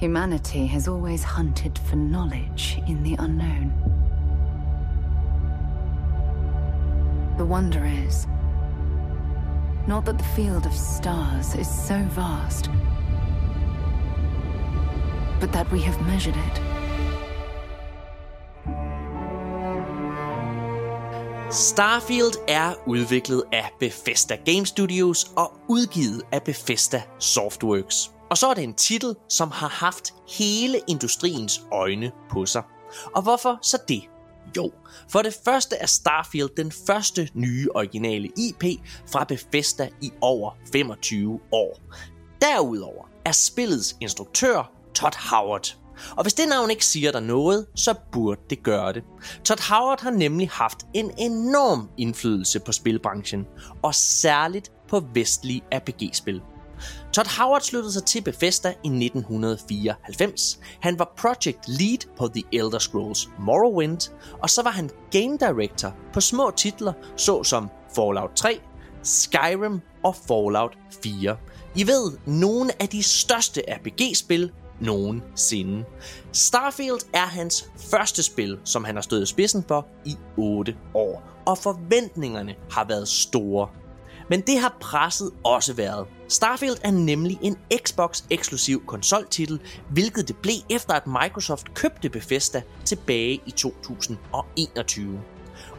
Humanity has always hunted for knowledge in the unknown. The wonder is not that the field of stars is so vast, but that we have measured it. Starfield er udviklet af Bethesda Game Studios og udgivet af Bethesda Softworks. Og så er det en titel, som har haft hele industriens øjne på sig. Og hvorfor så det? Jo, for det første er Starfield den første nye originale IP fra Bethesda i over 25 år. Derudover er spillets instruktør Todd Howard. Og hvis det navn ikke siger dig noget, så burde det gøre det. Todd Howard har nemlig haft en enorm indflydelse på spilbranchen, og særligt på vestlige RPG-spil. Todd Howard sluttede sig til Bethesda i 1994. Han var project lead på The Elder Scrolls Morrowind, og så var han game director på små titler såsom Fallout 3, Skyrim og Fallout 4. I ved, nogle af de største RPG-spil nogensinde. Starfield er hans første spil, som han har stået i spidsen for i 8 år, og forventningerne har været store. Men det har presset også været. Starfield er nemlig en Xbox-eksklusiv konsoltitel, hvilket det blev efter at Microsoft købte Bethesda tilbage i 2021.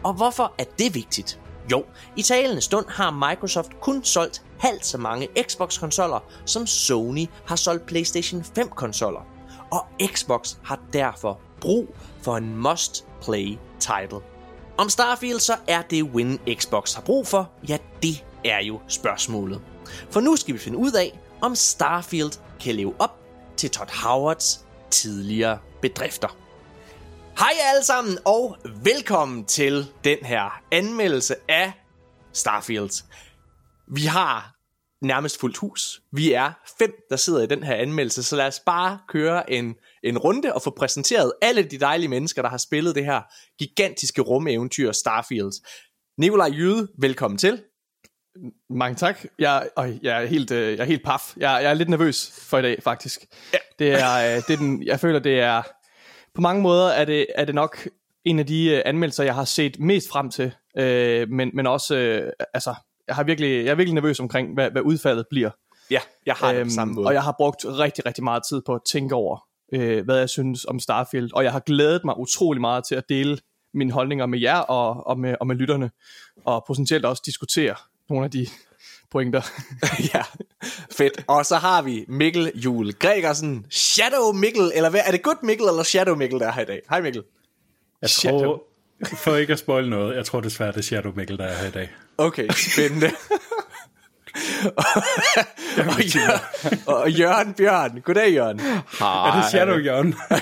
Og hvorfor er det vigtigt? Jo, i talende stund har Microsoft kun solgt halvt så mange Xbox-konsoller, som Sony har solgt PlayStation 5-konsoller. Og Xbox har derfor brug for en must-play title. Om Starfield så er det win Xbox har brug for, ja det er jo spørgsmålet. For nu skal vi finde ud af, om Starfield kan leve op til Todd Howards tidligere bedrifter. Hej alle sammen, og velkommen til den her anmeldelse af Starfield. Vi har nærmest fuldt hus. Vi er fem, der sidder i den her anmeldelse, så lad os bare køre en, en runde og få præsenteret alle de dejlige mennesker, der har spillet det her gigantiske rumeventyr Starfield. Nikolaj Jyde, velkommen til. Mange tak. Jeg, øj, jeg, er helt, øh, jeg er helt paf. Jeg, jeg er lidt nervøs for i dag, faktisk. Ja. Det er, øh, det er den, jeg føler, det er... På mange måder er det, er det nok en af de øh, anmeldelser, jeg har set mest frem til. Øh, men, men også, øh, altså, jeg, har virkelig, jeg er virkelig nervøs omkring, hvad, hvad udfaldet bliver. Ja, jeg har det på samme måde. Og jeg har brugt rigtig, rigtig meget tid på at tænke over, øh, hvad jeg synes om Starfield. Og jeg har glædet mig utrolig meget til at dele mine holdninger med jer og, og, med, og med lytterne. Og potentielt også diskutere nogle af de pointer. ja, fedt. Og så har vi Mikkel Jule Gregersen. Shadow Mikkel, eller hvad? Er det Good Mikkel eller Shadow Mikkel, der er her i dag? Hej Mikkel. Jeg tror, for ikke at spoil noget, jeg tror desværre, det er Shadow Mikkel, der er her i dag. Okay, spændende. og, og, Jørgen, og Jørgen Bjørn. Goddag, Jørgen. Hej. Er det Shadow Jørgen?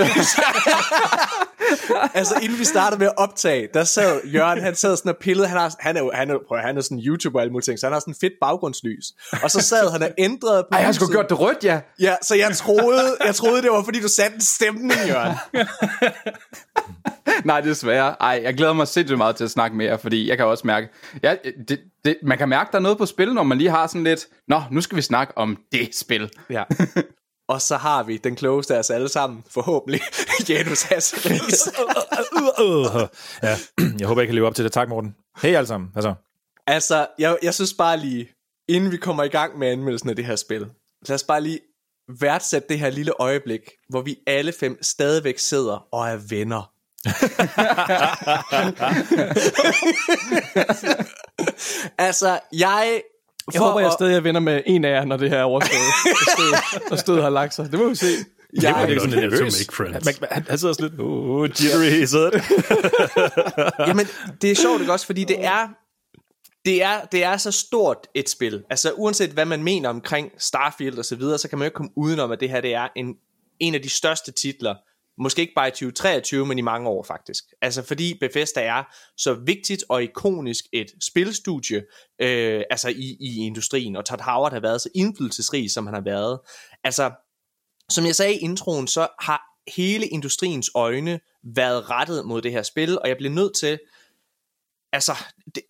altså, inden vi startede med at optage, der sad Jørgen, han sad sådan og pillede, han, har, han, er, jo, han, er, prøv, han er sådan YouTuber og alle mulige ting, så han har sådan en fedt baggrundslys. Og så sad han og ændrede på Ej, han skulle gjort det rødt, ja. Ja, så jeg troede, jeg troede, det var fordi, du satte en stemning, Jørgen. Nej, desværre. Ej, jeg glæder mig sindssygt meget til at snakke med jer, fordi jeg kan også mærke, ja, det, det, man kan mærke, der er noget på spil, når man lige har sådan lidt, nå, nu skal vi snakke om det spil. Ja. Og så har vi den klogeste af os alle sammen, forhåbentlig, Janus Hasseris. ja, jeg håber, jeg kan leve op til det. Tak, Morten. Hej alle sammen. Altså. altså, jeg, jeg synes bare lige, inden vi kommer i gang med anmeldelsen af det her spil, lad os bare lige værdsætte det her lille øjeblik, hvor vi alle fem stadigvæk sidder og er venner. altså, jeg... Jeg håber, jeg stadig er venner med en af jer, når det her er overstået. og, stød, har lagt sig. Det må vi se. Jeg er ikke sådan lidt to nervøs. make friends. Man, han sidder sådan lidt, oh, jittery, sidder det. Jamen, det er sjovt ikke også, fordi det er, det er, det er så stort et spil. Altså, uanset hvad man mener omkring Starfield og så videre, så kan man jo ikke komme udenom, at det her det er en, en af de største titler, måske ikke bare i 2023, men i mange år faktisk. Altså fordi Bethesda er så vigtigt og ikonisk et spilstudie, øh, altså i, i industrien, og Todd Howard har været så indflydelsesrig, som han har været. Altså, som jeg sagde i introen, så har hele industriens øjne været rettet mod det her spil, og jeg bliver nødt til, altså,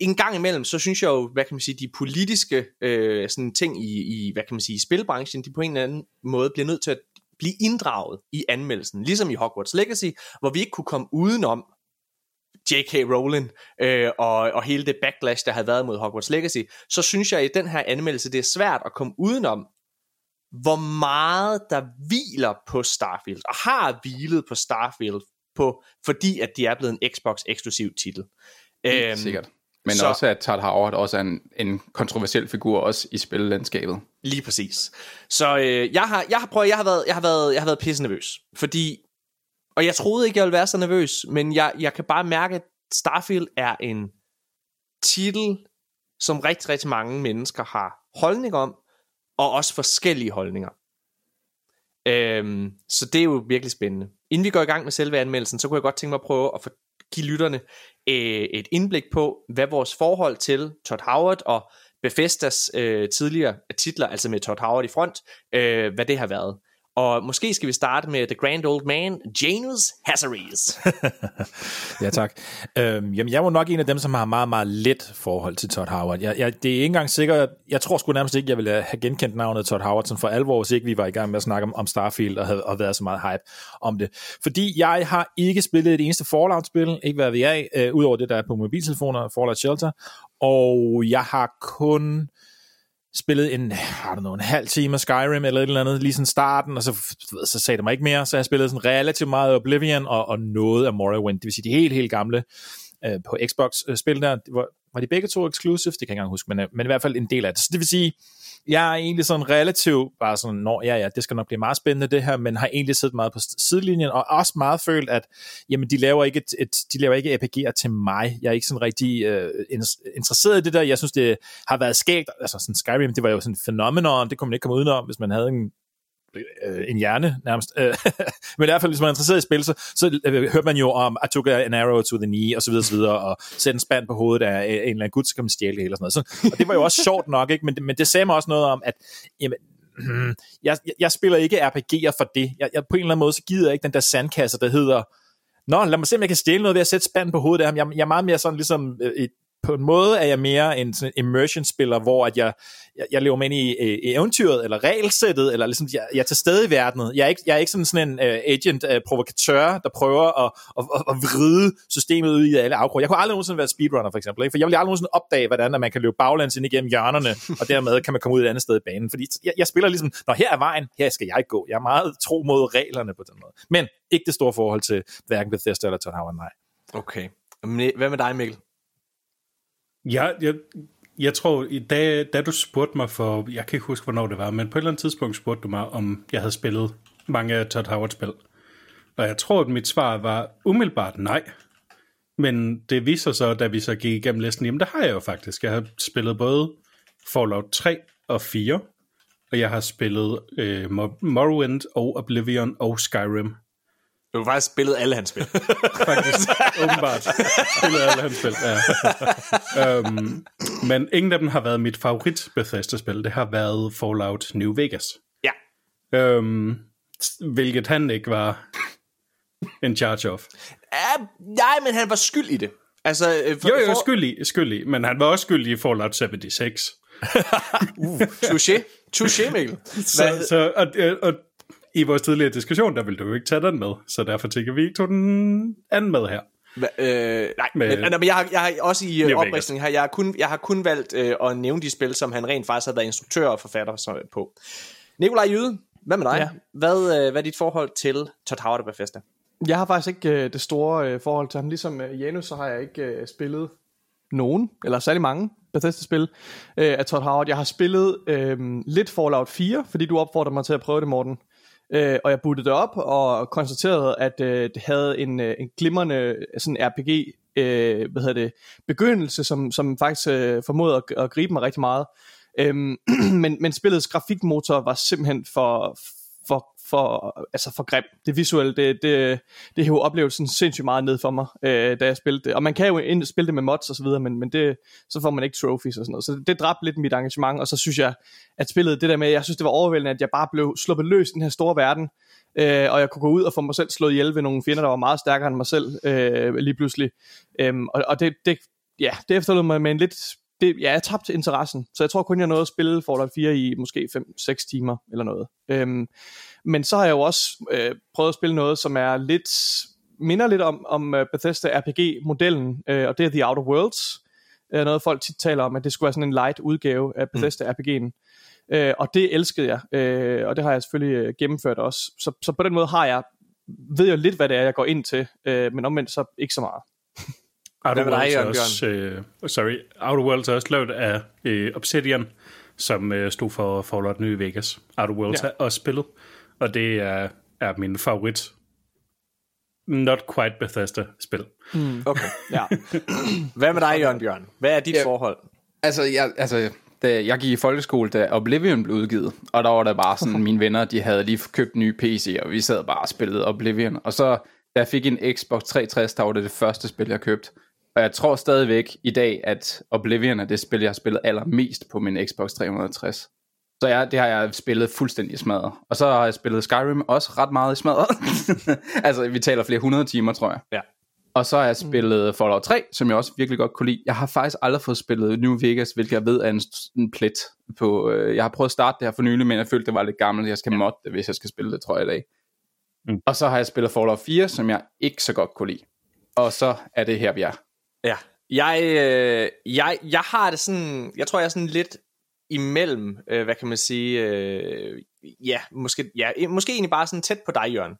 en gang imellem, så synes jeg jo, hvad kan man sige, de politiske øh, sådan ting i, i, hvad kan man sige, spilbranchen, de på en eller anden måde bliver nødt til at blive inddraget i anmeldelsen, ligesom i Hogwarts Legacy, hvor vi ikke kunne komme udenom J.K. Rowling øh, og, og hele det backlash, der havde været mod Hogwarts Legacy, så synes jeg i den her anmeldelse, det er svært at komme udenom, hvor meget der hviler på Starfield, og har hvilet på Starfield, på, fordi at de er blevet en Xbox-eksklusiv titel. Øhm, sikkert. Men så, også at Todd Howard også er en, en kontroversiel figur også i spillandskabet. Lige præcis. Så øh, jeg har jeg har prøvet jeg har været jeg har været jeg har været pisse nervøs, fordi og jeg troede ikke jeg ville være så nervøs, men jeg jeg kan bare mærke at Starfield er en titel som rigtig rigtig mange mennesker har holdning om og også forskellige holdninger. Øhm, så det er jo virkelig spændende. Inden vi går i gang med selve anmeldelsen, så kunne jeg godt tænke mig at prøve at give lytterne øh, et indblik på, hvad vores forhold til Todd Howard og Bethesdas øh, tidligere titler, altså med Todd Howard i front, øh, hvad det har været. Og måske skal vi starte med The Grand Old Man, Janus Hazards. ja, tak. Øhm, jamen, jeg var nok en af dem, som har meget, meget let forhold til Todd Howard. Jeg, jeg, det er ikke engang sikkert, jeg tror sgu nærmest ikke, jeg ville have genkendt navnet Todd Howard sådan for alvor, hvis ikke vi var i gang med at snakke om, om Starfield og havde og været så meget hype om det. Fordi jeg har ikke spillet et eneste Fallout-spil, ikke hvad vi er, øh, udover det, der er på mobiltelefoner, Fallout Shelter, og jeg har kun spillet en, I don't know, en halv time af Skyrim eller et eller andet, lige sådan starten, og så, så sagde det mig ikke mere, så jeg spillede sådan relativt meget Oblivion og, og noget af Morrowind, det vil sige de helt, helt gamle øh, på Xbox-spil øh, der, var, var de begge to exclusive, det kan jeg ikke engang huske, men, øh, men i hvert fald en del af det. Så det vil sige, jeg er egentlig sådan relativt bare sådan, nå ja, ja, det skal nok blive meget spændende det her, men har egentlig siddet meget på sidelinjen, og også meget følt, at jamen, de laver ikke, et, et, de laver ikke APG'er til mig. Jeg er ikke sådan rigtig øh, interesseret i det der. Jeg synes, det har været skægt. Altså sådan Skyrim, det var jo sådan et fænomenon, det kunne man ikke komme udenom, hvis man havde en øh, en hjerne nærmest. Øh, men i hvert fald, hvis man er interesseret i spil, så, så øh, hører man jo om, I took an arrow to the knee, og så videre, så videre, og sætte en spand på hovedet af en eller anden gud, så kan man stjæle det hele og sådan noget. Så, og det var jo også sjovt nok, ikke? Men, men det sagde mig også noget om, at jamen, hmm, jeg, jeg, spiller ikke RPG'er for det. Jeg, jeg, på en eller anden måde, så gider jeg ikke den der sandkasse, der hedder, Nå, lad mig se, om jeg kan stjæle noget ved at sætte spand på hovedet af ham. Jeg, jeg er meget mere sådan ligesom øh, et på en måde er jeg mere en sådan immersion-spiller, hvor at jeg, jeg, jeg lever med ind i, i eventyret, eller regelsættet, eller ligesom, jeg, jeg er til stede i verden. Jeg er ikke, jeg er ikke sådan, sådan en øh, uh, agent-provokatør, øh, uh, der prøver at, at, at, at vride systemet ud i alle afgrunde. Jeg kunne aldrig nogensinde være speedrunner, for eksempel, ikke? for jeg vil aldrig nogensinde opdage, hvordan at man kan løbe baglands ind igennem hjørnerne, og dermed kan man komme ud et andet sted i banen. Fordi jeg, jeg spiller ligesom, når her er vejen, her skal jeg gå. Jeg er meget tro mod reglerne på den måde. Men ikke det store forhold til hverken Bethesda eller Town nej. Okay. Øh, hvad med dig, Mikkel? Ja, jeg, jeg tror, da, da du spurgte mig for, jeg kan ikke huske, hvornår det var, men på et eller andet tidspunkt spurgte du mig, om jeg havde spillet mange af Todd Howard-spil. Og jeg tror, at mit svar var umiddelbart nej. Men det viser så, da vi så gik igennem listen, jamen det har jeg jo faktisk. Jeg har spillet både Fallout 3 og 4, og jeg har spillet øh, Morrowind og Oblivion og Skyrim. Du har faktisk spillet alle hans spil. faktisk, åbenbart. Spillet alle hans spil, ja. um, men ingen af dem har været mit favorit Bethesda-spil. Det har været Fallout New Vegas. Ja. Um, hvilket han ikke var in charge of. Ja, nej, men han var skyld i det. Altså, øh, for, jo, jo, for... skyldig, skyldig, men han var også skyldig i Fallout 76. uh, touché. Touché, Mikkel. Så, så, og, og i vores tidligere diskussion, der ville du jo ikke tage den med, så derfor tænker vi ikke tog den anden med her. Hva, øh, nej, med, men, men jeg, har, jeg har også i øh, her, jeg har, kun, jeg har kun valgt øh, at nævne de spil, som han rent faktisk har været instruktør og forfatter så, på. Nikolaj Jyde, hvad med dig? Ja. Hvad, øh, hvad er dit forhold til Todd Howard og Bethesda? Jeg har faktisk ikke øh, det store øh, forhold til ham. Ligesom øh, Janus, så har jeg ikke øh, spillet nogen, eller særlig mange Bethesda-spil øh, af Todd Howard. Jeg har spillet øh, lidt Fallout 4, fordi du opfordrer mig til at prøve det, Morten. Øh, og jeg bootede det op og konstaterede, at øh, det havde en, øh, en glimrende øh, sådan RPG øh, hvad hedder det, begyndelse, som, som faktisk øh, formåede at, at gribe mig rigtig meget. Øhm, men, men spillets grafikmotor var simpelthen for, for, altså for grim. Det visuelle, det, det, det hæver oplevelsen sindssygt meget ned for mig, øh, da jeg spillede det. Og man kan jo ind, spille det med mods og så videre, men, men det, så får man ikke trophies og sådan noget. Så det, det dræbte lidt mit engagement, og så synes jeg, at spillet det der med, jeg synes det var overvældende, at jeg bare blev sluppet løs i den her store verden, øh, og jeg kunne gå ud og få mig selv slået ihjel ved nogle fjender, der var meget stærkere end mig selv øh, lige pludselig. Øh, og og det, det, ja, det efterlod mig med en lidt det, ja, jeg tabte interessen, så jeg tror kun, jeg nåede at spille Fallout 4 i måske 5-6 timer eller noget. Øhm, men så har jeg jo også øh, prøvet at spille noget, som er lidt minder lidt om, om øh, Bethesda RPG-modellen, øh, og det er The Outer Worlds. Øh, noget folk tit taler om, at det skulle være sådan en light udgave af Bethesda mm. RPG'en. Øh, og det elskede jeg, øh, og det har jeg selvfølgelig øh, gennemført også. Så, så på den måde har jeg, ved jeg lidt, hvad det er, jeg går ind til, øh, men omvendt så ikke så meget. Outer Worlds er også, øh, sorry, Outer Worlds er også lavet af øh, Obsidian, som øh, stod for Fallout New Vegas. Outer Worlds ja. er også spillet, og det er, er min favorit not quite Bethesda-spil. Mm. Okay, ja. Hvad med dig, Jørgen Bjørn? Hvad er dit ja, forhold? Altså, jeg, altså da jeg gik i folkeskole, da Oblivion blev udgivet, og der var der bare sådan, mine venner, de havde lige købt en ny PC, og vi sad bare og spillede Oblivion. Og så, da jeg fik en Xbox 360, der var det det første spil, jeg købte. Og jeg tror stadigvæk i dag, at Oblivion er det spil, jeg har spillet allermest på min Xbox 360. Så ja, det har jeg spillet fuldstændig smadret. Og så har jeg spillet Skyrim også ret meget i smadret. altså, vi taler flere hundrede timer, tror jeg. Ja. Og så har jeg spillet Fallout 3, som jeg også virkelig godt kunne lide. Jeg har faktisk aldrig fået spillet New Vegas, hvilket jeg ved er en, en plet. På, øh, jeg har prøvet at starte det her for nylig, men jeg følte, det var lidt gammelt. Jeg skal ja. modde det, hvis jeg skal spille det, tror jeg i dag. Mm. Og så har jeg spillet Fallout 4, som jeg ikke så godt kunne lide. Og så er det her, vi er. Ja, jeg, øh, jeg, jeg har det sådan, jeg tror jeg er sådan lidt imellem, øh, hvad kan man sige, øh, ja, måske, ja, øh, måske egentlig bare sådan tæt på dig, Jørgen.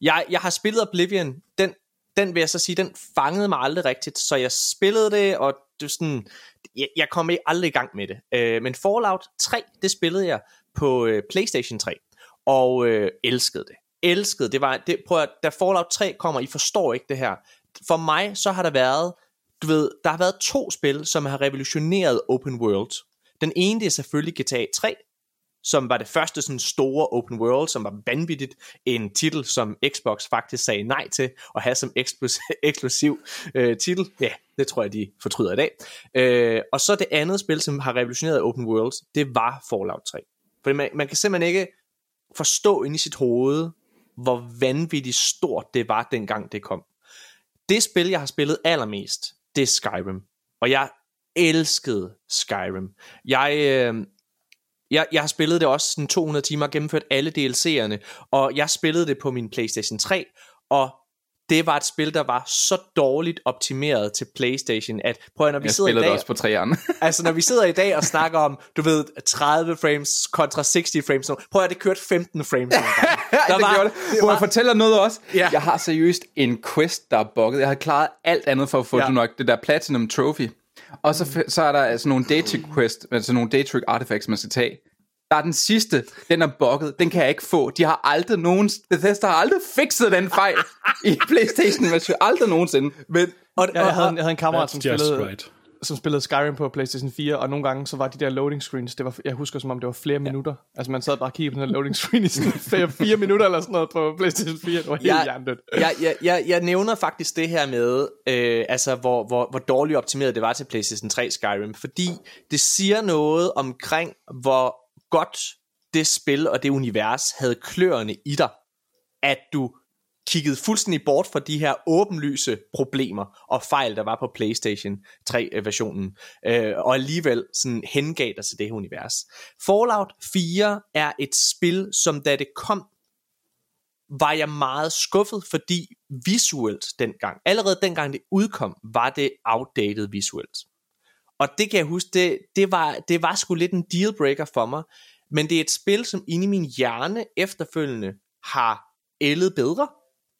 Jeg, jeg har spillet Oblivion, den, den vil jeg så sige, den fangede mig aldrig rigtigt, så jeg spillede det, og det sådan, jeg, jeg kom aldrig i gang med det. Øh, men Fallout 3, det spillede jeg på øh, PlayStation 3, og øh, elskede det. Elskede det. Var, det prøv at, da Fallout 3 kommer, I forstår ikke det her. For mig, så har der været, du ved, der har været to spil, som har revolutioneret open world. Den ene, det er selvfølgelig GTA 3, som var det første sådan store open world, som var vanvittigt. En titel, som Xbox faktisk sagde nej til at have som eksklusiv øh, titel. Ja, det tror jeg, de fortryder i dag. Øh, og så det andet spil, som har revolutioneret open worlds, det var Fallout 3. For man, man kan simpelthen ikke forstå ind i sit hoved, hvor vanvittigt stort det var, dengang det kom. Det spil, jeg har spillet allermest, det er Skyrim. Og jeg elskede Skyrim. Jeg, øh, jeg, jeg har spillet det også sådan 200 timer, gennemført alle DLC'erne, og jeg spillede det på min PlayStation 3, og det var et spil, der var så dårligt optimeret til PlayStation, at prøv at, når vi jeg sidder i dag... også på træerne. altså, når vi sidder i dag og snakker om, du ved, 30 frames kontra 60 frames, prøv at det kørte 15 frames. der det var, gjorde det. det var... jeg fortæller noget også? Ja. Jeg har seriøst en quest, der er bugget. Jeg har klaret alt andet for at få ja. det nok. Det der Platinum Trophy. Og så, så er der sådan nogle data quest, altså nogle data artifacts, man skal tage. Der er den sidste, den er bugget, den kan jeg ikke få. De har aldrig nogen, Bethesda har aldrig fikset den fejl i Playstation version, aldrig nogensinde. Men, og, ja, jeg, havde, jeg havde en kammerat, som spillede, right. som spillede Skyrim på Playstation 4, og nogle gange så var de der loading screens, det var, jeg husker som om det var flere ja. minutter. Altså man sad bare og kiggede på den der loading screen i sådan fire minutter eller sådan noget på Playstation 4, det var helt jeg, hjernedødt. Jeg, jeg, jeg, jeg nævner faktisk det her med, øh, altså hvor, hvor, hvor dårligt optimeret det var til Playstation 3 Skyrim, fordi det siger noget omkring, hvor godt det spil og det univers havde kløerne i dig, at du kiggede fuldstændig bort fra de her åbenlyse problemer og fejl, der var på PlayStation 3-versionen, øh, og alligevel sådan hengav dig til det her univers. Fallout 4 er et spil, som da det kom, var jeg meget skuffet, fordi visuelt dengang, allerede dengang det udkom, var det outdated visuelt. Og det kan jeg huske, det, det, var, det var sgu lidt en dealbreaker for mig, men det er et spil, som inde i min hjerne efterfølgende har ældet bedre,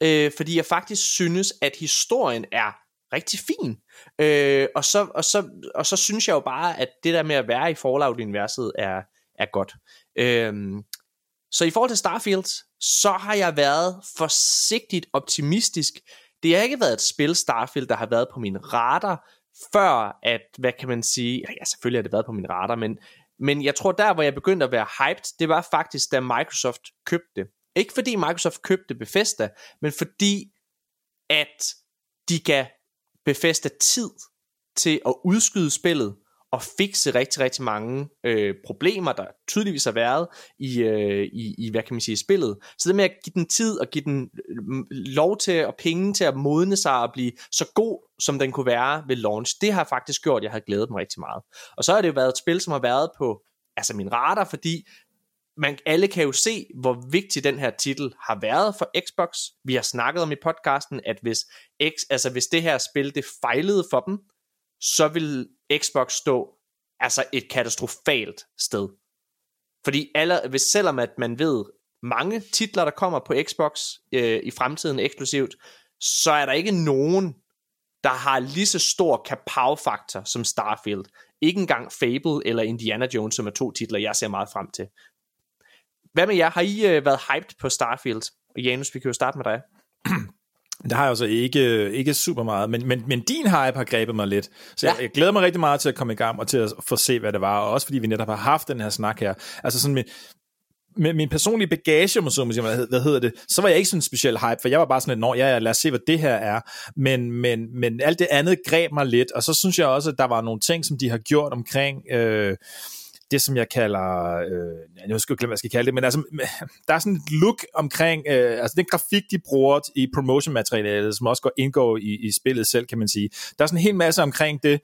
øh, fordi jeg faktisk synes, at historien er rigtig fin. Øh, og, så, og, så, og så synes jeg jo bare, at det der med at være i Fallout-universet er, er godt. Øh, så i forhold til Starfield, så har jeg været forsigtigt optimistisk. Det har ikke været et spil, Starfield, der har været på min radar, før at, hvad kan man sige, ja selvfølgelig har det været på min radar, men, men jeg tror der, hvor jeg begyndte at være hyped, det var faktisk, da Microsoft købte det. Ikke fordi Microsoft købte Bethesda, men fordi at de gav Bethesda tid til at udskyde spillet at fikse rigtig, rigtig mange øh, problemer, der tydeligvis har været i, øh, i, i, hvad kan man sige, spillet. Så det med at give den tid og give den øh, lov til og penge til at modne sig og blive så god, som den kunne være ved launch, det har faktisk gjort, at jeg har glædet mig rigtig meget. Og så har det jo været et spil, som har været på altså min radar, fordi man, alle kan jo se, hvor vigtig den her titel har været for Xbox. Vi har snakket om i podcasten, at hvis, X, altså hvis det her spil det fejlede for dem, så vil Xbox stå altså et katastrofalt sted. Fordi alle, hvis selvom at man ved mange titler, der kommer på Xbox øh, i fremtiden eksklusivt, så er der ikke nogen, der har lige så stor kapow-faktor som Starfield. Ikke engang Fable eller Indiana Jones, som er to titler, jeg ser meget frem til. Hvad med jer? Har I øh, været hyped på Starfield? Janus, vi kan jo starte med dig. Det har jeg altså ikke, ikke super meget, men, men, men din hype har grebet mig lidt. Så ja. jeg, jeg glæder mig rigtig meget til at komme i gang og til at få se, hvad det var, og også fordi vi netop har haft den her snak her. Altså sådan med, med min personlige bagage, om så hvad, hvad hedder det, så var jeg ikke sådan speciel hype, for jeg var bare sådan lidt, ja, ja, lad os se, hvad det her er. Men, men, men alt det andet greb mig lidt, og så synes jeg også, at der var nogle ting, som de har gjort omkring... Øh, det, som jeg kalder, øh, jeg skal glemme, hvad jeg skal kalde det, men altså, der er sådan et look omkring, øh, altså den grafik, de bruger i promotion-materialet, som også går indgår i, i spillet selv, kan man sige. Der er sådan en hel masse omkring det,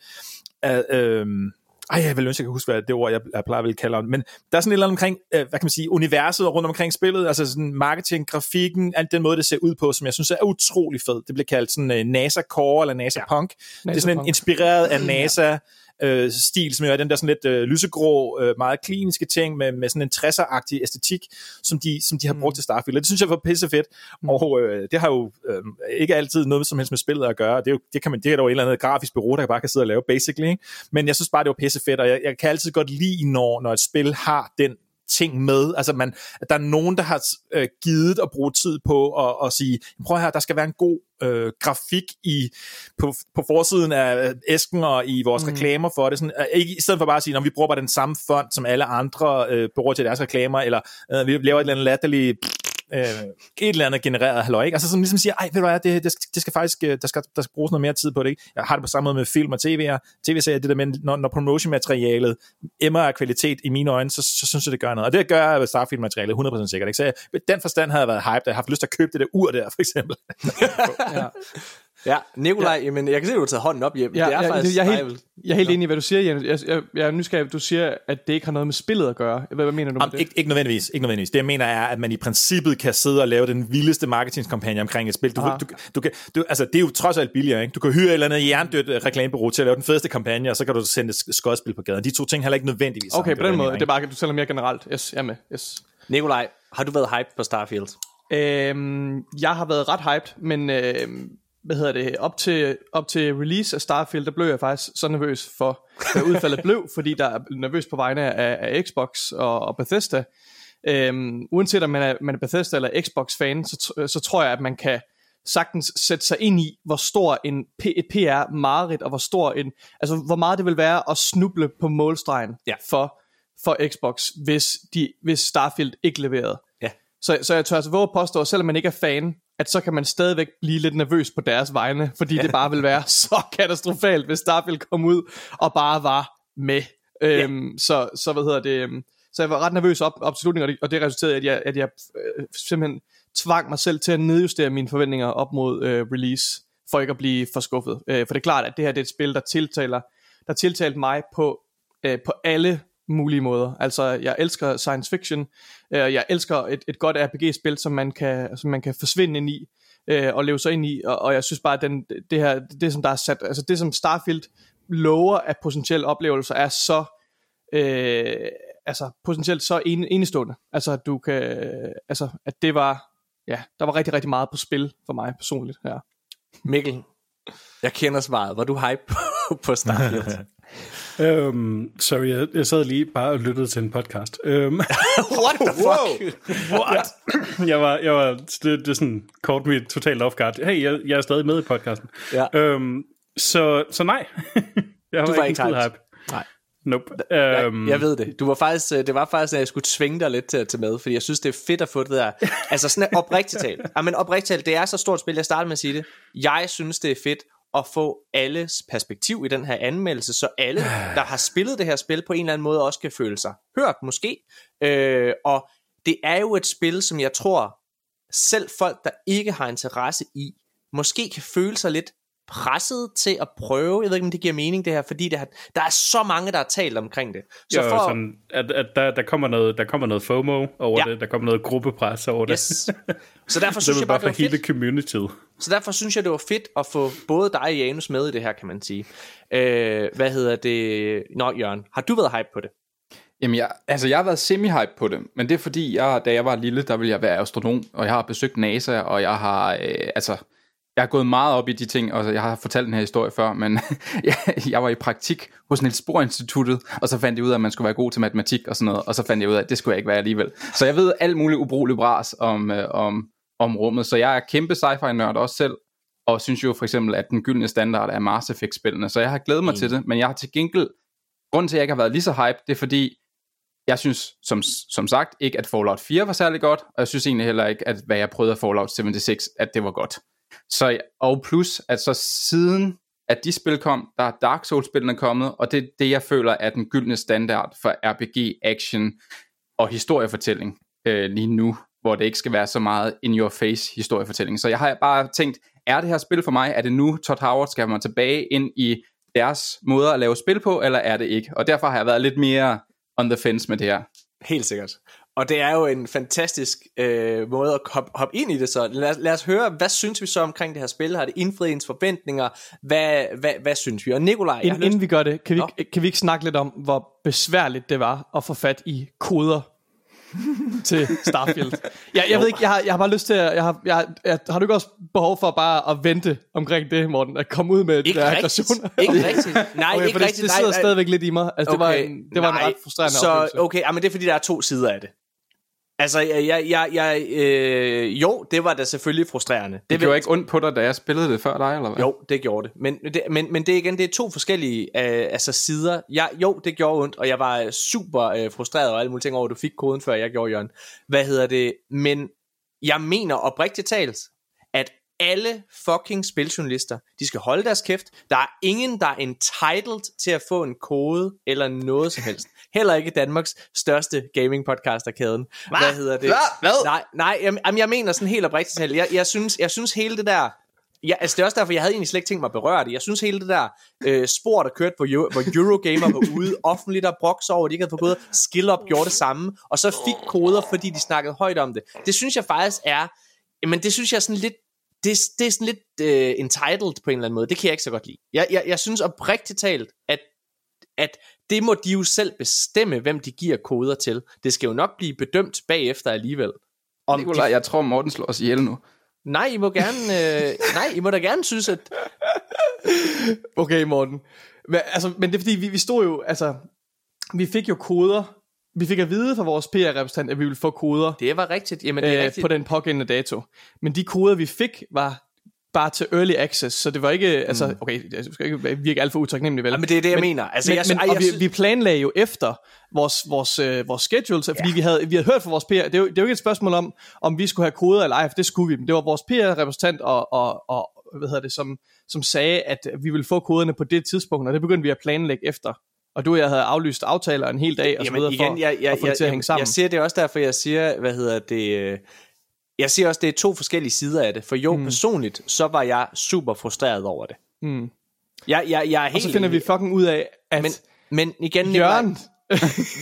øh, øh, ej, jeg vil ønske, jeg kan huske, hvad det ord, jeg, jeg plejer at kalde det, men der er sådan et eller andet omkring, øh, hvad kan man sige, universet rundt omkring spillet, altså sådan marketing, grafikken, alt den måde, det ser ud på, som jeg synes er utrolig fed. Det bliver kaldt sådan uh, NASA Core eller NASA ja. Punk. NASA det er sådan en, inspireret af NASA, øh, stil, som er den der sådan lidt øh, lysegrå, øh, meget kliniske ting med, med sådan en 60'er-agtig æstetik, som de, som de har brugt mm. til Starfield. Det synes jeg var pisse fedt, mm. og øh, det har jo øh, ikke altid noget som helst med spillet at gøre. Det er jo, det kan man, det er jo et eller andet grafisk bureau, der bare kan sidde og lave, basically. Ikke? Men jeg synes bare, det var pisse fedt, og jeg, jeg kan altid godt lide, når, når et spil har den ting med. Altså, man, der er nogen, der har øh, givet at bruge tid på at, at sige, prøv her, der skal være en god øh, grafik i, på, på forsiden af æsken og i vores mm. reklamer for det. Sådan, øh, ikke, I stedet for bare at sige, når vi bruger bare den samme font, som alle andre øh, bruger til deres reklamer, eller øh, vi laver et eller andet latterligt øh, et eller andet genereret halløj, ikke? Altså sådan ligesom siger, ej, ved du hvad, det, det, det skal faktisk, øh, der skal, der skal bruges noget mere tid på det, ikke? Jeg har det på samme måde med film og tv'er, TV-serier, det der med, når, når promotion-materialet emmer af kvalitet i mine øjne, så, så synes jeg, det gør noget. Og det gør jeg Starfield-materialet 100% sikkert, ikke? Så jeg, den forstand havde jeg været hyped, jeg har haft lyst til at købe det der ur der, for eksempel. ja. Ja, Nikolaj, ja. jamen, jeg kan se, at du har taget hånden op hjem. Ja, det er ja, faktisk jeg, er helt, jeg er helt enig i, hvad du siger, Jens. Jeg, jeg, jeg er nysgerrig, du siger, at det ikke har noget med spillet at gøre. Hvad, hvad mener du med Am, det? Ikke, ikke, nødvendigvis, ikke nødvendigvis. Det jeg mener er, at man i princippet kan sidde og lave den vildeste marketingskampagne omkring et spil. Du, du, du, kan, du, altså, det er jo trods alt billigere. Ikke? Du kan hyre et eller andet jerndødt øh, reklamebureau til at lave den fedeste kampagne, og så kan du sende et skodspil på gaden. De to ting heller ikke nødvendigvis. Okay, på den måde. Det er bare, du tæller mere generelt. Yes, jeg er med. Yes. Nikolaj, har du været hype på Starfield? Øhm, jeg har været ret hyped, men øhm, hvad hedder det, op til, op til release af Starfield, der blev jeg faktisk så nervøs for, hvad udfaldet blev, fordi der er nervøs på vegne af, af Xbox og, og Bethesda. Øhm, uanset om man er, man er Bethesda eller Xbox-fan, så, så tror jeg, at man kan sagtens sætte sig ind i, hvor stor en P, et PR mareridt, og hvor stor en, altså hvor meget det vil være at snuble på målstregen ja. for, for Xbox, hvis, de, hvis Starfield ikke leverede. Ja. Så, så jeg tør altså våge at påstå, at selvom man ikke er fan, at så kan man stadigvæk blive lidt nervøs på deres vegne, fordi ja. det bare vil være så katastrofalt, hvis Starfield kom ud og bare var med. Ja. Øhm, så, så hvad hedder det, øhm, så jeg var ret nervøs op, op til slutningen, og det, og det resulterede i, at jeg, at jeg øh, simpelthen tvang mig selv til at nedjustere mine forventninger op mod øh, release, for ikke at blive for skuffet. Øh, for det er klart, at det her det er et spil, der tiltaler, der tiltalte mig på, øh, på alle mulige måder. Altså, jeg elsker science fiction, øh, jeg elsker et, et godt RPG-spil, som man kan, som man kan forsvinde ind i, øh, og leve sig ind i, og, og jeg synes bare, at den, det her, det som der er sat, altså det som Starfield lover af potentielle oplevelser, er så, øh, altså potentielt så en, enestående. Altså, du kan, altså, at det var, ja, der var rigtig, rigtig meget på spil for mig personligt her. Mikkel, jeg kender svaret. Var du hype på Starfield? Um, sorry, jeg, jeg sad lige bare og lyttede til en podcast. Um, What the fuck? What? jeg var, jeg var det, det er sådan kort mit totalt off guard. Hey, jeg, jeg er stadig med i podcasten. Ja. Um, så, så nej. jeg var, du var ikke hype. hype. Nej. Nope. Jeg, Um, jeg ved det. Du var faktisk, det var faktisk, at jeg skulle tvinge dig lidt til at tage med, fordi jeg synes, det er fedt at få det der. Altså sådan oprigtigt talt. Ja, men oprigtigt talt, det er så stort spil, jeg starter med at sige det. Jeg synes, det er fedt at få alles perspektiv i den her anmeldelse, så alle, der har spillet det her spil, på en eller anden måde også kan føle sig hørt, måske. Øh, og det er jo et spil, som jeg tror, selv folk, der ikke har interesse i, måske kan føle sig lidt presset til at prøve. Jeg ved ikke, om det giver mening det her, fordi det har, der er så mange, der har talt omkring det. Så jo, for, sådan, at, at der, der, kommer noget, der kommer noget FOMO over ja. det, der kommer noget gruppepres over det. Yes. Så derfor synes jeg bare, det var hele fedt. communityet. Så derfor synes jeg, det var fedt at få både dig og Janus med i det her, kan man sige. Øh, hvad hedder det? Nå, Jørgen, har du været hype på det? Jamen, jeg, altså, jeg har været semi-hype på det, men det er fordi, jeg, da jeg var lille, der ville jeg være astronom, og jeg har besøgt NASA, og jeg har, øh, altså, jeg har gået meget op i de ting, og jeg har fortalt den her historie før, men jeg, jeg var i praktik hos Niels Bohr Instituttet, og så fandt jeg ud af, at man skulle være god til matematik og sådan noget, og så fandt jeg ud af, at det skulle jeg ikke være alligevel. Så jeg ved alt muligt ubrugelig bras om, øh, om, om rummet, så jeg er kæmpe sci-fi-nørd også selv, og synes jo for eksempel, at den gyldne standard er Mars Effect-spillene, så jeg har glædet mig mm. til det, men jeg har til gengæld, grunden til, at jeg ikke har været lige så hype, det er fordi, jeg synes som, som sagt ikke, at Fallout 4 var særlig godt, og jeg synes egentlig heller ikke, at hvad jeg prøvede af Fallout 76, at det var godt. Så, og plus, at så siden at de spil kom, der er Dark Souls-spillene kommet, og det er det, jeg føler er den gyldne standard for RPG, action og historiefortælling øh, lige nu, hvor det ikke skal være så meget in-your-face historiefortælling. Så jeg har bare tænkt, er det her spil for mig? Er det nu, Todd Howard skal mig tilbage ind i deres måder at lave spil på, eller er det ikke? Og derfor har jeg været lidt mere on the fence med det her. Helt sikkert. Og det er jo en fantastisk øh, måde at hoppe, hop ind i det, så lad, lad os høre, hvad synes vi så omkring det her spil? Har det indfriet ens forventninger? Hvad, hvad, hvad synes vi? Og Nikolaj... Ind, inden lyst... vi gør det, kan vi, ikke, kan vi ikke snakke lidt om, hvor besværligt det var at få fat i koder til Starfield. Ja, jeg ved ikke, jeg har, jeg har bare lyst til at, jeg har, jeg, jeg, har du ikke også behov for bare at vente omkring det, Morten, at komme ud med ikke aggression? Ikke rigtigt. Nej, okay, ikke det, rigtigt. Det sidder nej, stadigvæk lidt i mig. Altså, okay, det var en, det var nej, en ret frustrerende så, oplevelse. Okay, men det er fordi, der er to sider af det. Altså, jeg, jeg, jeg, øh, jo, det var da selvfølgelig frustrerende. Det, det gjorde ikke ondt på dig, da jeg spillede det før dig, eller hvad? Jo, det gjorde det. Men det, men, men det er igen, det er to forskellige øh, altså sider. Jeg, jo, det gjorde ondt, og jeg var super øh, frustreret over alle mulige ting over, at du fik koden, før jeg gjorde, Jørgen. Hvad hedder det? Men jeg mener oprigtigt talt, at alle fucking spiljournalister, de skal holde deres kæft. Der er ingen, der er entitled til at få en kode eller noget som helst. Heller ikke Danmarks største gaming podcaster kæden. Hvad? Hvad hedder det? Hvad? Nej, nej jamen, jeg mener sådan helt oprigtigt talt. Jeg, jeg, synes, jeg synes hele det der Ja, altså det er også derfor, jeg havde egentlig slet ikke tænkt mig at berøre det. Jeg synes hele det der øh, spor, der kørte, hvor, hvor Eurogamer var ude offentligt og brokse over, at de ikke havde fået koder. Skill Up gjorde det samme, og så fik koder, fordi de snakkede højt om det. Det synes jeg faktisk er, men det synes jeg er sådan lidt det, det er sådan lidt uh, entitled på en eller anden måde. Det kan jeg ikke så godt lide. Jeg, jeg, jeg synes oprigtigt talt, at, at det må de jo selv bestemme, hvem de giver koder til. Det skal jo nok blive bedømt bagefter alligevel. Om Nikolaj, de... jeg tror Morten slår os ihjel nu. Nej, I må gerne, øh, nej, I må da gerne synes, at... okay, Morten. Men, altså, men det er fordi, vi, vi stod jo, altså, vi fik jo koder vi fik at vide fra vores PR-repræsentant, at vi ville få koder. Det var rigtigt. Jamen, det er øh, rigtigt. På den pågældende dato. Men de koder, vi fik, var bare til early access, så det var ikke, mm. altså, okay, jeg skal ikke virke alt for utaknemmelig, vel? Ja, men det er det, jeg men, mener. Altså, men, jeg, men, ej, og jeg, vi, vi planlagde jo efter vores, vores, øh, vores schedule, så, fordi ja. vi, havde, vi havde hørt fra vores PR, det er, jo, det er jo ikke et spørgsmål om, om vi skulle have koder eller ej, for det skulle vi, men det var vores PR-repræsentant og, og, og hvad hedder det, som, som sagde, at vi ville få koderne på det tidspunkt, og det begyndte vi at planlægge efter og du og jeg havde aflyst aftaler en hel dag og så videre igen, for jeg, jeg, at få det til at hænge sammen. Jeg siger det også derfor, jeg siger, hvad hedder det, øh, jeg siger også, det er to forskellige sider af det, for jo, mm. personligt, så var jeg super frustreret over det. Mm. Jeg, jeg, jeg er helt og så finder vi fucking ud af, at men, men igen, Jørgen,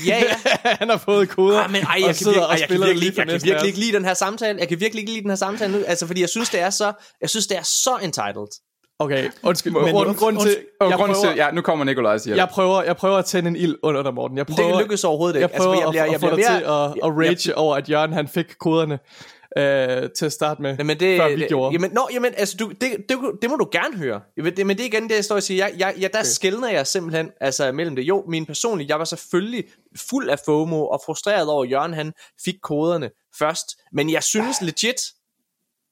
ja, ja. han har fået koder ah, men, ej, jeg, kan virkelig, ej, jeg, kan virkelig, jeg kan virkelig ikke lide den her samtale. Jeg kan virkelig ikke lide den her samtale nu, altså fordi jeg synes det er så, jeg synes det er så entitled. Okay, undskyld. Men, grund, grund til, jeg grund prøver, til, ja, nu kommer Nikolaj siger jeg prøver, jeg prøver at tænde en ild under dig, Morten. Jeg prøver, det lykkes overhovedet ikke. Jeg prøver altså, jeg bliver, jeg, jeg bliver, at, få dig til at, at rage jeg, over, at Jørgen han fik koderne øh, til at starte med, jamen det, før vi det, gjorde. Jamen, no, jamen altså, du, det, det, det må du gerne høre. Det, men det er igen det, jeg står og siger. Jeg, jeg, jeg, der okay. skældner jeg simpelthen altså, mellem det. Jo, min personlige, jeg var selvfølgelig fuld af FOMO og frustreret over, at Jørgen han fik koderne først. Men jeg synes legit,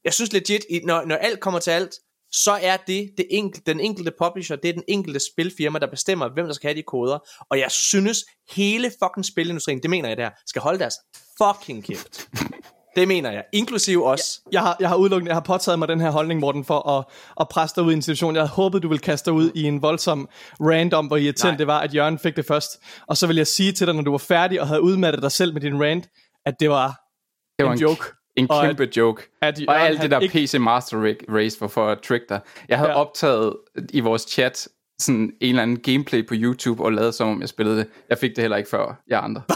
jeg synes legit, når, når alt kommer til alt, så er det, det enkel, den enkelte publisher, det er den enkelte spilfirma, der bestemmer, hvem der skal have de koder. Og jeg synes, hele fucking spilindustrien, det mener jeg der, skal holde deres fucking kæft. Det mener jeg. Inklusiv os. Jeg har, jeg har udelukkende, jeg har påtaget mig den her holdning, Morten, for at, at presse dig ud i en situation. Jeg havde håbet, du ville kaste dig ud i en voldsom random, hvor irriterende Nej. det var, at Jørgen fik det først. Og så vil jeg sige til dig, når du var færdig og havde udmattet dig selv med din rant, at det var Det var en en, joke. En Og kæmpe joke. at og alt det der ikke- PC Master Ra- Race var for at trick dig. Jeg havde Ja. optaget i vores chat sådan en eller anden gameplay på YouTube og lavet som om jeg spillede det. Jeg fik det heller ikke før jeg andre.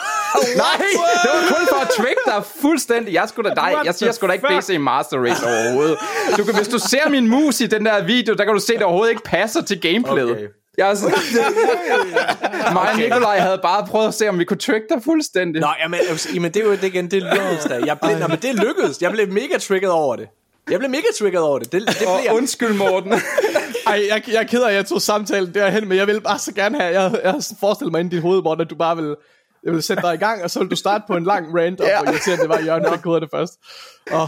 Nej, det var kun for at trick dig fuldstændig. Jeg, skulle da, What jeg siger sgu da ikke? PC Master Race overhovedet. Du kan, hvis du ser min mus i den der video, der kan du se, at det overhovedet ikke passer til gameplayet. Okay. Jeg er sådan, mig og Nikolaj havde bare prøvet at se, om vi kunne trick dig fuldstændig. Nå, jamen, jamen det er jo det igen, det lykkedes da. Jeg blev, nå, men det lykkedes. Jeg blev mega triggered over det. Jeg blev mega triggered over det. Det, det blev og jeg. undskyld, Morten. Ej, jeg, jeg er ked af, at jeg tog samtalen derhen, men jeg vil bare så gerne have, jeg, jeg forestillet mig ind i dit hoved, Morten, at du bare vil, jeg vil sætte dig i gang, og så vil du starte på en lang rant, om Ja. hvor irriterende det var, at Jørgen fik kodet det først. Åh,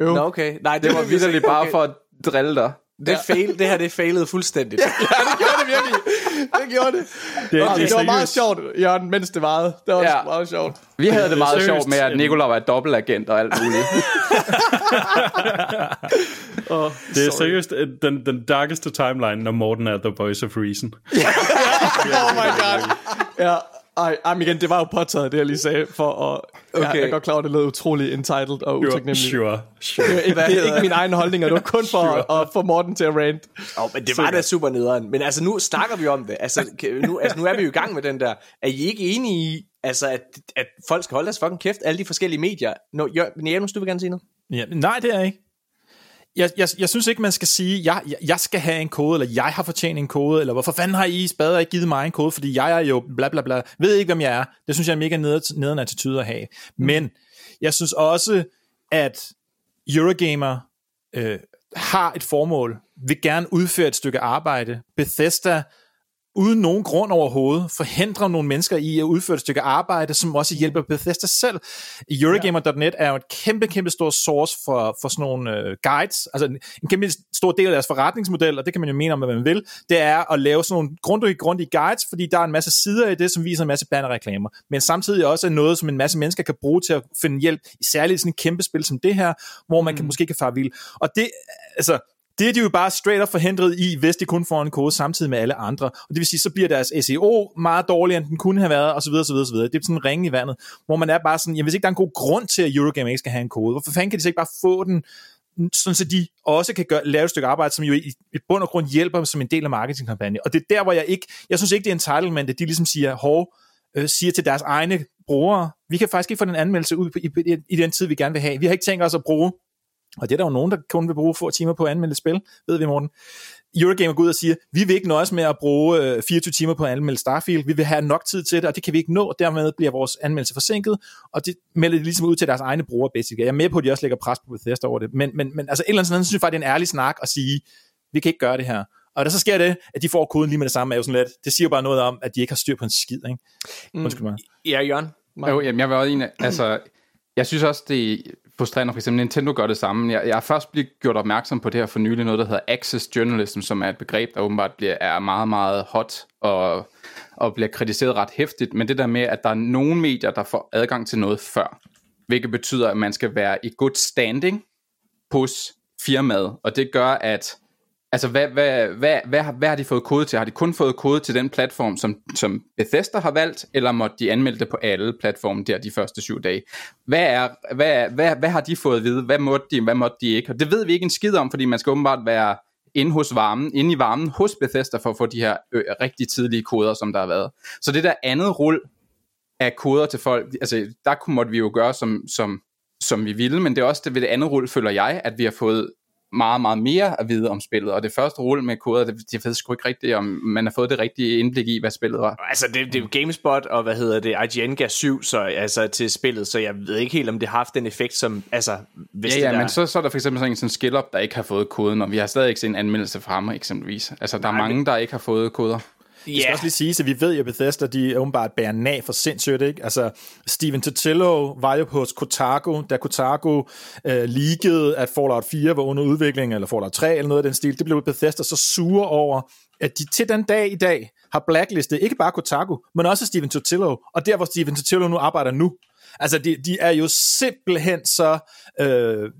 øv. Nå, okay. Nej, det, Det var vidderligt bare Okay. for at drille dig. Det, fail, det her, det failede fuldstændigt. Ja, det gjorde det virkelig. Det gjorde det. Det, Det, det, det var meget seriøst. sjovt, Jørgen, mens det varede. Det var Ja. ja. meget sjovt. Vi havde det meget seriøst sjovt med, at Nikolaj var et dobbeltagent og alt muligt. Oh, Det er seriøst øh, den, den darkeste timeline, når Morten er The Voice of Reason. oh my god. Ja, ej, ej, men igen, det var jo påtaget, det jeg lige sagde, for at... Okay. Jeg, jeg er godt klar over, at det lød utrolig entitled og utaknemmelig. Sure, sure. Det ikke, det er ikke min egen holdning, og det var kun for at, at få Morten til at rant. Oh, men det var da super nederen. Men altså, nu snakker vi om det. Altså, nu, altså, nu er vi jo i gang med den der. Er I ikke enige i, altså, at, at folk skal holde deres fucking kæft, alle de forskellige medier? Nå, Jør- Janus, du vil gerne sige noget? Ja, nej, det er jeg ikke. Jeg, jeg, jeg synes ikke, man skal sige, jeg, jeg, jeg skal have en kode, eller jeg har fortjent en kode, eller hvorfor fanden har I spadet ikke givet mig en kode, fordi jeg er jo bla bla bla. Ved ikke, hvem jeg er. Det synes jeg er mega neder- nederen attitude at have. Men jeg synes også, at Eurogamer øh, har et formål, vil gerne udføre et stykke arbejde. Bethesda uden nogen grund overhovedet, forhindrer nogle mennesker i at udføre et stykke arbejde, som også hjælper Bethesda selv. Eurogamer.net er jo et kæmpe, kæmpe stor source for, for sådan nogle øh, guides, altså en, en kæmpe stor del af deres forretningsmodel, og det kan man jo mene om, hvad man vil, det er at lave sådan nogle grundige, grundige guides, fordi der er en masse sider i det, som viser en masse bannerreklamer, men samtidig også er noget, som en masse mennesker kan bruge til at finde hjælp, særligt i sådan et kæmpe spil som det her, hvor man kan måske kan fare vild. Og det, altså, det er de jo bare straight up forhindret i, hvis de kun får en kode samtidig med alle andre. Og det vil sige, så bliver deres SEO meget dårligere, end den kunne have været, osv. osv., osv. Det er sådan en ringe i vandet, hvor man er bare sådan, jamen hvis ikke der er en god grund til, at Eurogame ikke skal have en kode, hvorfor fanden kan de så ikke bare få den, sådan så de også kan gøre, lave et stykke arbejde, som jo i, i bund og grund hjælper dem som en del af marketingkampagnen. Og det er der, hvor jeg ikke, jeg synes ikke, det er entitlement, at de ligesom siger, hov, øh, siger til deres egne brugere, vi kan faktisk ikke få den anmeldelse ud i, i, i den tid, vi gerne vil have. Vi har ikke tænkt os at bruge og det er der jo nogen, der kun vil bruge få timer på at anmelde spil, ved vi, Morten. Eurogamer går ud og siger, vi vil ikke nøjes med at bruge øh, 24 timer på at anmelde Starfield, vi vil have nok tid til det, og det kan vi ikke nå, og dermed bliver vores anmeldelse forsinket, og det melder de ligesom ud til deres egne brugere, basically. Jeg er med på, at de også lægger pres på Bethesda over det, men, men, men altså et eller andet sådan, synes jeg faktisk, det er en ærlig snak at sige, vi kan ikke gøre det her. Og der så sker det, at de får koden lige med det samme, er jo sådan lidt, det siger jo bare noget om, at de ikke har styr på en skid, ikke? Undskyld mig. Ja, Jørgen. Jo, jamen, jeg var også en af, altså, jeg synes også, det frustrerende, for eksempel Nintendo gør det samme. Jeg, jeg er først blevet gjort opmærksom på det her for nylig, noget der hedder Access Journalism, som er et begreb, der åbenbart bliver, er meget, meget hot og, og bliver kritiseret ret hæftigt, men det der med, at der er nogle medier, der får adgang til noget før, hvilket betyder, at man skal være i good standing hos firmaet, og det gør, at Altså, hvad, hvad, hvad, hvad, har- hvad har de fået kode til? Har de kun fået kode til den platform, som, som Bethesda har valgt, eller måtte de anmelde det på alle platforme der de første syv dage? Hvad, er, hvad, hvad, hvad har de fået at vide? Hvad måtte de, hvad måtte de ikke? Og det ved vi ikke en skid om, fordi man skal åbenbart være inde hos varmen, inde i varmen hos Bethesda for at få de her ø, rigtig tidlige koder, som der har været. Så det der andet rull af koder til folk, altså der kunne måtte vi jo gøre som, som, som vi ville, men det er også det ved det andet rul, føler jeg, at vi har fået meget, meget mere at vide om spillet, og det første rulle med koder, det, jeg ved sgu ikke rigtigt, om man har fået det rigtige indblik i, hvad spillet var. Altså, det, det er jo GameSpot, og hvad hedder det, IGN gav 7 så, altså, til spillet, så jeg ved ikke helt, om det har haft den effekt, som, altså, hvis Ja, det ja, der... men så, så er der for eksempel sådan en sådan skill-up, der ikke har fået koden, og vi har stadig ikke set en anmeldelse fra ham, eksempelvis. Altså, der er Nej, mange, der ikke har fået koder. Det skal også lige sige, at vi ved jo, at Bethesda, de åbenbart bærer nag for sindssygt, ikke? Altså, Steven Totillo var jo hos Kotaku, da Kotaku øh, leakede, at Fallout 4 var under udvikling, eller Fallout 3, eller noget af den stil. Det blev Bethesda så sure over, at de til den dag i dag har blacklistet ikke bare Kotaku, men også Steven Totillo, og der, hvor Steven Totillo nu arbejder nu. Altså, de, de er jo simpelthen så... Øh,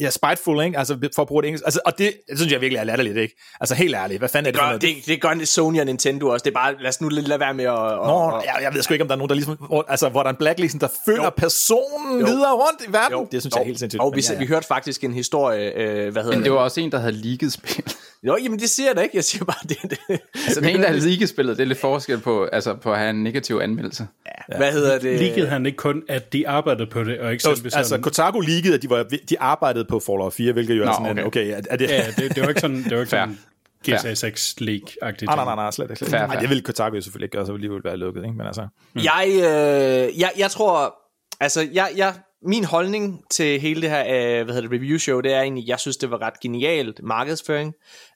Ja, spiteful, ikke? Altså, for at bruge det engelsk. Altså, og det, det synes jeg virkelig er latterligt, ikke? Altså, helt ærligt. Hvad fanden er det, Gør, for noget? det, det gør det Sony og Nintendo også. Det er bare, lad os nu lidt lade være med at... Nå, og, jeg, jeg ved sgu ikke, om der er nogen, der ligesom... Hvor, altså, hvor der er en blacklisten, der følger Jo. personen Jo. videre rundt i verden. Jo. Det synes Jo. jeg er helt sindssygt. Og vi, ja, ja. vi hørte faktisk en historie, øh, hvad hedder Men det var også en, der havde leaget spil. Jo, jamen det siger jeg da ikke. Jeg siger bare, det, det. Altså, den ene, der havde leaget spillet, det er lidt forskel på, altså, på at have en negativ anmeldelse. Ja. Hvad hedder det? Liggede han ikke kun, at de arbejdede på det, og ikke sådan... altså, Kotaku leakede, at de, var, de arbejdede på Fallout 4, hvilket jo er Nå, sådan en, okay. okay, er, er det... Ja, det, det var ikke sådan, det var ikke sådan GTA 6 league-agtigt. Ah, nej, nej, nej, slet ikke. Slet. Fair, ikke. Ej, fair. det ville Kotaku jo selvfølgelig ikke gøre, så ville de jo være lukket, ikke? Men altså... Jeg, øh, jeg, jeg tror, altså, jeg, jeg, min holdning til hele det her, øh, hvad hedder det, review show, det er egentlig, jeg synes, det var ret genialt markedsføring.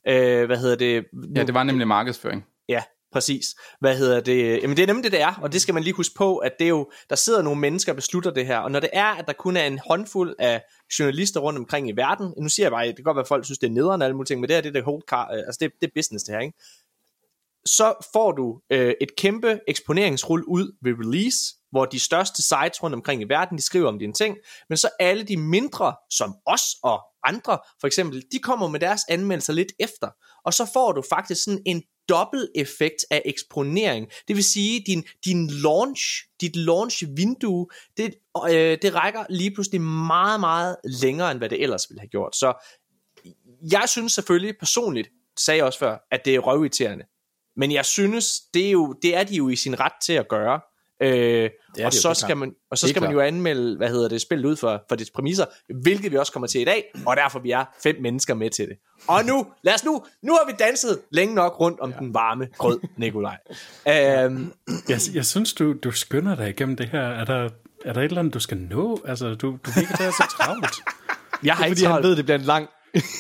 Øh, hvad hedder det? Ja, det var nemlig markedsføring. Ja, præcis. Hvad hedder det? Jamen det er nemlig det, det er, og det skal man lige huske på, at det er jo, der sidder nogle mennesker og beslutter det her, og når det er, at der kun er en håndfuld af journalister rundt omkring i verden, nu siger jeg bare, det kan godt være, at folk synes, det er nederen og alle mulige ting, men det her, det er det whole car, øh, altså det, det er business det her, ikke? Så får du øh, et kæmpe eksponeringsrull ud ved release, hvor de største sites rundt omkring i verden, de skriver om dine ting, men så alle de mindre, som os og andre, for eksempel, de kommer med deres anmeldelser lidt efter, og så får du faktisk sådan en dobbelt effekt af eksponering. Det vil sige, din, din launch, dit launch-vindue, det, øh, det rækker lige pludselig meget, meget længere, end hvad det ellers ville have gjort. Så jeg synes selvfølgelig personligt, sagde jeg også før, at det er røvirriterende. Men jeg synes, det er, jo, det er de jo i sin ret til at gøre. Øh, det og, så det er skal man, og så skal man jo anmelde, hvad hedder det, spillet ud for, for dets præmisser, hvilket vi også kommer til i dag, og derfor vi er fem mennesker med til det. Og nu, lad os nu, nu har vi danset længe nok rundt om ja. den varme grød, Nikolaj. Øhm, Jeg, jeg synes, du, du skynder dig igennem det her. Er der, er der et eller andet, du skal nå? Altså, du, du virker til at så travlt. jeg har ikke Fordi han travlt. ved, det bliver en lang...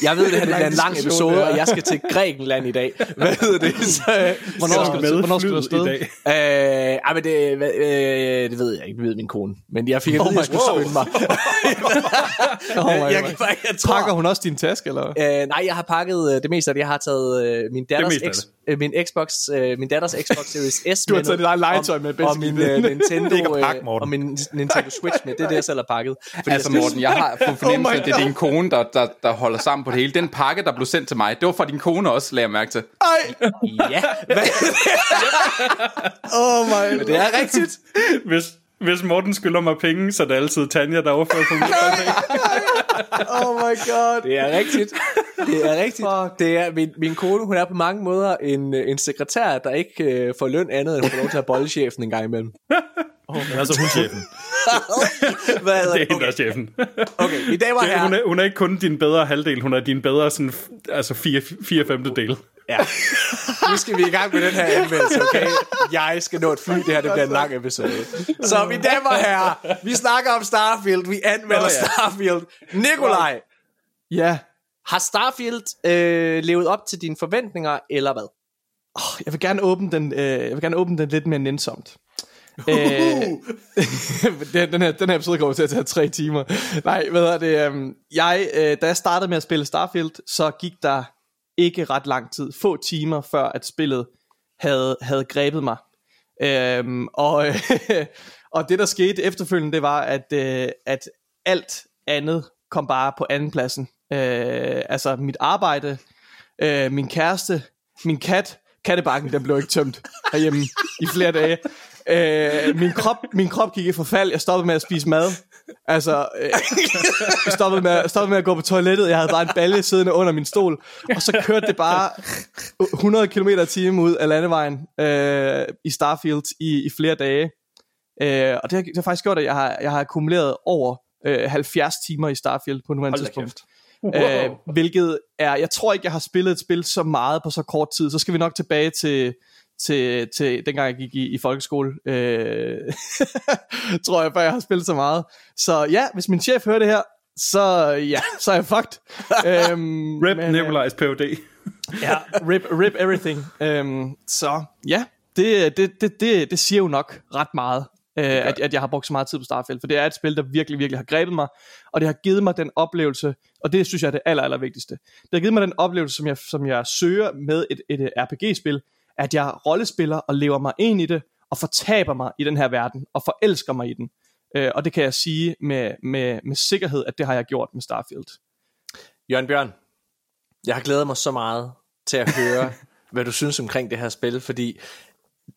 Jeg ved, det her det bliver en lang episode, og jeg skal til Grækenland i dag. Hvad hedder det? Så, Hvornår Skal med hvornår skal du afsted? i dag? Øh, ej, men det, øh, det ved jeg ikke, det ved min kone. Men jeg fik at Oh vide, at jeg skulle skynde mig. Oh jeg, jeg Pakker tror, hun også din taske, eller? øh, nej, jeg har pakket øh, det meste af det. Jeg har taget øh, min, datters meste af X, øh, min, Xbox, øh, min datters Xbox Series S Du har med taget dit eget legetøj med, og, og min øh, Nintendo, pakke, øh, Morten. og min Nintendo Switch med. Det er det, jeg selv har pakket. Fordi Altså jeg Morten, jeg har på fornemmelse, Oh my at det er din kone, der, der, der holder sammen på det hele. Den pakke, der blev sendt til mig, det var fra din kone også, lagde jeg mærke til. Ej! Ja, hvad, Oh my det er rigtigt. Hvis, hvis Morten skylder mig penge, så er det altid Tanja, der overfører på min. Oh my god. Det er rigtigt. Det er rigtigt. Det er, min, min kone, hun er på mange måder en, en sekretær, der ikke øh, får løn andet, end hun får lov til at bolle chefen en gang imellem. Men altså, hun er chefen. Hvad hedder Det er det? hende, Okay, er chefen. okay. mine damer og Det, hun, er, hun er ikke kun din bedre halvdel, hun er din bedre sådan, altså fire, fire femtedel. Ja. Nu skal vi i gang med den her anmeldelse, okay? Jeg skal nå et fly, det her det bliver en lang episode. Så mine damer herrer, vi snakker om Starfield, vi anmelder Nå ja. Starfield. Nikolaj, Ja. har Starfield øh, levet op til dine forventninger, eller hvad? Jeg vil gerne åbne den, øh, jeg vil gerne åbne den lidt mere nænsomt. Øh, den, den, her, den her episode kommer til at tage tre timer. Nej, hvad er det? øhm, jeg, øh, da jeg startede med at spille Starfield, så gik der ikke ret lang tid, få timer før at spillet havde, havde grebet mig. Øhm, og, øh, og det der skete efterfølgende, det var, at, øh, at alt andet kom bare på andenpladsen. Øh, altså mit arbejde, øh, min kæreste, min kat, kattebakken, den blev ikke tømt herhjemme i flere dage. Øh, min, krop, min krop gik i forfald, jeg stoppede med at spise mad. Altså, øh, jeg stoppede med, stoppede med at gå på toilettet, jeg havde bare en balje siddende under min stol, og så kørte det bare 100 km i timen ud af landevejen øh, i Starfield i, i flere dage. Øh, og det har, det har faktisk gjort, at jeg har, jeg har akkumuleret over øh, 70 timer i Starfield på nuværende Hold da tidspunkt. Øh, hvilket er, jeg tror ikke, jeg har spillet et spil så meget på så kort tid. Så skal vi nok tilbage til, til, til dengang jeg gik i, i folkeskole. Øh, tror jeg, før jeg har spillet så meget. Så ja, hvis min chef hører det her, så ja, så er jeg fucked. øhm, Rep men, øh, Nikolajs PhD. Ja, rip, rip everything. Øhm, så ja, det, det, det, det, det siger jo nok ret meget, øh, at, at jeg har brugt så meget tid på Starfield, for det er et spil, der virkelig, virkelig har grebet mig, og det har givet mig den oplevelse, og det synes jeg er det aller, aller vigtigste. Det har givet mig den oplevelse, som jeg, som jeg søger med et, et RPG-spil, at jeg rollespiller og lever mig ind i det, og fortaber mig i den her verden, og forelsker mig i den. Øh, og det kan jeg sige med, med, med sikkerhed, at det har jeg gjort med Starfield. Jørgen Bjørn, jeg har glædet mig så meget til at høre, hvad du synes omkring det her spil, fordi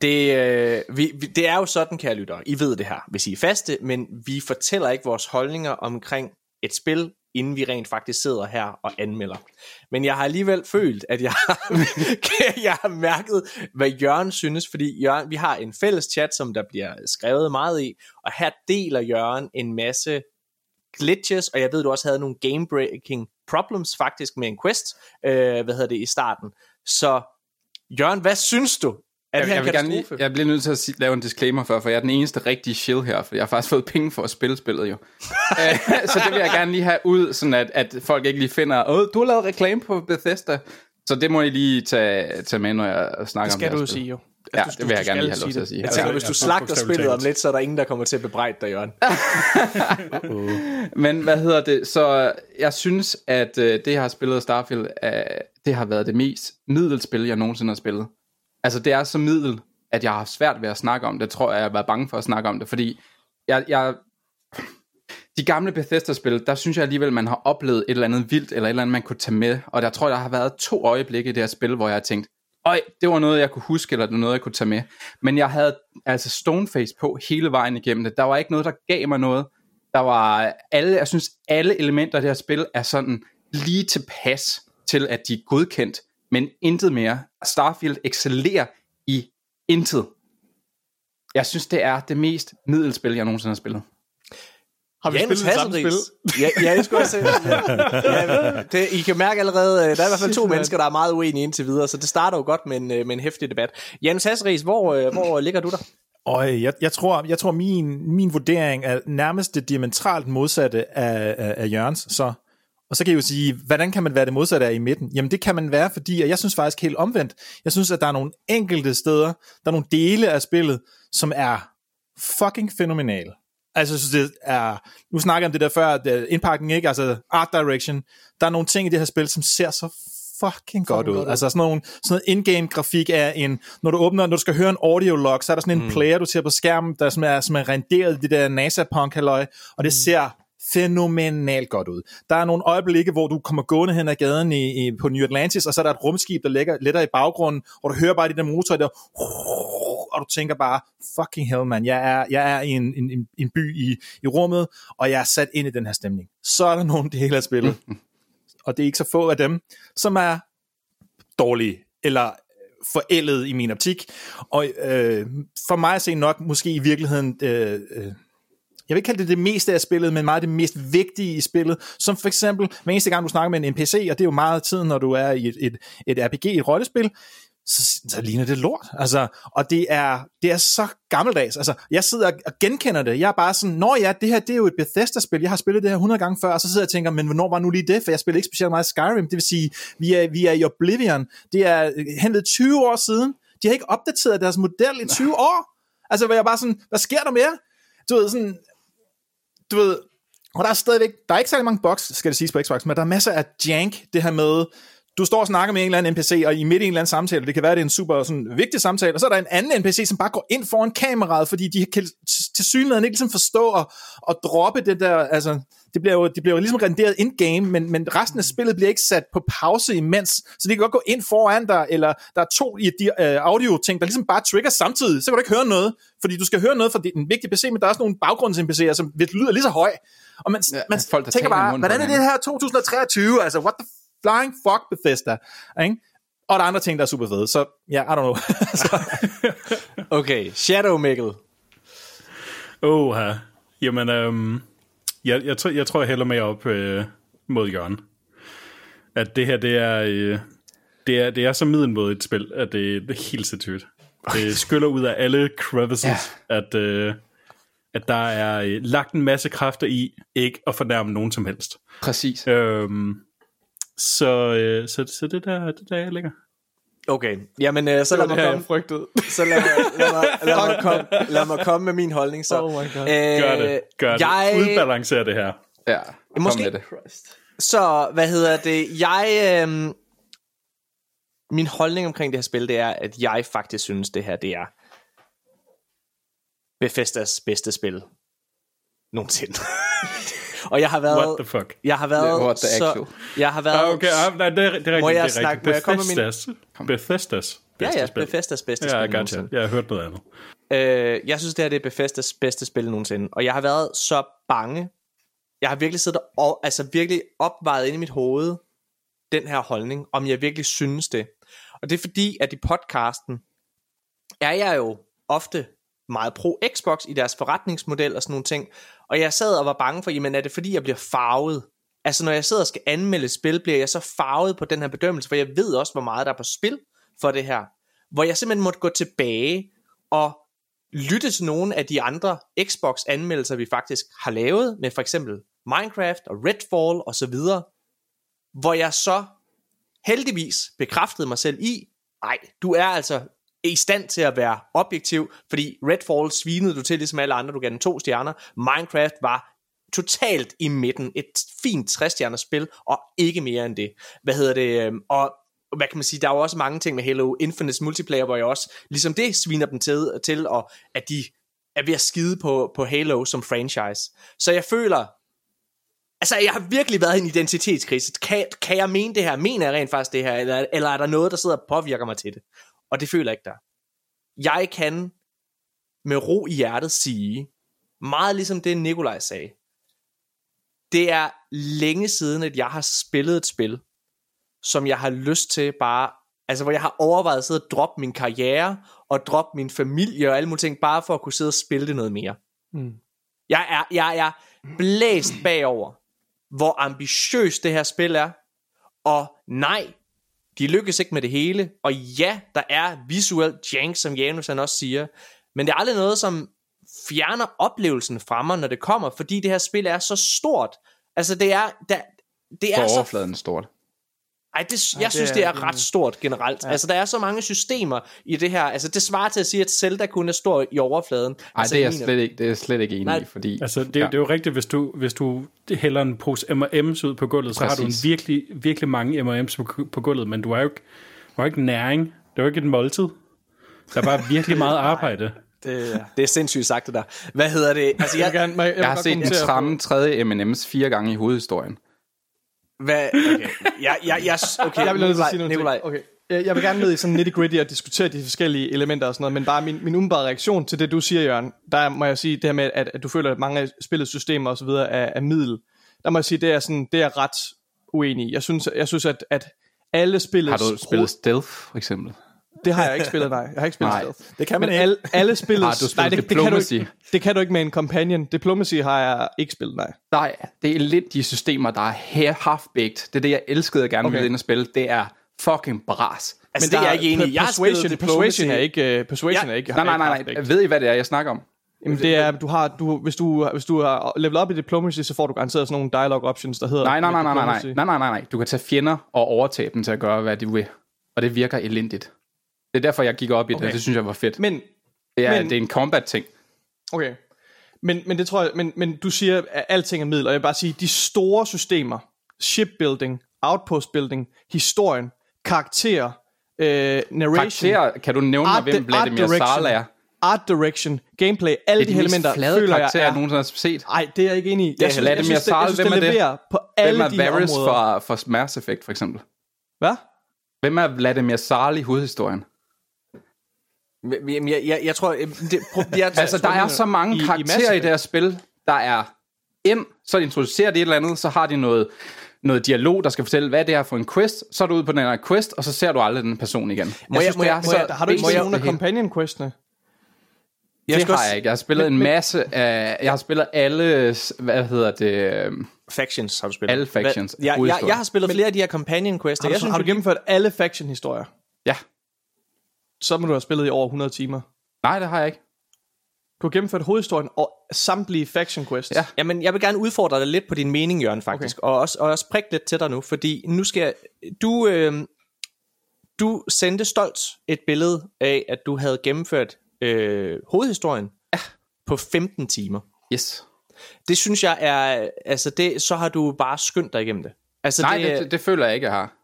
det, øh, vi, det er jo sådan, kære lytter, I ved det her, hvis I er faste, men vi fortæller ikke vores holdninger omkring et spil, inden vi rent faktisk sidder her og anmelder. Men jeg har alligevel følt, at jeg, jeg har mærket, hvad Jørgen synes, fordi Jørgen, vi har en fælles chat, som der bliver skrevet meget i, og her deler Jørgen en masse glitches, og jeg ved, du også havde nogle game-breaking problems faktisk med en quest, øh, hvad hedder det, i starten. Så Jørgen, hvad synes du? Er Jeg, det her jeg, vil gerne jeg bliver nødt til at sige, lave en disclaimer for, for jeg er den eneste rigtige shill her, for jeg har faktisk fået penge for at spille spillet jo. Øh, så det vil jeg gerne lige have ud, sådan at, at folk ikke lige finder, åh, du har lavet reklame på Bethesda. Så det må I lige tage, tage med, når jeg snakker Det skal om du jo det her spil. sige jo. Ja, Altså, det vil jeg skal gerne lige have lov sige til at det. sige. Jeg Altså, tænker, jeg hvis du slagter spillet om lidt, så er der ingen, der kommer til at bebrejde dig, Jørgen. Men hvad hedder det? Så jeg synes, at øh, det her spillet Starfield, det har været det mest middelspil, jeg nogensinde har spillet. Altså det er så middel, at jeg har haft svært ved at snakke om det. Tror jeg, jeg har været bange for at snakke om det, fordi jeg, jeg de gamle Bethesda-spil, der synes jeg alligevel, man har oplevet et eller andet vildt, eller et eller andet, man kunne tage med. Og der tror jeg, der har været to øjeblikke i det her spil, hvor jeg har tænkt, øj, det var noget, jeg kunne huske, eller det var noget, jeg kunne tage med. Men jeg havde altså stoneface på hele vejen igennem det. Der var ikke noget, der gav mig noget. Der var alle, jeg synes, alle elementer af det her spil er sådan lige tilpas til, at de er godkendt, men intet mere. Starfield excellerer i intet. Jeg synes, det er det mest middelspil, jeg nogensinde har spillet. Har vi Janus spillet det samme spil? Ja, ja, jeg skulle også sige. Ja, det, I kan mærke allerede, øh, der er i hvert fald to mennesker, der er meget uenige indtil videre, så det starter jo godt med en, øh, med en hæftig debat. Janus Hasselriis, hvor, øh, hvor ligger du der? Og jeg, jeg tror, jeg tror min, min vurdering er nærmest det diametralt modsatte af, af, af Jørgens. Så, og så kan jeg jo sige, hvordan kan man være det modsatte af i midten? Jamen det kan man være, fordi og jeg synes faktisk helt omvendt. Jeg synes, at der er nogle enkelte steder, der er nogle dele af spillet, som er fucking fænomenale. Altså, jeg synes, det er... Nu snakker jeg om det der før, at øh, indpakning, ikke? Altså, art direction. Der er nogle ting i det her spil, som ser så fucking godt ud. godt. Altså sådan nogle, sådan noget in-game grafik er en, når du åbner, når du skal høre en audio log, så er der sådan en mm. player, du ser på skærmen, der som er, som er renderet i det der NASA punk halløj, og det ser fænomenalt godt ud. Der er nogle øjeblikke, hvor du kommer gående hen ad gaden i, i, på New Atlantis, og så er der et rumskib, der ligger letter i baggrunden, og du hører bare de der motorer der, og du tænker bare, fucking hell man, jeg er, jeg er i en, en, en- en by i, i rummet, og jeg er sat ind i den her stemning. Så er der nogle dele af spillet, og det er ikke så få af dem, som er dårlige, eller forældet i min optik. Og øh, for mig at se nok måske i virkeligheden, øh, øh, jeg vil ikke kalde det det meste af spillet, men meget det mest vigtige i spillet, som for eksempel, hver eneste gang du snakker med en NPC, og det er jo meget tiden, når du er i et, et, et RPG, et rollespil, så, så ligner det lort. Altså, og det er, det er så gammeldags. Altså, jeg sidder og genkender det. Jeg er bare sådan, nå ja, det her det er jo et Bethesda-spil. Jeg har spillet det her 100 gange før, og så sidder jeg og tænker, men hvornår var nu lige det? For jeg spiller ikke specielt meget Skyrim. Det vil sige, vi er, vi er i Oblivion. Det er hen ved 20 år siden. De har ikke opdateret deres model i 20 år. Altså, hvor jeg bare sådan, hvad sker der med jer? Du ved, sådan, du ved, og der er stadigvæk, der er ikke særlig mange bugs, skal det siges på Xbox, men der er masser af jank, det her med, du står og snakker med en eller anden NPC, og i midt i en eller anden samtale, det kan være, det er en super sådan, vigtig samtale, og så er der en anden NPC, som bare går ind foran kameraet, fordi de kan til synligheden ikke ligesom forstå og, at droppe det der, altså, det bliver jo, det bliver jo ligesom renderet in-game, men, men resten af spillet bliver ikke sat på pause imens, så de kan godt gå ind foran dig, eller der er to i de, øh, audio-ting, der ligesom bare trigger samtidig, så kan du ikke høre noget, fordi du skal høre noget fra en vigtig PC, men der er også nogle baggrunds-NPC'er, som lyder lige så høj, og man, Ja, ja, man folk, der tænker bare, hvordan er det her 2023, altså what the flying fuck Bethesda, ikke? Og der er andre ting, der er super fede, så ja, I don't know. Okay, Shadow Mikkel. Åh, her. Jamen, øhm, jeg, jeg, tror, jeg tror, jeg hælder med op øh, mod Jørgen. At det her, det er, øh, det er, det er så middelmådigt et spil, at det, det er helt sindssygt. Det skyller ud af alle crevices, ja. at, øh, at der er øh, lagt en masse kræfter i ikke at fornærme nogen som helst. Præcis. Øhm, så, øh, så, så det der, det der, jeg ligger. Okay, jamen øh, så lad mig komme. frygtet. Så lad, lad, mig, lad, mig komme, lad mig komme med min holdning så. Oh my God. Øh, Gør det, gør det. Jeg, Udbalancer det her. Ja, kom Måske- med det. Så, hvad hedder det? Jeg... Øh, min holdning omkring det her spil, det er, at jeg faktisk synes, det her, det er Bethesdas bedste spil nogensinde. og jeg har været... What the fuck? Jeg har været What the så... actual? Jeg har været... Ah, okay, ah, nej, det er, det er rigtigt. Må jeg det er snakke- rigtigt. med min- Bethesdas. Bethesdas Ja, bedste ja, spil. Bethesdas bedste Ja, spil jeg gotcha. Jeg har hørt noget andet. Øh, jeg synes, det her det er Bethesdas bedste spil nogensinde. Og jeg har været så bange. Jeg har virkelig siddet og altså virkelig opvejet ind i mit hoved den her holdning, om jeg virkelig synes det. Og det er fordi, at i podcasten er jeg jo ofte meget pro Xbox i deres forretningsmodel og sådan nogle ting. Og jeg sad og var bange for, jamen er det fordi, jeg bliver farvet? Altså når jeg sidder og skal anmelde spil, bliver jeg så farvet på den her bedømmelse, for jeg ved også, hvor meget der er på spil for det her. Hvor jeg simpelthen måtte gå tilbage og lytte til nogle af de andre Xbox anmeldelser, vi faktisk har lavet, med for eksempel Minecraft og Redfall og så videre, hvor jeg så heldigvis bekræftede mig selv i, nej, du er altså i stand til at være objektiv, fordi Redfall svinede du til ligesom alle andre, du gav den to stjerner. Minecraft var totalt i midten, et fint 60 spil, og ikke mere end det. Hvad hedder det? Øhm, og hvad kan man sige, der er jo også mange ting med Halo Infinite multiplayer, hvor jeg også, ligesom det, sviner dem til, til og at de er ved at skide på, på Halo som franchise. Så jeg føler, altså jeg har virkelig været i en identitetskrise. Kan, kan jeg mene det her? Mener jeg rent faktisk det her? Eller, eller er der noget, der sidder og påvirker mig til det? Og det føler jeg ikke der. Jeg kan med ro i hjertet sige, meget ligesom det Nikolaj sagde, det er længe siden, at jeg har spillet et spil, som jeg har lyst til bare, altså hvor jeg har overvejet at sidde og droppe min karriere, og droppe min familie og alle mulige ting, bare for at kunne sidde og spille det noget mere. Mm. Jeg er, jeg er blæst bagover, hvor ambitiøst det her spil er, og nej, de lykkes ikke med det hele, og ja, der er visuelt jank, som Janus han også siger, men det er aldrig noget, som fjerner oplevelsen fra mig, når det kommer, fordi det her spil er så stort. Altså det er, der, det er På så overfladen stort. Ej, det, jeg det synes, det er det er- ret stort generelt. Ja. Altså, der er så mange systemer i det her. Altså, det svarer til at sige, at Zelda kun er stor i overfladen. Nej, altså, det er jeg slet ikke, det er jeg slet ikke enig Nej. i, fordi... Altså, det, Ja. ja. det er jo rigtigt, hvis du, hvis du hælder en pose M&M's ud på gulvet, så har du en Præcis. virkelig, virkelig mange M&M's på, på gulvet, men du har jo ikke, du har ikke næring. Det er jo ikke et måltid. Der er bare virkelig meget arbejde. Det, det er sindssygt sagt, det der. Hvad hedder det? Altså, Jeg, jeg, gerne, jeg, jeg, Jeg har set en tramme tredje M&M's fire gange i hovedhistorien. Hvad, okay. Jeg, jeg, jeg, okay, Jeg vil nødt til at sige noget. Nikolaj. Okay. Jeg jeg vil gerne ned i sådan nitty gritty og diskutere de forskellige elementer og sådan noget, men bare min, min umiddelbare reaktion til det, du siger, Jørgen, der må jeg sige det her med, at, at du føler, at mange af spillets systemer og så videre er, er middel. Der må jeg sige, det er, sådan, det er ret uenig i. Jeg synes, jeg synes at, at alle spillets... Har du spillet Stealth, for eksempel? Det har jeg ikke spillet, nej. Jeg har ikke spillet Nej, stealth. det kan man Men ikke. alle, alle spillets... Har du spillet nej, det, det, kan du Diplomacy? ikke, det kan du ikke med en companion. Diplomacy har jeg ikke spillet, nej. Nej, det er lidt de systemer, der er half-baked. Det er det, jeg elskede at gerne Okay. ville ind og spille. Det er fucking bras. Altså, det er jeg ikke enig i. Spillet persuasion, Diplomacy. persuasion er ikke... Uh, persuasion Ja. er ikke... Nej, nej, nej, nej. Ved I, hvad det er, jeg snakker om? Jamen, det er, du har, du, hvis, du, hvis du har level op i diplomacy, så får du garanteret sådan nogle dialogue options, der hedder... Nej, nej, nej, nej, nej, nej, diplomacy. nej, nej, nej, nej. Du kan tage fjender og overtage dem til at gøre, hvad de vil. Og det virker elendigt. Det er derfor, jeg gik op i det, Okay. og det synes jeg var fedt. Men, Det er, men- det er en combat-ting. okay. Men, men det tror jeg, men, men du siger, at alting er middel, og jeg vil bare sige, de store systemer, shipbuilding, outpost building, historien, karakterer, øh, narration, Karakterer, kan du nævne mig, art, hvem Vladimir Sala er? art direction, gameplay, alle Det de de elementer, flade føler jeg jeg er... nogensinde har set. Nej, det er jeg ikke enig i. Jeg synes, jeg Vladimir synes, det, jeg Sala. synes, det Hvem er det? på Hvem alle er de Varys områder. fra, fra Mass Effect, for eksempel? Hvad? Hvem er Vladimir Sala i hovedhistorien? Jamen, jeg, jeg, jeg tror... Det, pro- jeg, Altså, der er så mange i- i karakterer Mass i det her spil, der er ind, så introducerer de et eller andet, så har de noget, noget dialog, der skal fortælle, hvad det er for en quest, så er du ude på den her quest, og så ser du aldrig den person igen. Jeg jeg- synes, må det jeg- må så jeg- Har du ikke spillet nogen af det companion questene? jeg Det har jeg ikke. Jeg har spillet en masse af... Jeg har spillet alle... Hvad hedder det? Factions har du spillet. Alle factions. Hvad- Jeg, jeg, jeg har spillet flere af de her companion quests. Har Jeg du, synes, har du gennemført alle faction-historier? Ja. Så må du have spillet i over 100 timer. Nej, det har jeg ikke. Du har gennemført hovedhistorien og samtlige faction quests. Ja. Jamen, jeg vil gerne udfordre dig lidt på din mening, Jørgen, faktisk. Okay. Og, også, og også prikke lidt til dig nu, fordi nu skal jeg... Du, øh, du sendte stolt et billede af, at du havde gennemført øh, hovedhistorien ja. på 15 timer. Yes. Det synes jeg er... Altså, det, så har du bare skyndt dig igennem det. Altså, Nej, det, det, det føler jeg ikke, jeg har.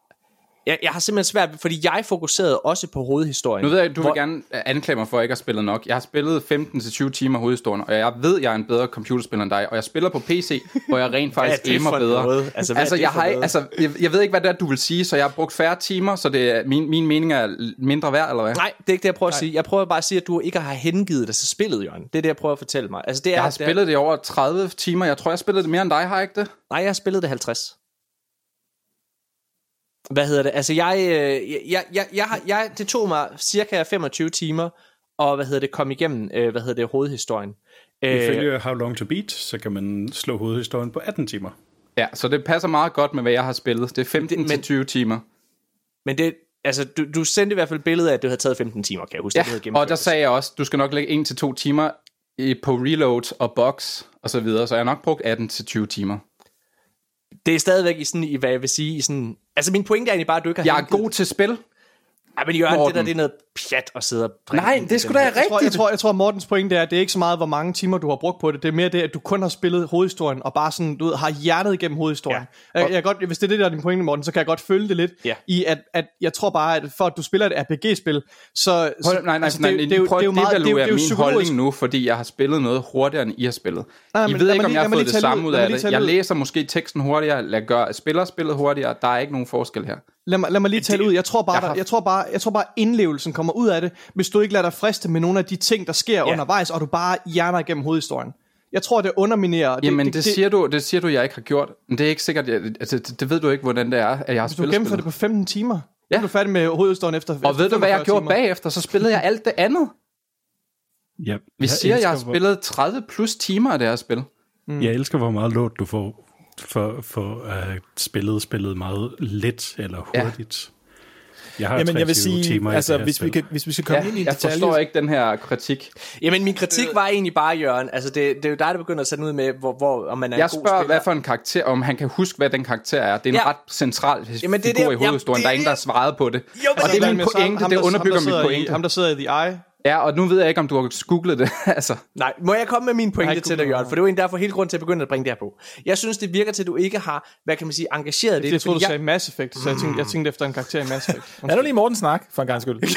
Jeg, jeg har simpelthen svært, fordi jeg fokuserede også på hovedhistorien. Nu ved jeg, du Hvor- vil gerne anklage mig for at ikke at have spillet nok. Jeg har spillet 15-20 timer hovedhistorien, og jeg ved, jeg er en bedre computerspiller end dig, og jeg spiller på PC, hvor jeg rent faktisk aimer bedre. noget? Altså, altså, jeg, har, ikke- noget? altså jeg, jeg ved ikke, hvad det er, du vil sige, så jeg har brugt færre timer, så det er, min, min mening er mindre værd, eller hvad? Nej, det er ikke det, jeg prøver at sige. Jeg prøver bare at sige, at du ikke har hengivet dig til spillet, Jørgen. Det er det, jeg prøver at fortælle mig. Altså, det er, Jeg har det er- spillet det i over 30 timer. Jeg tror, jeg spillede det mere end dig, har jeg ikke det? Nej, jeg har spillet det 50. Hvad hedder det? Altså, jeg, øh, jeg, jeg, jeg, har, jeg, det tog mig cirka 25 timer, og hvad hedder det, kom igennem, øh, hvad hedder det, hovedhistorien. Øh, Ifølge How Long to Beat, så kan man slå hovedhistorien på 18 timer. Ja, så det passer meget godt med, hvad jeg har spillet. Det er 15-20 timer. men det, altså, du, du sendte i hvert fald et billede af, at det havde taget 15 timer, kan jeg huske. Ja, du gennemført og der det. sagde jeg også, du skal nok lægge 1-2 timer i, på reload og box og så videre, så jeg har nok brugt 18-20 timer. Det er stadigvæk i sådan, i hvad jeg vil sige, i sådan... Altså, min pointe er egentlig bare, at du ikke har Jeg er god til spil. Ja, men Jørgen, det Morten. der, det er noget pjat at sidde og Nej, det i den da her. Jeg tror, jeg, rigtigt. tror, jeg tror, Mortens pointe er, at det er ikke så meget, hvor mange timer du har brugt på det. Det er mere det, at du kun har spillet hovedhistorien, og bare sådan, du ved, har hjertet igennem hovedhistorien. Ja. Jeg, jeg, godt, hvis det er det, der er din pointe, Morten, så kan jeg godt følge det lidt. Ja. I at, at jeg tror bare, at for at du spiller et RPG-spil, så... Hold, nej, nej, altså, nej, det, det, det, er prøv det at meget- det er devaluere det er jo min psykologisk. holdning nu, fordi jeg har spillet noget hurtigere, end I har spillet. Nej, I men ved lad ikke, om jeg har fået det samme ud. af det. Jeg læser måske teksten hurtigere, gør, spiller spillet hurtigere. Der er ikke nogen forskel her. Lad mig, lad mig lige tale ud. Jeg tror bare, Jeg jeg, har- der, jeg tror bare, jeg tror bare indlevelsen kommer ud af det, hvis du ikke lader dig friste med nogle af de ting, der sker ja. undervejs, og du bare hjerner igennem hovedhistorien. Jeg tror, det underminerer. Det, Jamen, det, det, siger du, det siger du, jeg ikke har gjort. Men det er ikke sikkert, jeg, altså, det, det ved du ikke, hvordan det er, at jeg har Du spillet gennemfører det på 15 timer. Ja. Du er færdig med hovedhistorien efter Og ved du, hvad jeg gjorde bagefter? Så spillede jeg alt det andet. Ja, Vi siger, jeg har spillet 30 plus timer af det her spil. Mm. Jeg elsker, hvor meget låt du får for, for at have spillet spillet meget let eller Ja. hurtigt. Jeg har Jamen, jeg vil 23 sige, timer altså, det hvis vi, kan, hvis vi skal komme Ja, ind i en jeg detalje... forstår ikke den her kritik. Jamen, min kritik var egentlig bare, Jørgen, altså det, det er jo dig, der begynder at sætte ud med, hvor, hvor, om man er Jeg en god spørger, spiller. hvad for en karakter, om han kan huske, hvad den karakter er. Det er en Ja. ret central Jamen, det figur det, i hovedhistorien. jamen, Der er det- ingen, der har svaret på det. Jo, og det er min pointe, ham, det der- underbygger ham, min pointe. I, ham, der sidder i The Eye. Ja, og nu ved jeg ikke, om du har googlet det. altså, Nej, må jeg komme med min Jeg pointe til dig, Jørgen? For det var egentlig derfor hele grunden til at begynde at bringe det her på. Jeg synes, det virker til, at du ikke har, hvad kan man sige, engageret det. Jeg troede, du fordi sagde Mass Effect, så jeg tænkte, jeg tænkte efter en karakter i Mass Effect. Lad nu lige Morten snak, for en gang skyld.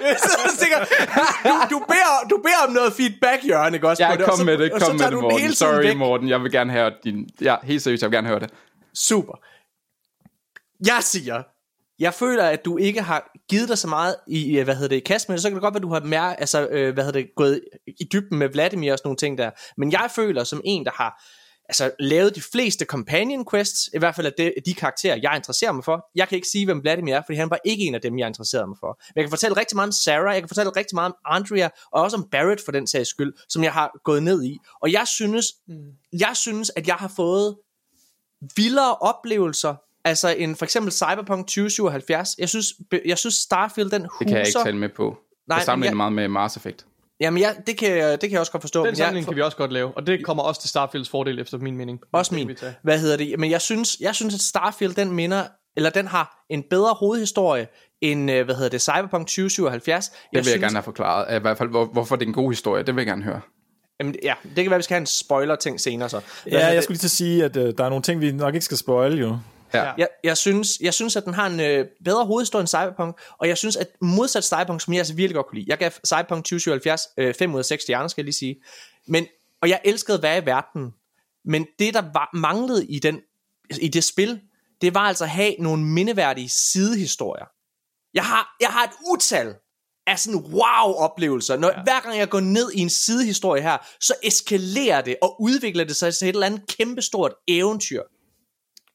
Jeg tænker, du, du, beder, du beder om noget feedback, Jørgen, ikke også? ja, det, og kom så- med det, kom med det, du Morten. Sorry, væk. Morten, jeg vil gerne høre din... Ja, helt seriøst, jeg vil gerne høre det. Super. Jeg siger, jeg føler, at du ikke har givet dig så meget i, hvad hedder det, i kast det. Så kan det godt være, at du har mær- altså, øh, hvad hedder det, gået i dybden med Vladimir og sådan nogle ting der. Men jeg føler som en, der har altså, lavet de fleste companion quests, i hvert fald af de, de karakterer, jeg interesserer mig for. Jeg kan ikke sige, hvem Vladimir er, fordi han var ikke en af dem, jeg interesserede mig for. Men jeg kan fortælle rigtig meget om Sarah, jeg kan fortælle rigtig meget om Andrea, og også om Barrett for den sags skyld, som jeg har gået ned i. Og jeg synes, jeg synes, at jeg har fået vildere oplevelser, altså en for eksempel Cyberpunk 2077. Jeg synes, jeg synes Starfield, den huser... Det kan jeg ikke tale med på. Nej, jeg sammenligner men meget med Mars Effect. Jamen, ja, det kan, jeg- det kan jeg også godt forstå. Den men jeg- sammenligning kan vi også godt lave, og det kommer også til Starfields fordel, efter min mening. Også min. Hvad hedder det? Men jeg synes, jeg synes at Starfield, den minder, eller den har en bedre hovedhistorie end, øh, hvad hedder det, Cyberpunk 2077. Det vil jeg gerne have forklaret. I hvert fald, hvor, hvorfor det er en god historie. Det vil jeg gerne høre. Jamen, ja, det kan være, at vi skal have en spoiler-ting senere så. Hvad Ja, jeg det? skulle lige til at sige, at øh, der er nogle ting, vi nok ikke skal spoil jo. Ja. Jeg, jeg, synes, jeg synes, at den har en øh, bedre hovedhistorie end Cyberpunk, og jeg synes, at modsat Cyberpunk, som jeg altså virkelig godt kunne lide, jeg gav Cyberpunk 2077 øh, 5 ud af 6 stjerner, skal jeg lige sige, men, og jeg elskede hvad i verden, men det, der var, manglede i, den, i det spil, det var altså at have nogle mindeværdige sidehistorier. Jeg har, jeg har et utal af sådan wow-oplevelser. Når, ja. Hver gang jeg går ned i en sidehistorie her, så eskalerer det og udvikler det sig til et eller andet kæmpestort eventyr.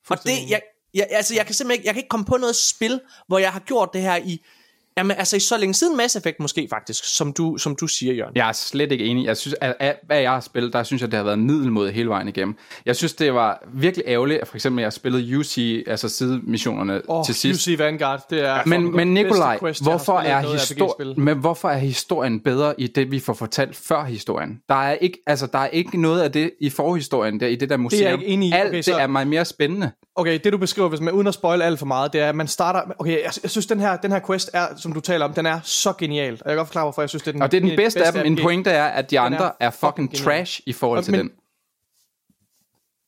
Og det, jeg, jeg, altså, jeg kan simpelthen ikke, jeg kan ikke komme på noget spil, hvor jeg har gjort det her i, jamen, altså i så længe siden Mass Effect måske faktisk, som du, som du siger, Jørgen. Jeg er slet ikke enig. Jeg synes, at af hvad jeg har spillet, der synes jeg, det har været middelmåde hele vejen igennem. Jeg synes, det var virkelig ærgerligt, at for eksempel jeg spillede UC, altså sidemissionerne oh, til sidst. UC Vanguard, det er... Men, men Nikolaj, quest, hvorfor er, histor- men hvorfor er historien bedre i det, vi får fortalt før historien? Der er ikke, altså, der er ikke noget af det i forhistorien, der, i det der museum. jeg ikke enig i. Alt Okay, det så- er mig mere spændende. Okay, det du beskriver, hvis man uden at spoil alt for meget, det er, at man starter... Okay, jeg, jeg synes, den her, den her quest er, som du taler om, den er så genial. Og jeg kan godt forklare, hvorfor jeg synes, det er den, Og det er den bedste af dem. Min pointe er, at de er andre er fucking fucking genial. trash i forhold Og til men- den.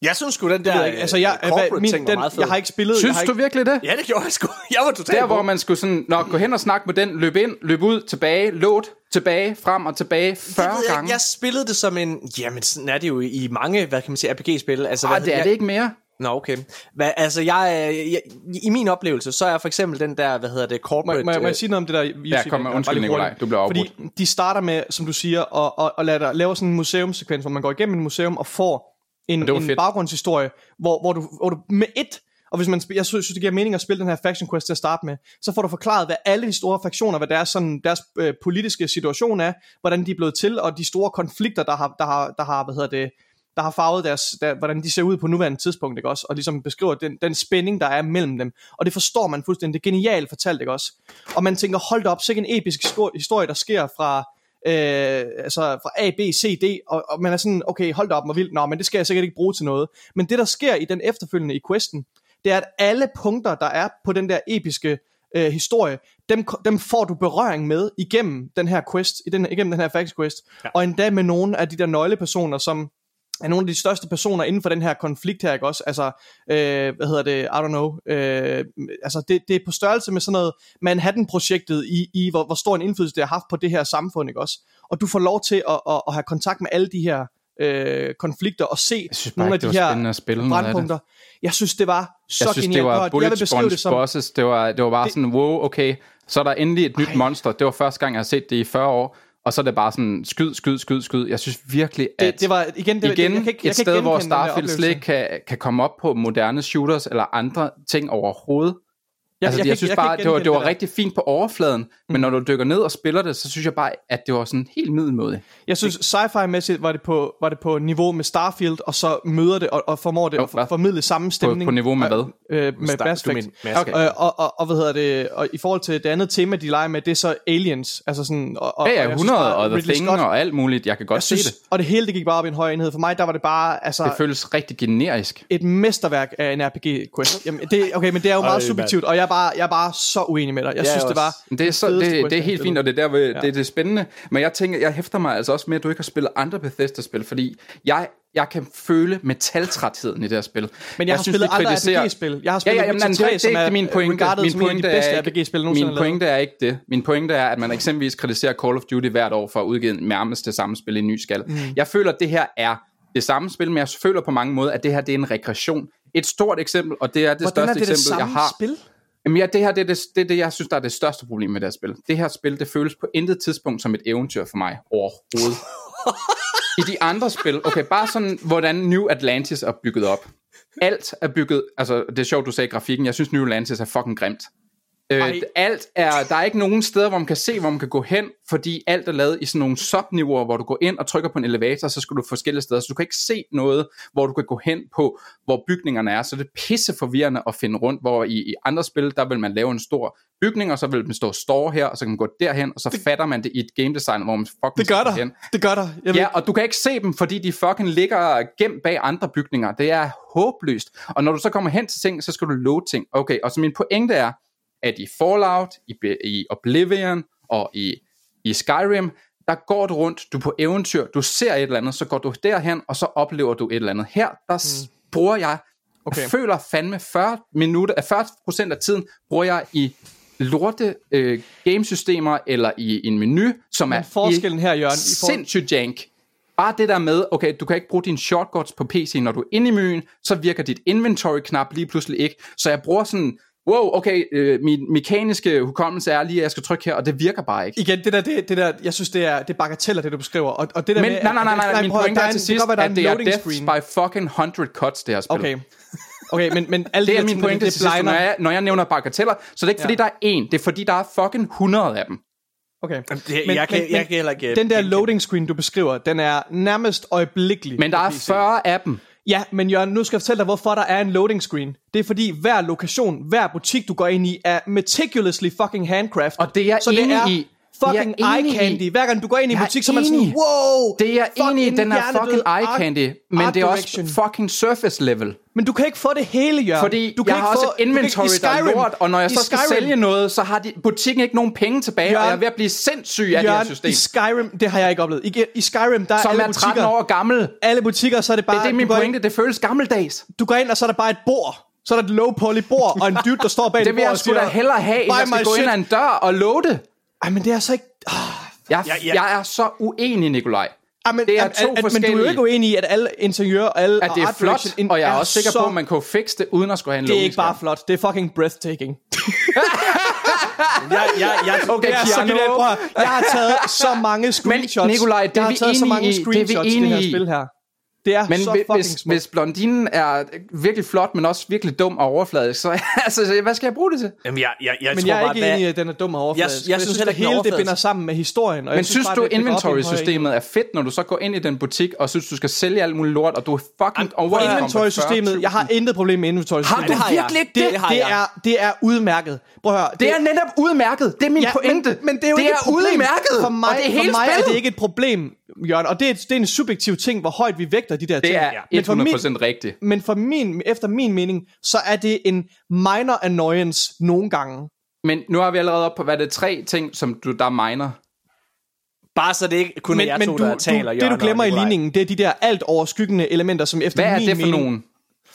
Jeg synes sgu, den der Jeg ved ikke, altså, jeg, øh, hvad, corporate min, ting var den, meget fed. jeg har ikke spillet... jeg Synes du ikke, virkelig det? Ja, det gjorde jeg sgu. Jeg var totalt Der, hvor man skulle sådan, nå, gå hen og snakke med den, løb ind, løb ud, tilbage, load, tilbage, frem og tilbage 40 Det ved jeg, gange. ikke. jeg spillede det som en... Jamen, sådan er det jo i mange, hvad kan man sige, RPG-spil. Altså, Ej, hvad, det er jeg, det ikke mere. Nå, okay. Hvad, altså, jeg, øh, jeg, i min oplevelse, så er for eksempel den der, hvad hedder det, må, corporate... må, må øh, jeg sige noget om det der? Jussi, kom med. bare Undskyld, Nikolaj. Du blev afbrudt. Fordi de starter med, som du siger, og, og, og lader, laver sådan en museumsekvens, hvor man går igennem et museum og får en, var en fedt. baggrundshistorie, hvor, hvor, du, hvor du med et og hvis man, jeg synes, det giver mening at spille den her Faction Quest til at starte med, så får du forklaret, hvad alle de store faktioner, hvad deres, sådan, deres øh, politiske situation er, hvordan de er blevet til, og de store konflikter, der har, der har, der har hvad hedder det, der har farvet deres, der, hvordan de ser ud på nuværende tidspunkt, ikke også? Og ligesom beskriver den, den spænding, der er mellem dem. Og det forstår man fuldstændig. Det er genialt fortalt, ikke også? Og man tænker, hold da op, sikke en episk historie, der sker fra, øh, altså fra A, B, C, D, og, og man er sådan, okay, hold da op, hvor vildt, nå, men det skal jeg sikkert ikke bruge til noget. Men det, der sker i den efterfølgende i questen, det er, at alle punkter, der er på den der episke øh, historie, dem, dem får du berøring med igennem den her quest, i den, igennem den her faction quest, ja. og endda med nogle af de der nøglepersoner, som er nogle af de største personer inden for den her konflikt her, ikke også? Altså, øh, hvad hedder det, I don't know, øh, altså det, det er på størrelse med sådan noget Manhattan-projektet i, i hvor, hvor stor en indflydelse det har haft på det her samfund, ikke også? Og du får lov til at, at, at have kontakt med alle de her øh, konflikter og se Jeg synes bare nogle af det de her brandpunkter. Jeg synes, det var så jeg synes, genialt. det var jeg vil beskrive det som, bosses. Det var, det var bare Det- sådan, wow, okay, så er der endelig et nyt Ej. monster. Det var første gang, jeg har set det i 40 år. Og så er det bare sådan, skyd, skyd, skyd, skyd. Jeg synes virkelig, at det, det var igen, det, igen jeg kan ikke, jeg et kan sted, hvor Starfield slet ikke kan, kan komme op på moderne shooters eller andre ting overhovedet. Jeg, altså, jeg, jeg synes kan bare, det var, det var der. rigtig fint på overfladen, mm. men når du dykker ned og spiller det, så synes jeg bare, at det var sådan helt middelmådigt. Jeg synes, sci-fi-mæssigt var det, på, var det på niveau med Starfield, og så møder det og, og formår det at for, formidle samme stemning. på niveau med hvad? Øh, med Star- Mass Effect. Okay. Øh, og, og, og, hvad hedder det, og i forhold til det andet tema, de leger med, det er så Aliens. Altså sådan, og, og, Ja, og ja, jeg synes 100 bare, og The Ridley Thing Scott, og alt muligt. Jeg kan godt jeg se synes, det. Og det hele, det gik bare op i en høj enhed. For mig, der var det bare, altså, Det føles rigtig generisk. et mesterværk af en RPG-quest. Jamen, det, okay, men det er jo meget subjektivt, og jeg er, bare, jeg er bare så uenig med dig. Jeg Jeg synes, det var... Det er, så, det, det er jeg helt fint, og det er der, Ja. det, det er spændende. Men jeg tænker, jeg hæfter mig altså også med, at du ikke har spillet andre Bethesda-spil, fordi jeg, jeg kan føle metaltrætheden i det her spil. Men jeg, har synes, spillet andre kritiserer- RPG-spil. Jeg har Ja, spillet ja, jamen, Witcher det, 3, det, det som er er min pointe. Min som en af de pointe bedste er ikke, RPG-spil min nogensinde lavet. pointe er ikke det. Min pointe er, at man eksempelvis kritiserer Call of Duty hvert år for at udgive nærmest det samme spil i en ny skal. Mm. Jeg føler, at det her er det samme spil, men jeg føler på mange måder, at det her det er en regression. Et stort eksempel, og det er det Hvordan største er det det eksempel, jeg samme har. spil? Jamen ja, det her det er det, det, det, jeg synes, der er det største problem med det her spil. Det her spil, det føles på intet tidspunkt som et eventyr for mig overhovedet. I de andre spil, okay, bare sådan, hvordan New Atlantis er bygget op. Alt er bygget, altså det er sjovt, du sagde grafikken, jeg synes New Atlantis er fucking grimt. Øh, alt er, der er ikke nogen steder, hvor man kan se, hvor man kan gå hen, fordi alt er lavet i sådan nogle subniveauer, hvor du går ind og trykker på en elevator, så skal du forskellige steder, så du kan ikke se noget, hvor du kan gå hen på, hvor bygningerne er, så det er pisse forvirrende at finde rundt, hvor i, i andre spil, der vil man lave en stor bygning, og så vil den stå store her, og så kan man gå derhen, og så det, fatter man det i et game design, hvor man fucking Det gør der. hen. Det gør der. Jeg Ja, og du kan ikke se dem, fordi de fucking ligger gemt bag andre bygninger. Det er håbløst. Og når du så kommer hen til ting, så skal du load ting. Okay, og så min pointe er, at i Fallout, i, i Oblivion og i, i Skyrim, der går du rundt, du er på eventyr, du ser et eller andet, så går du derhen, og så oplever du et eller andet. Her, der mm. bruger jeg, okay. Jeg føler fandme 40 minutter, af 40% af tiden, bruger jeg i lorte øh, gamesystemer, eller i en menu, som Men er forskellen i her, Jørgen, i for- sindssygt jank. Bare det der med, okay, du kan ikke bruge dine shortcuts på PC, når du er inde i menuen, så virker dit inventory-knap lige pludselig ikke. Så jeg bruger sådan, wow, okay, øh, min mekaniske hukommelse er lige, at jeg skal trykke her, og det virker bare ikke. Igen, det der, det, det der, jeg synes, det er, det er bagateller, det du beskriver. Og, og det der Men med, nej, nej, nej, nej, nej min pointe er til sidst, at det er deaths screen. by fucking 100 cuts, det her spil. Okay. Okay, men, men alle Det de er her min pointe til det, sidst, det når jeg, når jeg nævner bagateller, så det er ikke fordi, Ja. der er en, det er fordi, der er fucking 100 af dem. Okay. Det, jeg, kan, jeg kan heller ikke... Den der loading screen, du beskriver, den er nærmest øjeblikkelig. Men der er PC. 40 af dem. Ja, men Jørgen, nu skal jeg fortælle dig, hvorfor der er en loading screen. Det er fordi, hver lokation, hver butik, du går ind i, er meticulously fucking handcrafted. Og det er jeg så enig det er i. fucking eye candy. Hver gang du går ind i en butik, så er man sådan, wow! Det er jeg enig i, den er hjernedød fucking eye candy, men art det er også fucking surface level. Men du kan ikke få det hele, Jørgen. Fordi du kan jeg har ikke også få, et inventory, kan, der er lort, og når jeg så skal Skyrim- sælge noget, så har de, butikken ikke nogen penge tilbage, Jørgen- og jeg er ved at blive sindssyg af det her Jørgen, system. i Skyrim, det har jeg ikke oplevet. I, i Skyrim, der er Som alle er 13 butikker, år gammel. alle butikker, så er det bare... Det er det, min pointe. Det føles gammeldags. Ind, du går ind, og så er der bare et bord. Så er der et low poly bord, og en dude, der står bag Det det vil bord jeg og sgu da siger, hellere have, end "Buy jeg skal my gå ind shit." ad en dør og det. Ej, men det er så ikke... Ah, Jeg, Ja, ja. jeg er så uenig, Nikolaj. Ej, men, Det er to at, Men du er jo forskellige- ikke uenig i, at alle interiører og alle At det er art flot, og jeg er også sikker så, på, at man jo fikse det, uden at skulle have en Det er ikke bare flot, det er fucking breathtaking. Jeg, jeg, jeg, Okay, er så. Jeg har taget så mange screenshots. Nikolaj, det er jeg har vi taget så enige mange i. Det er vi screenshots i det her enige i. Det er Men så hvis, fucking hvis, smukt. hvis blondinen er virkelig flot, men også virkelig dum og overfladisk, så altså, hvad skal jeg bruge det til? Jamen, jeg, jeg, jeg Men tror jeg er bare, ikke hvad- enig i, at den er dum og overfladisk. Jeg- jeg synes heller at hele det binder sammen med historien. Og Men jeg synes bare, du, det inventory-systemet er fedt, når du så går ind i den butik, og synes, du skal sælge alt muligt lort, og du er fucking over Inventory-systemet, jeg har intet problem med inventory-systemet. Har du det har jeg. virkelig ikke det, det? det har det, jeg. er, det er udmærket. Prøv at høre. Det er netop udmærket. Det er min Ja, pointe. Men, men det er jo det ikke er et problem. udmærket. For mig, og det er hele for mig er det ikke et problem, Jørgen. Og det er, det er en subjektiv ting, hvor højt vi vægter de der ting. Det er Men for min- 100% rigtigt. Men for min, efter min mening, så er det en minor annoyance nogle gange. Men nu har vi allerede op på, hvad er det, tre ting, som du, der er minor. Bare så det ikke kun er Men, jer men to, du, der du, taler, det du Jørgen glemmer i ligningen, det er de der alt overskyggende elementer, som efter Hvad er min det for mening, nogen?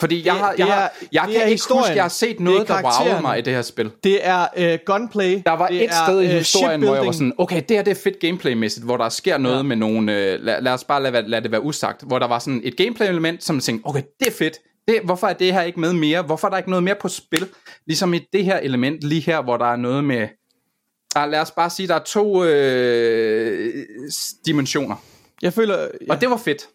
Fordi jeg, Det- har, det jeg, er- har, jeg kan ikke historien. huske, jeg har set noget, der wowede mig i det her spil. Det er øh, gunplay. Der var det et er, sted i øh, historien, hvor jeg var sådan, okay, det her det er fedt gameplaymæssigt, hvor der sker noget ja. med nogle, øh, lad, lad os bare lade, lade det være usagt, hvor der var sådan et gameplay-element, som jeg tænkte, okay, det er fedt. Det, hvorfor er det her ikke med mere? Hvorfor er der ikke noget mere på spil? Ligesom i det her element lige her, hvor der er noget med... Ah, lad os bare sige, der er to øh, dimensioner. Jeg føler... Ja. Og det var fedt.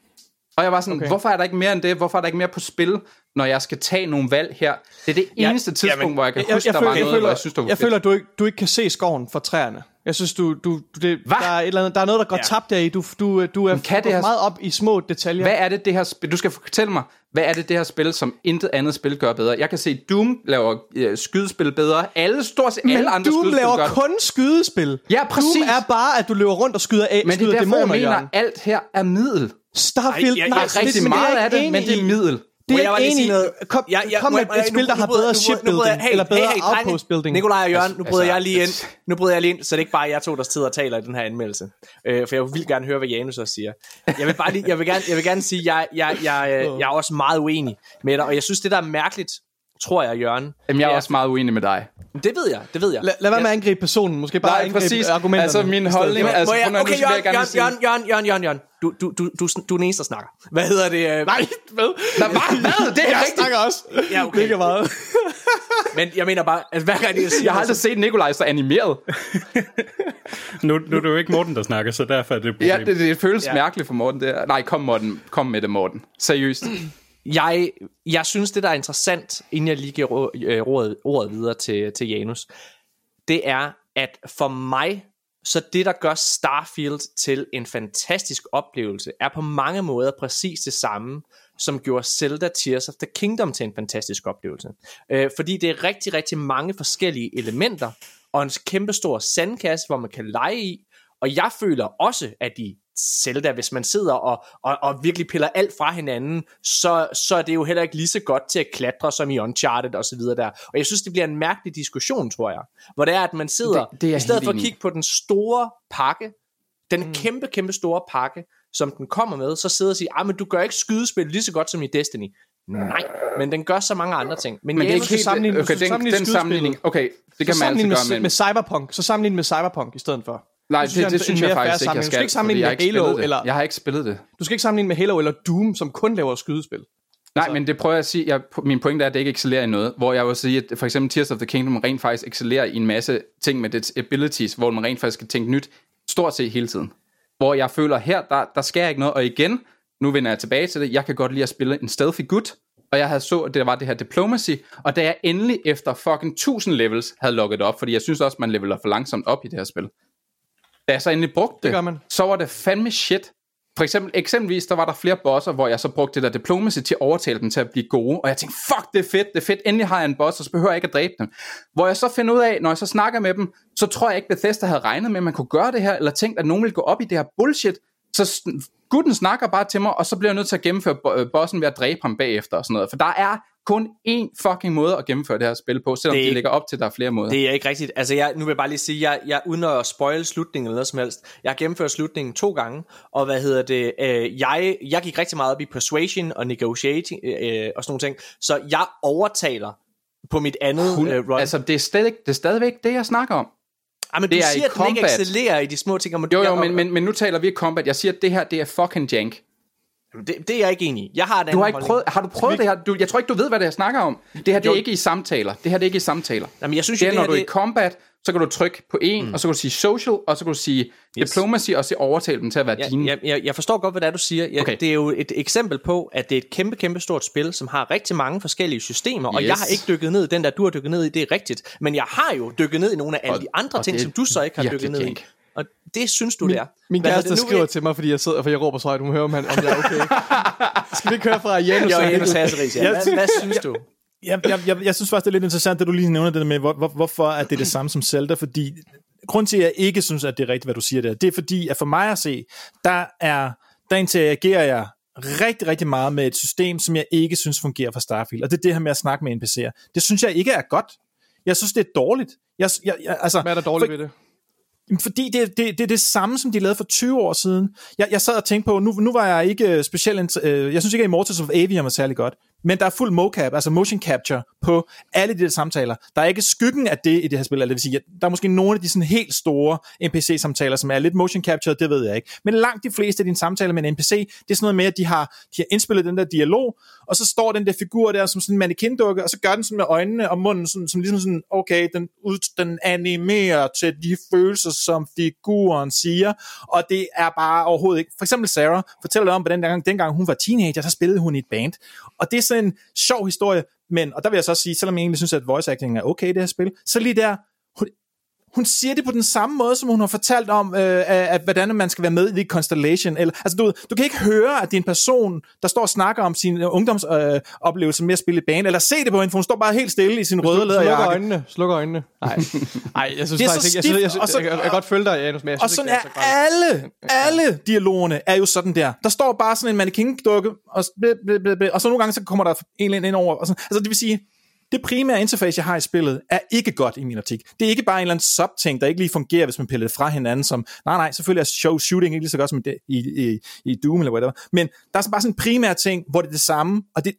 Og jeg var sådan, okay. Hvorfor er der ikke mere end det? Hvorfor er der ikke mere på spil, når jeg skal tage nogle valg her? Det er det Ja, eneste tidspunkt, jamen, hvor jeg kan jeg, huske, jeg, der føler, var jeg, noget, føler, hvor jeg synes, det var jeg fedt. føler, du ikke, du ikke kan se skoven fra træerne. Jeg synes, du, du, det, der, er et eller andet, der er noget, der går Ja. tabt der i. Du, du, du er kan det her- meget op i små detaljer. Hvad er det, det her spil... Du skal fortælle mig, hvad er det, det her spil, som intet andet spil gør bedre? Jeg kan se, Doom laver øh, skydespil bedre. Alle, stort set alle Men andre Doom skydespil laver gør det. kun skydespil. Ja, præcis. Doom er bare, at du løber rundt og skyder, af, Men det er derfor, dæmoner, jeg mener, alt her er middel. Starfield, Ej, jeg- nej, jeg- det- Rigtig det er meget jeg af det, men det er enig i. middel. Det er jeg jeg ikke enig noget? Kom, Ja, ja, kom med jeg- jeg- et spil, der har bryder- bedre bryder- bryder- shipbuilding, hey, eller bedre hey, hey, drenge. outpost building. Nikolaj og Jørgen, nu bryder altså, jeg lige ind. det- Nu bryder jeg lige ind, så det er ikke bare jer to, der sidder og taler i den her anmeldelse. Øh, for jeg vil gerne høre, hvad Janus også siger. Jeg vil bare lige, jeg vil gerne, jeg vil gerne sige, jeg, jeg, jeg, øh, jeg er også meget uenig med dig, og jeg synes, det der er mærkeligt, tror jeg, Jørgen. Jamen, jeg er det også meget uenig med dig. Det ved jeg, det ved jeg. Lad, lad være med at angribe personen, måske bare Nej, angribe præcis. argumenterne. Altså, min holdning er- Altså, Må jeg, okay, jeg Jørgen, Jørgen, Jørgen, Jørgen, Jørgen, Jørgen, Jørgen. Du, du, du, du, du er den eneste, der snakker. Hvad hedder det? øh, Nej, hvad? Hvad? Hvad? Det er Jeg rigtigt. snakker også. Ja, okay. Mega meget. Men jeg mener bare, at hver gang jeg siger Jeg har aldrig set Nikolaj så animeret. Nu, nu er det jo ikke Morten, der snakker, så derfor er det et problem. Ja, det, det føles Ja. ja. mærkeligt for Morten. Det er. Nej, kom Morten. Kom med det, Morten. Seriøst. Jeg, jeg synes, det der er interessant, inden jeg lige giver øh, ordet, ordet videre til, til Janus, det er, at for mig, så det, der gør Starfield til en fantastisk oplevelse, er på mange måder præcis det samme, som gjorde Zelda Tears of the Kingdom til en fantastisk oplevelse. Øh, fordi det er rigtig, rigtig mange forskellige elementer, og en kæmpe stor sandkasse, hvor man kan lege i, og jeg føler også, at i Zelda, hvis man sidder og, og, og virkelig piller alt fra hinanden, så, så er det jo heller ikke lige så godt til at klatre som i Uncharted og så videre der. Og jeg synes, det bliver en mærkelig diskussion, tror jeg. Hvor det er, at man sidder, Det- det i stedet for at kigge på den store pakke, den mm. kæmpe, kæmpe store pakke, som den kommer med, så sidder og siger, ah, men du gør ikke skydespil lige så godt som i Destiny. Nej, men den gør så mange andre ting. Men, Men det er ikke helt... sammenligne- okay, den, den sammenligning... Okay, det kan man sammenligne gøre, med, med Cyberpunk. Så sammenligne med Cyberpunk i stedet for. Nej, Det det, synes jeg det, synes jeg faktisk ikke, jeg sammenligning. Du skal skal. ikke sammenligne med har ikke Halo spillet det. eller- Jeg har ikke spillet det. Du skal ikke sammenligne med Halo eller Doom, som kun laver skydespil. Nej, men det prøver jeg at sige. Jeg, min pointe er, at det ikke excellerer i noget. Hvor jeg vil sige, at for eksempel Tears of the Kingdom rent faktisk excellerer i en masse ting med dets abilities, hvor man rent faktisk skal tænke nyt stort set hele tiden. Hvor jeg føler, her, der, der sker ikke noget. Og igen, nu vender jeg tilbage til det. Jeg kan godt lide at spille en stealthy gut. Og jeg havde så, at det var det her diplomacy. Og da jeg endelig efter fucking 1000 levels havde logget op, fordi jeg synes også, man leveler for langsomt op i det her spil. Da jeg så endelig brugte det, man. så var det fandme shit. for eksempel, eksempelvis, der var der flere bosser, hvor jeg så brugte det der diplomacy til at overtale dem til at blive gode, og jeg tænkte, fuck, det er fedt, det er fedt, endelig har jeg en boss, og så behøver jeg ikke at dræbe dem. Hvor jeg så finder ud af, når jeg så snakker med dem, så tror jeg ikke, Bethesda havde regnet med, at man kunne gøre det her, eller tænkt, at nogen ville gå op i det her bullshit, så gutten snakker bare til mig, og så bliver jeg nødt til at gennemføre øh, bossen ved at dræbe ham bagefter og sådan noget. For der er kun én fucking måde at gennemføre det her spil på, selvom Det er de ikke- lægger op til, at der er flere måder. Det er ikke rigtigt. Altså, jeg, nu vil jeg bare lige sige, jeg, jeg uden at spoil slutningen eller noget som helst, jeg har gennemført slutningen to gange, og hvad hedder det, øh, jeg, jeg gik rigtig meget op i persuasion og negotiating øh, og sådan nogle ting, så jeg overtaler på mit andet Hun, øh, run. altså, det er, stadig, det er stadigvæk det, jeg snakker om. ah, men det du er siger, at den ikke excellerer i de små ting. og- Jo, jo, men, men, men nu taler vi combat. Jeg siger, at det her, det er fucking jank. Det, det er jeg ikke enig i. Jeg har en Du har ikke holdning. prøvet, har du prøvet det her? Du, jeg tror ikke, du ved, hvad det er, jeg snakker om. Det her, det er Jo. ikke i samtaler. Det her, det er ikke i samtaler. Jamen, jeg synes Det jo, er, det når her, du er i det- combat, så kan du trykke på en, mm. og så kan du sige social, og så kan du sige Yes. diplomacy, og så overtale dem til at være Ja, dine. jeg, jeg, jeg forstår godt, hvad det er, du siger. Jeg, okay. Det er jo et eksempel på, at det er et kæmpe, kæmpe stort spil, som har rigtig mange forskellige systemer, og Yes. jeg har ikke dykket ned i den der, du har dykket ned i, det er rigtigt. Men jeg har jo dykket ned i nogle af alle Og- de andre og ting, det som du så ikke har dykket ned i. Og det synes du, Min, det er. min Hvad kæreste det? Skriver vil- til mig, fordi jeg sidder, for jeg råber så højt, hun hører, om, han, om jeg er okay. Skal vi ikke høre fra Janus? Jo, og Janus? Hasseris, ja. Hvad, hvad synes du? jeg, jeg, jeg, jeg synes faktisk, det er lidt interessant, at du lige nævner det med, hvor, hvor, hvorfor er det det samme som Zelda, fordi grund til, at jeg ikke synes, at det er rigtigt, hvad du siger der, det er fordi, at for mig at se, der er, der interagerer jeg rigtig, rigtig meget med et system, som jeg ikke synes fungerer for Starfield, og det er det her med at snakke med NPC'er. Det synes jeg ikke er godt. Jeg synes, det er dårligt. Jeg, jeg, jeg, altså, Hvad er der dårligt for, ved det? Jamen, Fordi det, det, det er det samme, som de lavede for 20 år siden. Jeg, jeg sad og tænkte på, nu, nu var jeg ikke øh, specielt... Øh, jeg synes ikke, at Immortals of Avium var særlig godt. Men der er fuld mocap, altså motion capture, på alle de der samtaler. Der er ikke skyggen af det i det her spil. Eller det vil sige, at der er måske nogle af de sådan helt store NPC-samtaler, som er lidt motion capture, det ved jeg ikke. Men langt de fleste af dine samtaler med en NPC, det er sådan noget med, at de har, de har indspillet den der dialog, og så står den der figur der som sådan en mannequin-dukke, og så gør den sådan med øjnene og munden, sådan, som ligesom sådan, okay, den, ud, den animerer til de følelser, som figuren siger, og det er bare overhovedet ikke. For eksempel Sarah fortæller om, hvordan dengang, dengang hun var teenager, så spillede hun i et band, og det sådan en sjov historie, men, og der vil jeg så også sige, selvom jeg egentlig synes, at voice acting er okay i det her spil, så lige der, hun, siger det på den samme måde, som hun har fortalt om, øh, at, at, hvordan man skal være med i det Constellation. Eller, altså, du, du kan ikke høre, at det er en person, der står og snakker om sin ungdomsoplevelse øh, med at spille i bane, eller se det på hende, for hun står bare helt stille i sin røde Slukker læderjakke. øjnene. Slukker øjnene. Nej, Nej jeg synes Det er faktisk ikke. Jeg, synes, jeg, synes, og så- jeg, jeg, jeg, kan godt følge dig, Janus, men jeg Og synes sådan ikke, det er så alle, alle dialogerne er jo sådan der. Der står bare sådan en mannequin-dukke, og, og så nogle gange så kommer der en eller anden ind over. Og sådan. Altså det vil sige, det primære interface, jeg har i spillet, er ikke godt i min optik. Det er ikke bare en eller anden sub-ting, der ikke lige fungerer, hvis man piller det fra hinanden, som, nej, nej, selvfølgelig er show shooting ikke lige så godt som i, i, i Doom eller whatever. Men der er bare sådan en primær ting, hvor det er det samme, og det,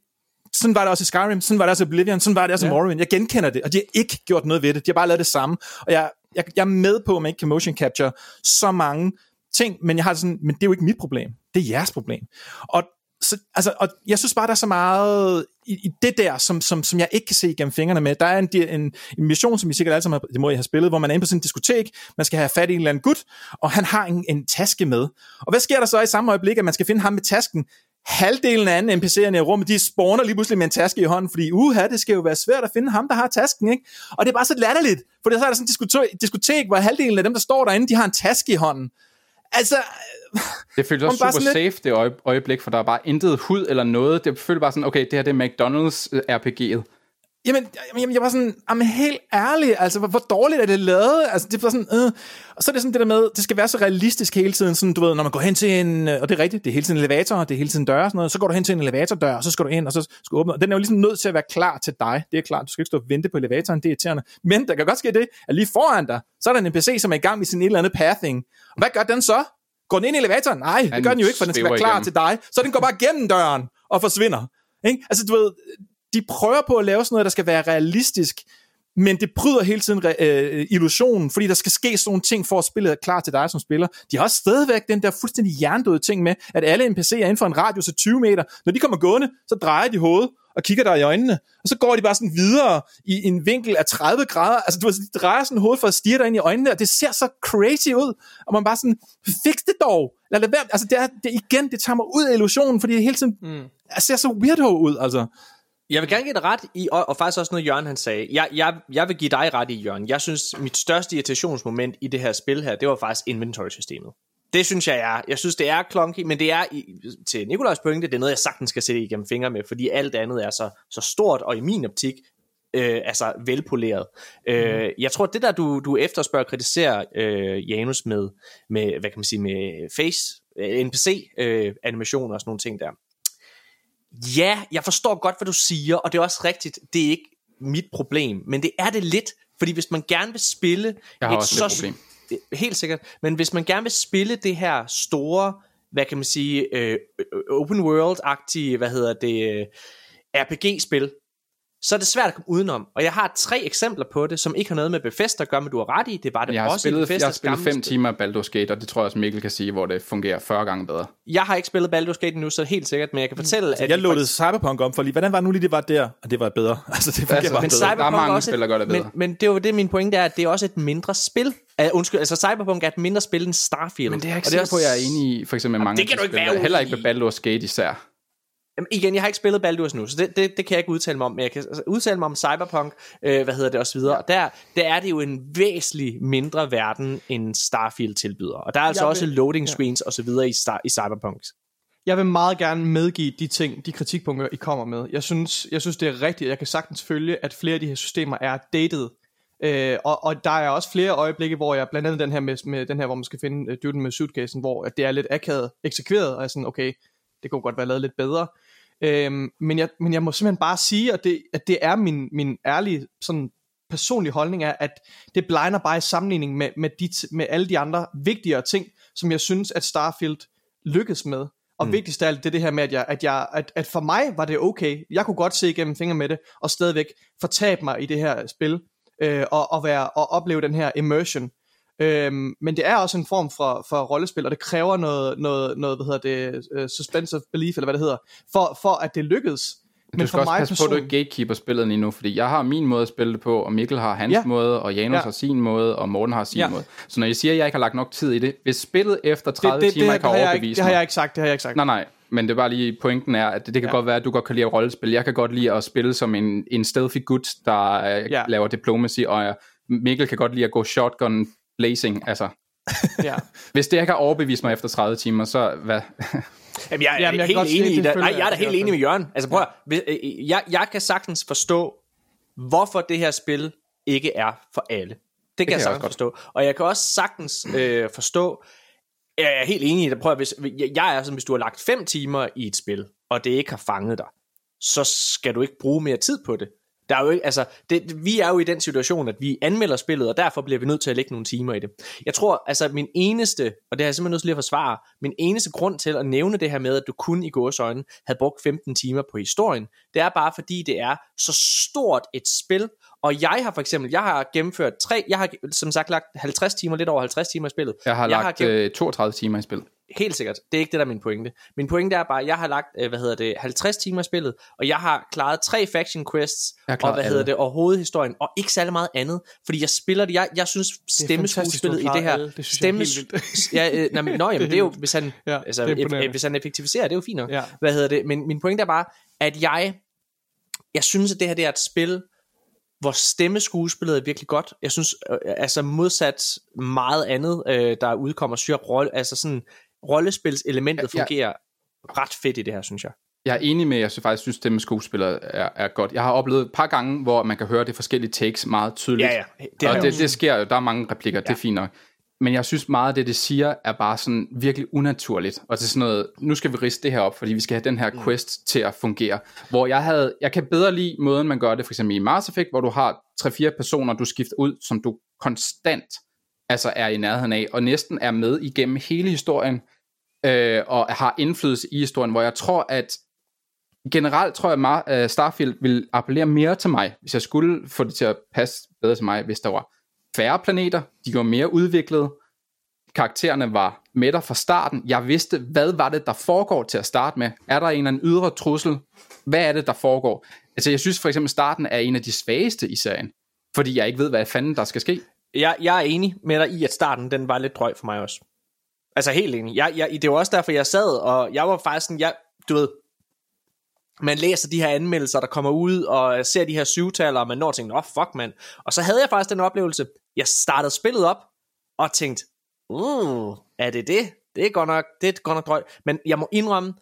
sådan var det også i Skyrim, sådan var det også i Oblivion, sådan var det også i Ja. Morrowind. Jeg genkender det, og de har ikke gjort noget ved det. De har bare lavet det samme. Og jeg, jeg, jeg er med på, at man ikke kan motion capture så mange ting, men jeg har sådan, men det er jo ikke mit problem. Det er jeres problem. Og, så, altså, og jeg synes bare, der er så meget i, i det der, som, som, som jeg ikke kan se igennem fingrene med. Der er en, en, en mission, som I sikkert alle sammen har, det må I have spillet, hvor man er inde på sådan diskotek, man skal have fat i en eller anden gut, og han har en, en taske med. Og hvad sker der så i samme øjeblik, at man skal finde ham med tasken? Halvdelen af anden NPC'erne i rummet, de spawner lige pludselig med en taske i hånden, fordi uha, det skal jo være svært at finde ham, der har tasken, ikke? Og det er bare så latterligt, for så er der sådan en diskotek, diskotek, hvor halvdelen af dem, der står derinde, de har en taske i hånden. Altså, Det føles også super safe, det øje- øjeblik, for der er bare intet hud eller noget. Det føles bare sådan, okay, det her det er McDonald's øh. Jamen, jamen, jeg var sådan, jamen helt ærlig, altså, hvor, hvor dårligt er det lavet? Altså, det var sådan, øh. Og så er det sådan det der med, det skal være så realistisk hele tiden, sådan, du ved, når man går hen til en, øh, og det er rigtigt, det er hele tiden en elevator, det er hele tiden døre og sådan noget, så går du hen til en elevatordør, og så skal du ind, og så skal du åbne, og den er jo ligesom nødt til at være klar til dig, det er klart, du skal ikke stå og vente på elevatoren, det er irriterende, men der kan godt ske det, at lige foran dig, så er der en NPC, som er i gang med sin et eller andet pathing, og hvad gør den så? Går den ind i elevatoren? Nej, det Han gør den jo ikke, for den skal være klar igennem. til dig, så den går bare gennem døren og forsvinder. Ikke? Altså, du ved, de prøver på at lave sådan noget, der skal være realistisk, men det bryder hele tiden øh, illusionen, fordi der skal ske sådan nogle ting, for at spillet er klar til dig som spiller. De har også stadigvæk den der fuldstændig hjernedøde ting med, at alle NPC'er inden for en radius af 20 meter, når de kommer gående, så drejer de hovedet og kigger dig i øjnene, og så går de bare sådan videre i en vinkel af 30 grader, altså du de drejer sådan hovedet for at stirre dig ind i øjnene, og det ser så crazy ud, og man bare sådan, fix det dog, lad det være, altså det er, det, igen, det tager mig ud af illusionen, fordi det hele tiden mm. ser så weirdo ud, altså. Jeg vil gerne give dig ret i, og, og faktisk også noget Jørgen han sagde. Jeg, jeg, jeg vil give dig ret i, Jørgen. Jeg synes, mit største irritationsmoment i det her spil her, det var faktisk inventory-systemet. Det synes jeg er. Jeg synes, det er clunky, men det er i, til Nikolajs pointe, det er noget, jeg sagtens skal sætte igennem fingre med, fordi alt andet er så, så stort, og i min optik, øh, altså velpoleret. Mm. Øh, jeg tror, det der, du, du efterspørger og kritiserer øh, Janus med, med, hvad kan man sige, med face, øh, NPC-animationer øh, og sådan nogle ting der. Ja, jeg forstår godt, hvad du siger, og det er også rigtigt, det er ikke mit problem, men det er det lidt, fordi hvis man gerne vil spille Jeg har et også så, problem. helt sikkert, men hvis man gerne vil spille det her store, hvad kan man sige, øh, open world-agtige, hvad hedder det, øh, RPG-spil, så er det svært at komme udenom. Og jeg har tre eksempler på det, som ikke har noget med Bethesda at gøre, men du har ret i, det var det Jeg har også i spillet, jeg har spillet fem timer af Baldur's Gate, og det tror jeg også Mikkel kan sige, hvor det fungerer 40 gange bedre. Jeg har ikke spillet Baldur's Gate endnu, så helt sikkert, men jeg kan fortælle, at... Jeg de låtede Cyberpunk om for lige, hvordan var det nu lige, det var der? Og det var bedre. Altså, det fungerer Altså, bare Men bedre. Cyberpunk Der er mange også spil, der gør det men, bedre. men det er jo det, min pointe er, at det er også et mindre spil. Uh, undskyld, altså Cyberpunk er et mindre spil end Starfield. Men det er jeg ikke Og sikker også- på, jeg er enig i, for eksempel med mange det kan du ikke spil, være Heller ikke med Baldur's Gate især. Jamen, igen, jeg har ikke spillet Baldur's nu, så det, det, det kan jeg ikke udtale mig om, men jeg kan altså udtale mig om Cyberpunk, øh, hvad hedder det, så videre. Og der, der er det jo en væsentlig mindre verden, end Starfield tilbyder. Og der er altså Jeg også vil- loading screens og så videre i, Star, i Cyberpunk. Jeg vil meget gerne medgive de ting, de kritikpunkter, I kommer med. Jeg synes, jeg synes det er rigtigt. Jeg kan sagtens følge, at flere af de her systemer er dated. Øh, og, og der er også flere øjeblikke, hvor jeg, blandt andet den her, med, med den her hvor man skal finde uh, dytten med suitcasen, hvor at det er lidt akavet eksekveret, og jeg er sådan, okay, det kunne godt være lavet lidt bedre. Øhm, men, jeg, men jeg må simpelthen bare sige, at det, at det er min, min ærlige sådan personlige holdning er, at det blinder bare i sammenligning med, med, de, t- med alle de andre vigtigere ting, som jeg synes, at Starfield lykkes med. Og mm. vigtigst af alt, det er det her med, at, jeg, at, jeg, at, at for mig var det okay. Jeg kunne godt se igennem fingre med det, og stadigvæk fortabe mig i det her spil, øh, og, og, være, og opleve den her immersion. Øhm, men det er også en form for, for rollespil, og det kræver noget, noget, noget hvad hedder det, uh, suspensive belief, eller hvad det hedder, for, for at det lykkes. Men du skal også passe på, at du ikke gatekeeper spillet lige nu, fordi jeg har min måde at spille det på, og Mikkel har hans Ja. måde, og Janus Ja. har sin måde, og Morten har sin Ja. måde. Så når jeg siger, at jeg ikke har lagt nok tid i det, hvis spillet efter 30 det, det, timer det, har har jeg ikke, det har jeg ikke sagt, det har jeg ikke sagt. Nej, nej. Men det er bare lige, pointen er, at det, det kan Ja. godt være, at du godt kan lide at rollespil. Jeg kan godt lide at spille som en, en stealthy gut, der Ja. ja. laver diplomacy, og jeg, Mikkel kan godt lide at gå shotgun blazing. Altså, Ja. hvis det ikke har overbevist mig efter 30 timer, så hvad? Jamen, jeg er Jamen, jeg kan helt godt se, enig i det Nej, jeg- er da helt er enig med Jørgen. Altså prøv at, hvis- øh, jeg, jeg kan sagtens forstå, hvorfor det her spil ikke er for alle. Det kan, det kan jeg jeg sagtens også forstå. Og jeg kan også sagtens øh, forstå, jeg er helt enig i det. Prøv at, hvis, jeg, er sådan, hvis du har lagt fem timer i et spil, og det ikke har fanget dig, så skal du ikke bruge mere tid på det. Der er jo ikke, altså, det, vi er jo i den situation, at vi anmelder spillet, og derfor bliver vi nødt til at lægge nogle timer i det. Jeg tror, altså min eneste, og det har jeg simpelthen nødt til lige at forsvare, min eneste grund til at nævne det her med, at du kun i gåsøjne havde brugt 15 timer på historien, det er bare fordi, det er så stort et spil, og jeg har for eksempel, jeg har gennemført tre, jeg har som sagt lagt 50 timer, lidt over 50 timer i spillet. Jeg har Jeg har lagt gennem- øh, 32 timer i spil. Helt sikkert. Det er ikke det, der er min pointe. Min pointe er bare, at jeg har lagt, øh, hvad hedder det, 50 timer i spillet, og jeg har klaret tre faction quests, har og hvad alle. hedder det, og hovedhistorien, og ikke særlig meget andet, fordi jeg spiller det, jeg, jeg synes stemmeskuespillet i har det her, alle. Det er stemmes, ja, øh, nej, men, nå, jamen, det er jo, hvis han, Ja, altså, det er e- imponerende. e- hvis han effektiviserer, det er jo fint nok. Ja. Hvad hedder det, men min pointe er bare, at jeg, jeg synes, at det her det er et spil, hvor stemmeskuespillet er virkelig godt. Jeg synes, øh, altså modsat meget andet, øh, der udkommer, syr rolle, altså sådan, rollespilselementet Ja, ja. fungerer ret fedt i det her, synes jeg. Jeg er enig med, at jeg synes faktisk synes, at skuespillere er, er godt. Jeg har oplevet et par gange, hvor man kan høre det forskellige takes meget tydeligt. Ja, ja. Det og jeg det, det sker jo. Der er mange replikker, ja. det er fint nok. Men jeg synes meget af det, det siger, er bare sådan virkelig unaturligt. Og til sådan noget, nu skal vi riste det her op, fordi vi skal have den her Mm. quest til at fungere. Hvor jeg havde, jeg kan bedre lide måden, man gør det, for eksempel i Mass Effect, hvor du har 3-4 personer, du skifter ud, som du konstant altså er i nærheden af, og næsten er med igennem hele historien, øh, og har indflydelse i historien, hvor jeg tror, at generelt tror jeg, at uh, Starfield vil appellere mere til mig, hvis jeg skulle få det til at passe bedre til mig, hvis der var færre planeter, de var mere udviklede, karaktererne var med dig fra starten, jeg vidste, hvad var det, der foregår til at starte med, er der en eller anden ydre trussel, hvad er det, der foregår? Altså jeg synes for eksempel, starten er en af de svageste i serien, fordi jeg ikke ved, hvad fanden der skal ske. Jeg, jeg er enig med dig i, at starten den var lidt drøg for mig også. Altså helt enig. Jeg, jeg, det var også derfor, jeg sad, og jeg var faktisk sådan, jeg, du ved, man læser de her anmeldelser, der kommer ud, og ser de her syvtaler, og man når og tænker, åh, oh, fuck, mand. Og så havde jeg faktisk den oplevelse, jeg startede spillet op, og tænkte, Uh, er det det? Det er godt nok, det er godt nok drøjt. Men jeg må indrømme,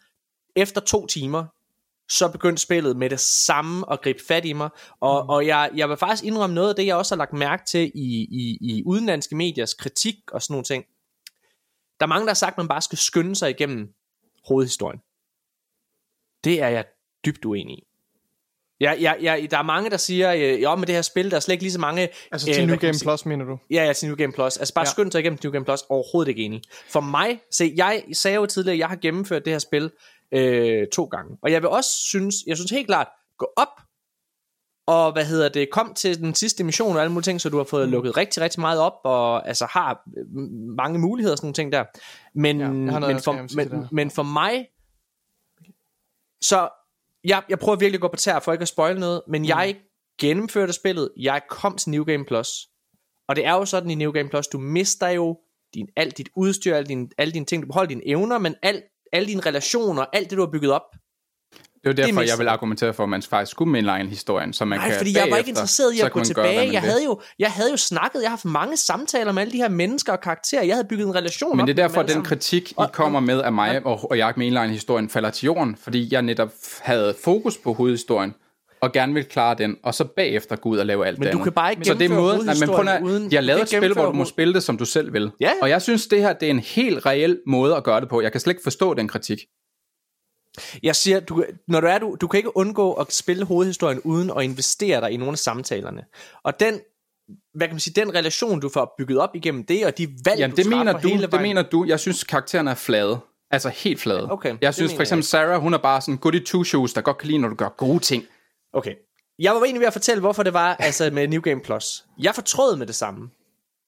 efter to timer, så begyndte spillet med det samme at gribe fat i mig. Og, mm. og jeg, jeg vil faktisk indrømme noget af det, jeg også har lagt mærke til i, i, i udenlandske mediers kritik og sådan nogle ting. Der er mange, der har sagt, at man bare skal skynde sig igennem hovedhistorien. Det er jeg dybt uenig i. Ja, ja, ja, der er mange, der siger, øh, jo, med det her spil, der er slet ikke lige så mange... Altså til øh, New Game sige- Plus, mener du? Ja, ja, til New Game Plus. Altså bare Ja. skynd sig igennem New Game Plus. Overhovedet ikke enig. For mig, se, jeg sagde jo tidligere, at jeg har gennemført det her spil øh, to gange. Og jeg vil også synes, jeg synes helt klart, gå op og hvad hedder det, kom til den sidste mission og alle mulige ting, så du har fået lukket rigtig, rigtig meget op, og altså har øh, mange muligheder og sådan nogle ting der. Men, Ja, noget, men, for, til men, dig. men for mig, så jeg, jeg prøver virkelig at gå på tær for ikke at spoil noget, men mm. jeg gennemførte spillet, jeg kom til New Game Plus, og det er jo sådan i New Game Plus, du mister jo din, alt dit udstyr, alle dine, alle dine ting, du beholder dine evner, men alt, alle dine relationer, alt det du har bygget op. Det er derfor, mest- jeg vil argumentere for, at man faktisk skulle mainline historien, så man Nej, kan fordi jeg var bagefter, ikke interesseret i at gå gøre, tilbage. man Jeg vil. havde, jo, jeg havde jo snakket, jeg har haft mange samtaler med alle de her mennesker og karakterer. Jeg havde bygget en relation Men det er med derfor, at den sammen. kritik, I Og- kommer med af mig, og, og jeg mainline historien falder til jorden, fordi jeg netop havde fokus på hovedhistorien, og gerne vil klare den, og så bagefter gå ud og lave alt Men det du andet. kan bare ikke Så det er måden, nej, men prøv at, uden- jeg du lavede et spil, hvor du må spille det, som du selv vil. Ja, ja. Og jeg synes, det her det er en helt reel måde at gøre det på. Jeg kan slet ikke forstå den kritik. Jeg siger, du, når du er, du, du kan ikke undgå at spille hovedhistorien uden at investere dig i nogle af samtalerne. Og den, hvad kan man sige, den relation, du får bygget op igennem det, og de valg, Jamen, du det mener træffer du, hele det vejen. mener du. Jeg synes, karaktererne er flade. Altså helt flade. Okay, det jeg synes mener for eksempel, Sarah, hun er bare sådan goody two shoes, der godt kan lide, når du gør gode ting. Okay. Jeg var egentlig ved at fortælle, hvorfor det var altså med New Game Plus. Jeg fortrød med det samme.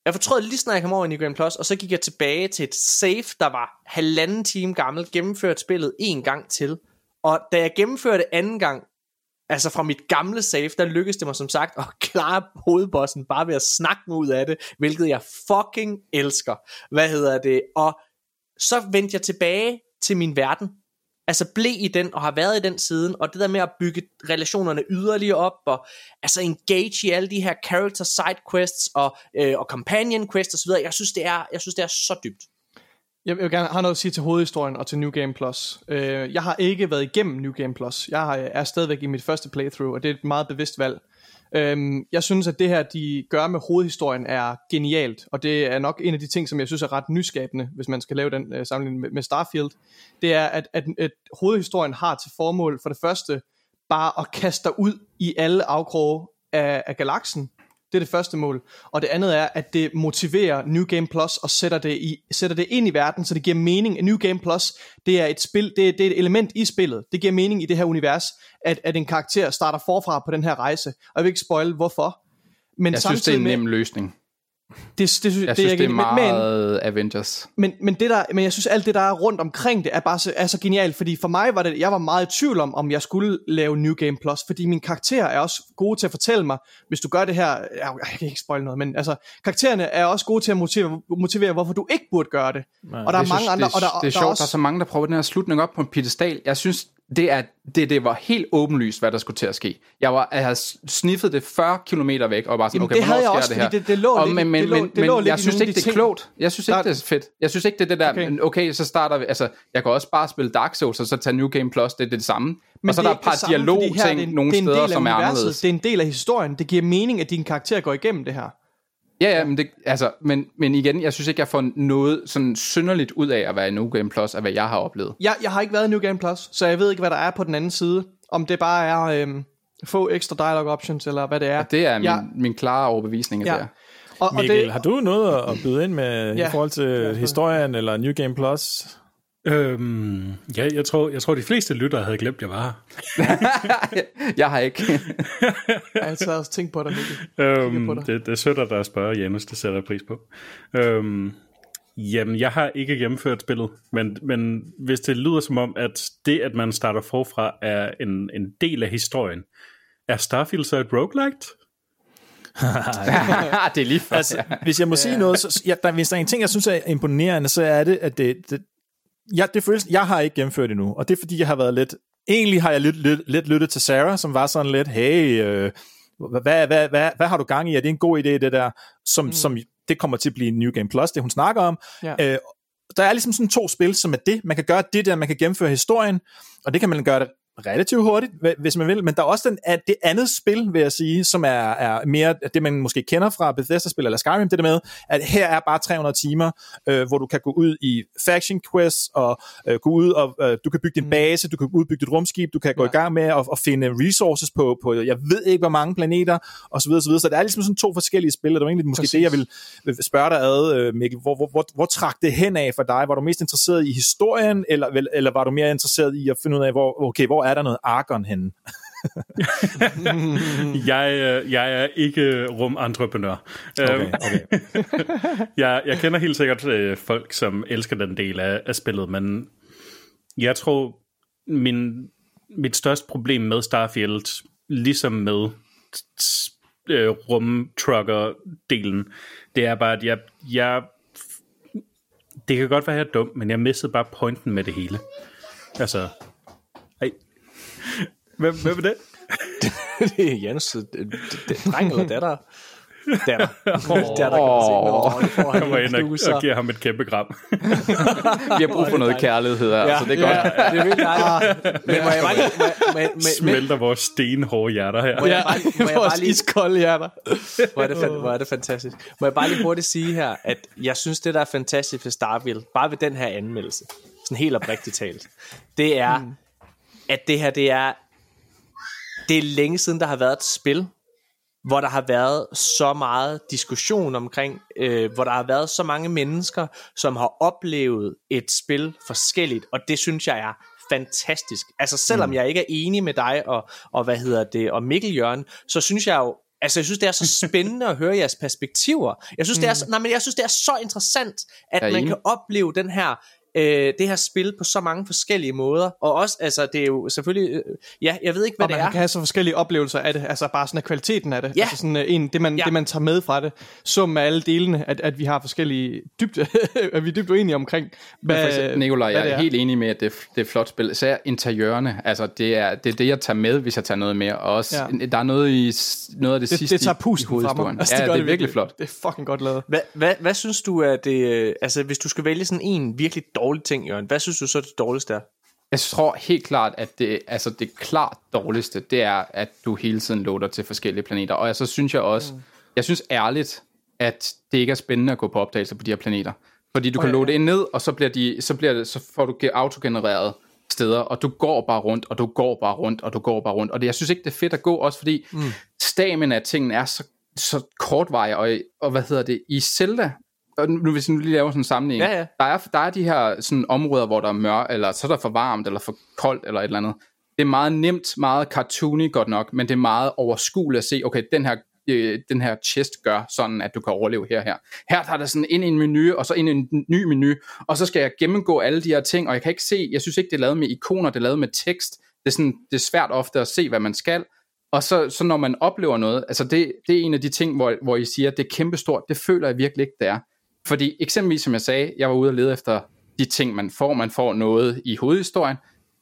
Jeg fortrød lige snart jeg kom over i New Game Plus, og så gik jeg tilbage til et save, der var halvanden time gammel, gennemført spillet en gang til. Og da jeg gennemførte anden gang, altså fra mit gamle save, der lykkedes det mig som sagt at klare hovedbossen bare ved at snakke mig ud af det, hvilket jeg fucking elsker. Hvad hedder det? Og så vendte jeg tilbage til min verden, altså blev i den og har været i den siden, og det der med at bygge relationerne yderligere op, og altså engage i alle de her character side quests og, øh, og companion quests osv., jeg synes, det er, jeg synes, det er så dybt. Jeg vil gerne have noget at sige til hovedhistorien og til New Game Plus. Øh, jeg har ikke været igennem New Game Plus. Jeg er stadigvæk i mit første playthrough, og det er et meget bevidst valg. Øhm, jeg synes, at det her, de gør med hovedhistorien, er genialt, og det er nok en af de ting, som jeg synes er ret nyskabende, hvis man skal lave den øh, sammenligning med, med Starfield. Det er, at, at, at hovedhistorien har til formål for det første bare at kaste dig ud i alle afkroge af, af galaksen. Det er det første mål. Og det andet er, at det motiverer New Game Plus og sætter det, i, sætter det ind i verden, så det giver mening. New Game Plus, det er et spil, det er, det er et element i spillet. Det giver mening i det her univers, at, at en karakter starter forfra på den her rejse. Og jeg vil ikke spoil, hvorfor. Men Jeg synes, det er en nem løsning. Det, det, synes, Jeg det, synes, det er enig- men- meget Avengers. men, men, det der, men jeg synes alt det der er rundt omkring det er bare så, er så genialt, fordi for mig var det, jeg var meget i tvivl om, om jeg skulle lave New Game Plus, fordi mine karakterer er også gode til at fortælle mig, hvis du gør det her, jeg, jeg kan ikke spoil noget, men altså, karaktererne er også gode til at motivere, motivere hvorfor du ikke burde gøre det. Nej, og der er Jeg mange synes, andre, det, og der, det er der sjovt, er der også, er så mange, der prøver den her slutning op på en pedestal. Jeg synes, det, er, det, det var helt åbenlyst, hvad der skulle til at ske. Jeg, var, jeg havde sniffet det 40 km væk, og bare sådan, Jamen, okay, det havde jeg sker også, det her? det- det lå og, lidt- men, men, det lå- men, det lå men jeg synes ikke, de det er ting. klogt. Jeg synes ikke, det er fedt. Jeg synes ikke, det er det der, Okay. okay, så starter vi, altså, jeg kan også bare spille Dark Souls, og så tage New Game Plus, det er det samme. men og så er det der et par er dialog-ting nogle er steder, som er anderledes. Det er en del af historien. Det giver mening, at din karakter går igennem det her. Ja, ja, men, det, altså, men, men igen, jeg synes ikke, jeg får noget sådan synderligt ud af at være i New Game Plus, af hvad jeg har oplevet. Jeg, jeg har ikke været i New Game Plus, så jeg ved ikke, hvad der er på den anden side. Om det bare er øhm, få ekstra dialogue options, eller hvad det er. Det er min, Ja. min klare overbevisning af Ja. det her. Og, og Mikkel, det, har du noget at byde ind med Ja. i forhold til historien eller New Game Plus? Øhm, ja, jeg tror, jeg tror, de fleste lyttere havde glemt, jeg var her. Jeg har ikke. jeg har også tænkt på dig, Mikkel. Øhm, på dig. det, det er sødt at der spørger Janus, det sætter jeg pris på. Øhm, jamen, jeg har ikke gennemført spillet, men, men hvis det lyder som om, at det, at man starter forfra, er en, en del af historien, er Starfield så et roguelite? det er lige før. Altså, hvis jeg må sige noget, så, ja, der, hvis der er en ting, jeg synes er imponerende, så er det, at det, det ja, det føles, jeg har ikke gennemført endnu, og det er fordi, jeg har været lidt, egentlig har jeg lidt, lidt, lidt lyttet til Sarah, som var sådan lidt, hey, øh, hvad, hvad, hvad, hvad har du gang i? Er det en god idé, det der? Som, mm. som det kommer til at blive New Game Plus, det hun snakker om. Ja. Øh, der er ligesom sådan to spil, som er det. Man kan gøre det der, man kan gennemføre historien, og det kan man gøre det relativt hurtigt, hvis man vil, men der er også den, at det andet spil, vil jeg sige, som er, er mere det, man måske kender fra Bethesda-spil eller Skyrim, det der med, at her er bare 300 timer, øh, hvor du kan gå ud i faction quests, og øh, gå ud og øh, du kan bygge din base, du kan udbygge dit rumskib, du kan gå Ja. i gang med at, at finde resources på, på, jeg ved ikke, hvor mange planeter, og så videre, så videre. Så det er ligesom sådan to forskellige spil, og det var egentlig måske Præcis. det, jeg vil vil spørge dig ad, øh, Mikkel. Hvor, hvor, hvor, hvor trak det hen af for dig? Var du mest interesseret i historien, eller, eller var du mere interesseret i at finde ud af, hvor, okay, hvor er der noget argon henne? Jeg, øh, jeg er ikke rumentreprenør. Okay, Øhm, okay. jeg, jeg kender helt sikkert øh, folk, som elsker den del af, af spillet, men jeg tror, min, mit største problem med Starfield, ligesom med øh, rumtrucker-delen, det er bare, at jeg, jeg... Det kan godt være, at jeg er dum, men jeg missede bare pointen med det hele. Altså... Hvem, hvem er det? det er Jens, det, dreng eller datter? Datter. datter kan man han Kommer en ind og, og giver ham et kæmpe kram. Vi har brug for noget kærlighed her, ja, så det er godt. Ja, det er vildt dejligt. Men må jeg bare Smelter vores stenhårde hjerter her. må jeg bare, må jeg bare Vores lige iskolde hjerter. Hvor er, det, hvor er det fantastisk. Må jeg bare lige hurtigt sige her, at jeg synes, det der er fantastisk ved Starfield, bare ved den her anmeldelse, sådan helt oprigtigt talt, det er, mm. At det her, det er, det er længe siden, der har været et spil, hvor der har været så meget diskussion omkring, øh, hvor der har været så mange mennesker, som har oplevet et spil forskelligt, og det synes jeg er fantastisk. Altså selvom mm. jeg ikke er enig med dig og, og hvad hedder det, og Mikkel Jørgen, så synes jeg jo, Altså, jeg synes, det er så spændende at høre jeres perspektiver. Jeg synes, det er, så- nej, men jeg synes, det er så interessant, at man kan opleve den her, øh, det her spil på så mange forskellige måder. Og også, altså, det er jo selvfølgelig, øh, ja, jeg ved ikke, hvad og det man er. kan have så forskellige oplevelser af det, altså bare sådan af kvaliteten af det, Ja. altså sådan øh, en, det, man, Ja. det man tager med fra det, summen af alle delene, at, at vi har forskellige dybt, at vi er dybt uenige omkring, hvad, For eksempel, Nikolaj, hvad jeg er helt enig med, at det, er- det er et flot spil. Især interiørerne, altså det er, det er det, jeg tager med, hvis jeg tager noget med. Og også, Ja. der er noget, i, noget af det, det, sidste det tager i- i pusten fra mig. Altså, ja, det, det er virkelig flot. Det er fucking godt lavet. Hvad, hvad, hvad synes du er det, øh, altså hvis du skal vælge sådan en virkelig dårlig ting, Jørgen, hvad synes du så er det dårligste er? Jeg tror helt klart, at det, altså det klart dårligste, det er, at du hele tiden loader til forskellige planeter. Og så synes jeg også, mm. jeg synes ærligt, at det ikke er spændende at gå på opdagelser på de her planeter. Fordi du kan ja, loade ind ned, og så, bliver de, så, bliver det, så får du ge- autogenereret steder, og du går bare rundt, og du går bare rundt, og du går bare rundt. Og det, jeg synes ikke, det er fedt at gå, også fordi mm. stamina af tingene er så, så kortvarige, og, og hvad hedder det, i Zelda, og nu hvis vi nu lige laver sådan en sammenligning, Ja, ja. Der, er, der er de her sådan, områder, hvor der er mørkt, eller så er der for varmt, eller for koldt, eller et eller andet. Det er meget nemt, meget cartoony godt nok, men det er meget overskueligt at se, okay, den her, øh, den her chest gør sådan, at du kan overleve her her. Her tager der sådan ind i en menu, og så ind i en ny menu, og så skal jeg gennemgå alle de her ting, og jeg kan ikke se, jeg synes ikke, det er lavet med ikoner, det er lavet med tekst. Det er, sådan, det er svært ofte at se, hvad man skal. Og så, så når man oplever noget, altså det, det er en af de ting, hvor, hvor I siger, at det er kæmpestort, det føler jeg virkelig ikke, det er. Fordi eksempelvis, som jeg sagde, jeg var ude og lede efter de ting, man får. Man får noget i hovedhistorien,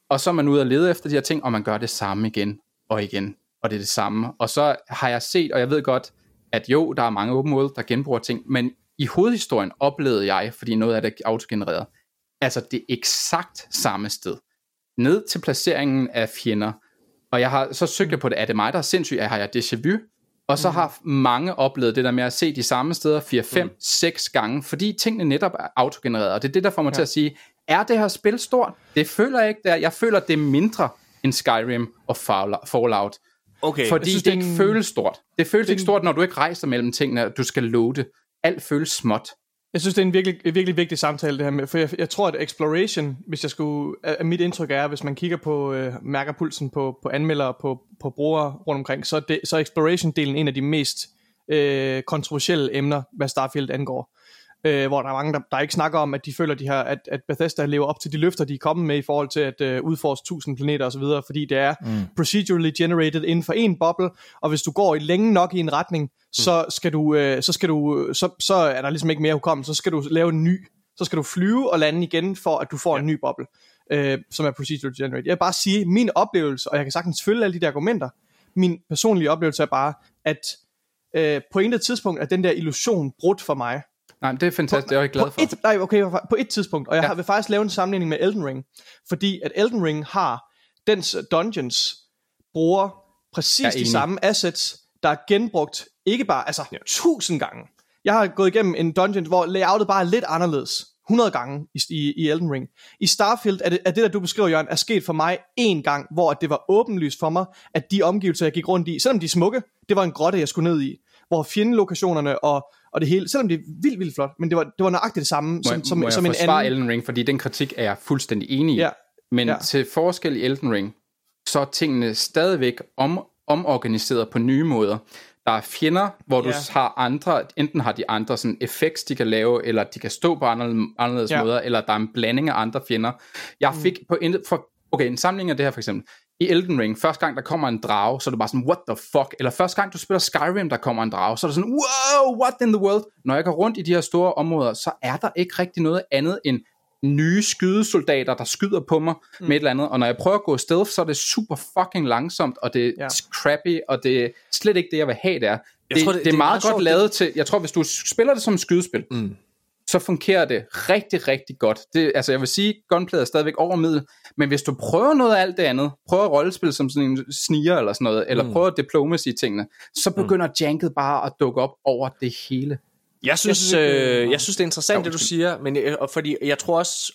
og så er man ude og lede efter de her ting, og man gør det samme igen og igen, og det er det samme. Og så har jeg set, og jeg ved godt, at jo, der er mange open world, der genbruger ting, men i hovedhistorien oplevede jeg, fordi noget af det er autogenereret, altså det eksakt samme sted. Ned til placeringen af fjender, og jeg har så søgt på det, er det mig, der er sindssyg, har jeg déjà vu? Og så har mange oplevet det der med at se de samme steder 4, 5, 6 gange, fordi tingene netop er autogenereret, og det er det, der får mig ja. til at sige, er det her spil stort? Det føler jeg ikke, det er. Jeg føler, det er mindre end Skyrim og Fallout. Okay, Fordi synes, det det ikke en- føles stort. Det føles ikke stort, når du ikke rejser mellem tingene, du skal loade. Alt føles småt. Jeg synes, det er en virkelig, virkelig vigtig samtale, det her med, for jeg, jeg tror, at exploration, hvis jeg skulle, at mit indtryk er, hvis man kigger på, øh, mærker pulsen på, på anmeldere, på, på brugere rundt omkring, så er, det, så er exploration-delen en af de mest øh, kontroversielle emner, hvad Starfield angår. Øh, hvor der er mange, der, der ikke snakker om, at de føler, de har, at, at Bethesda lever op til de løfter, de er kommet med i forhold til at øh, udforske 1000 planeter osv., fordi det er mm. procedurally generated inden for en boble, og hvis du går i længe nok i en retning, så skal du, øh, så skal du, så, så er der ligesom ikke mere hukommelse, så skal du lave en ny, så skal du flyve og lande igen, for at du får ja. en ny boble, øh, som er procedurally generated. Jeg vil bare sige, min oplevelse, og jeg kan sagtens følge alle de der argumenter, min personlige oplevelse er bare, at øh, på intet tidspunkt er den der illusion brudt for mig. Nej, men det er fantastisk, det er jeg glad På for. et, nej, okay, på et tidspunkt, og jeg Ja. vil faktisk lave en sammenligning med Elden Ring, fordi at Elden Ring har, dens dungeons bruger præcis de samme assets, der er genbrugt, ikke bare, altså ja. tusind gange. Jeg har gået igennem en dungeon, hvor layoutet bare er lidt anderledes, 100 gange i, i, i Elden Ring. I Starfield er det, er det, der du beskriver, Jørgen, er sket for mig en gang, hvor det var åbenlyst for mig, at de omgivelser, jeg gik rundt i, selvom de er smukke, det var en grotte, jeg skulle ned i, hvor fjendelokationerne og, og det hele, selvom det er vildt, vildt flot, men det var, det var nøjagtigt det samme Må, som, som, må jeg som en anden. Elden Ring, fordi den kritik er jeg fuldstændig enig i. Ja. Men Ja. til forskel i Elden Ring, så er tingene stadigvæk om, omorganiseret på nye måder. Der er fjender, hvor du Ja. har andre, enten har de andre sådan effects, de kan lave, eller de kan stå på anderledes, Ja. måder, eller der er en blanding af andre fjender. Jeg fik på intet, for, okay, en samling af det her for eksempel. I Elden Ring, første gang der kommer en drage, så er du bare sådan, what the fuck? Eller første gang du spiller Skyrim, der kommer en drage, så er du sådan, wow, what in the world? Når jeg går rundt i de her store områder, så er der ikke rigtig noget andet end nye skydesoldater, der skyder på mig mm. med et eller andet. Og når jeg prøver at gå stealth, så er det super fucking langsomt, og det er Ja. crappy, og det er slet ikke det, jeg vil have, det er. Det, tror, det, det- det, er det er meget meget godt sjovt, lavet til, jeg tror, hvis du spiller det som et skydespil, mm. Så fungerer det rigtig, rigtig godt. Det, altså jeg vil sige, gunplay er stadigvæk over middel, men hvis du prøver noget af alt det andet, prøver rollespil som sådan en sniger eller sådan noget, eller mm. prøver diplomacy tingene, så begynder mm. janket bare at dukke op over det hele. Jeg synes, synes ikke, det er- øh, jeg synes, det er interessant, det du siger, men jeg, og fordi jeg tror også,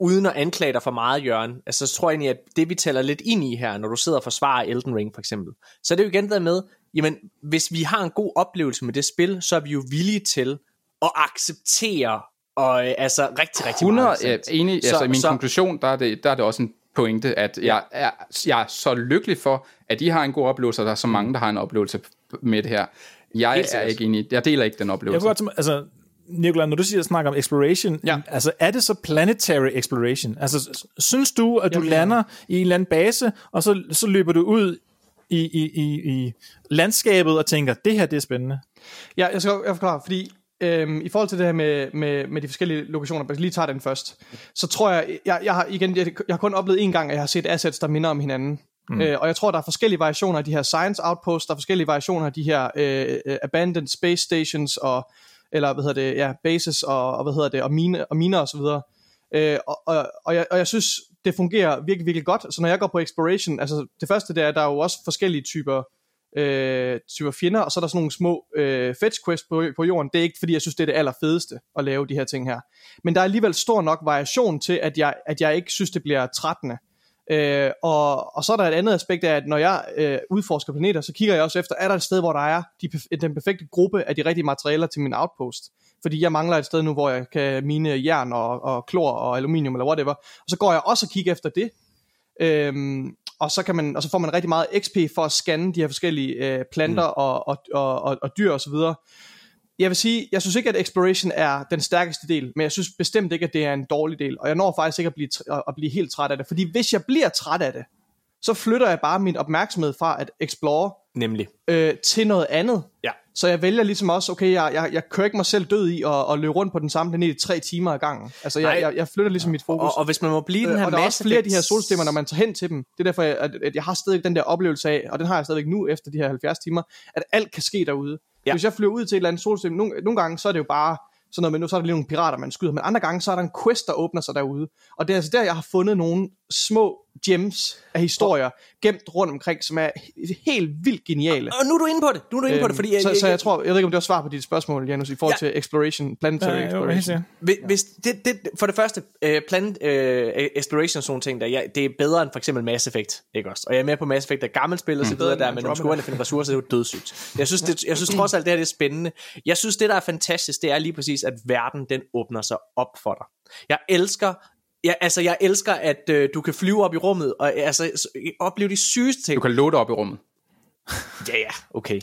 uden at anklage dig for meget, Jørgen, altså, så tror jeg egentlig, at det vi tæller lidt ind i her, når du sidder og forsvarer Elden Ring for eksempel, så er det jo igen der med, jamen, hvis vi har en god oplevelse med det spil, så er vi jo villige til at acceptere og øh, altså rigtig, rigtig 100 meget. sandt? enig, Så- altså i min så- konklusion, der er, det, der er det også en pointe, at jeg er, jeg er så lykkelig for, at de har en god oplevelse, og der er så mange, der har en oplevelse med det her. Jeg er ikke enig. Jeg deler ikke den Jeg oplevelse. kunne godt, altså, Nicolai, når du siger snakker om exploration, Ja. altså er det så planetary exploration? Altså, synes du, at du Jamen, lander i en eller anden base, og så, så løber du ud i, i, i, i landskabet og tænker, det her det er spændende? Ja, jeg skal jeg forklare, fordi øhm, i forhold til det her med, med, med de forskellige lokationer, hvis jeg lige tager den først, så tror jeg, jeg, jeg har igen, jeg, jeg har kun oplevet en gang, at jeg har set assets, der minder om hinanden. Mm. Øh, og jeg tror, der er forskellige variationer af de her science outposts, der er forskellige variationer af de her øh, øh, abandoned space stations, og, eller hvad hedder det, ja, bases, og, og hvad hedder det, og, mine, og miner og så videre. Øh, og, og, og, jeg, og jeg synes, det fungerer virkelig, virkelig godt. Så når jeg går på exploration, altså det første det er, at der er jo også forskellige typer øh, typer fjender, og så er der sådan nogle små øh, fetch quests på, på jorden. Det er ikke, fordi jeg synes, det er det allerfedeste at lave de her ting her. Men der er alligevel stor nok variation til, at jeg, at jeg ikke synes, det bliver trættende. Øh, og, og så er der et andet aspekt af, at når jeg øh, udforsker planeter, så kigger jeg også efter, er der et sted, hvor der er de, den perfekte gruppe af de rigtige materialer til min outpost. Fordi jeg mangler et sted nu, hvor jeg kan mine jern og, og klor og aluminium eller whatever. Og så går jeg også og kigger efter det. Øhm, og så kan man og så får man rigtig meget XP for at scanne de her forskellige øh, planter mm. og, og, og, og, og dyr og så videre. Jeg vil sige, jeg synes ikke at exploration er den stærkeste del, men jeg synes bestemt ikke at det er en dårlig del, og jeg når faktisk ikke at blive at blive helt træt af det, fordi hvis jeg bliver træt af det, så flytter jeg bare min opmærksomhed fra at explore Nemlig. øh, til noget andet. Ja. Så jeg vælger ligesom også, okay, jeg, jeg, jeg kører ikke mig selv død i at, at løbe rundt på den samme planet i tre timer ad gangen. Altså, jeg, Nej. jeg, jeg flytter ligesom mit fokus. Og, og hvis man må blive den Øh, her og der er også flere af de her solstemmer, når man tager hen til dem. Det er derfor, at, at jeg har stadig den der oplevelse af, og den har jeg stadigvæk nu efter de her 70 timer, at alt kan ske derude. Ja. Hvis jeg flyver ud til et eller andet solstemme, nogle, nogle gange så er det jo bare sådan noget, men nu så er der lige nogle pirater, man skyder, men andre gange så er der en quest, der åbner sig derude. Og det er altså der, jeg har fundet nogle små gems af historier, gemt rundt omkring, som er he- helt vildt geniale. Og nu er du inde på det. Nu er du inde på det, fordi... Øhm, så, så jeg tror, jeg ved ikke, om det var svar på dit spørgsmål, Janus, i forhold Ja. til exploration, planetary Ja, jo, exploration. sikkert. Hvis, hvis det, det, for det første, uh, Planet uh, Exploration og sådan ting, der, ja, det er bedre end for eksempel Mass Effect, ikke også? Og jeg er med på Mass Effect, der er gammelt spil og så Bedre videre end der, men når man Andromeda. skulle finde ressourcer, det er jo dødssygt. Jeg synes, det, jeg synes trods alt, det her det er spændende. Jeg synes, det der er fantastisk, det er lige præcis, at verden, den åbner sig op for dig. Jeg elsker Ja, altså jeg elsker, at øh, du kan flyve op i rummet, og altså øh, opleve de sygeste ting. Du kan låte op i rummet. Ja, ja, okay.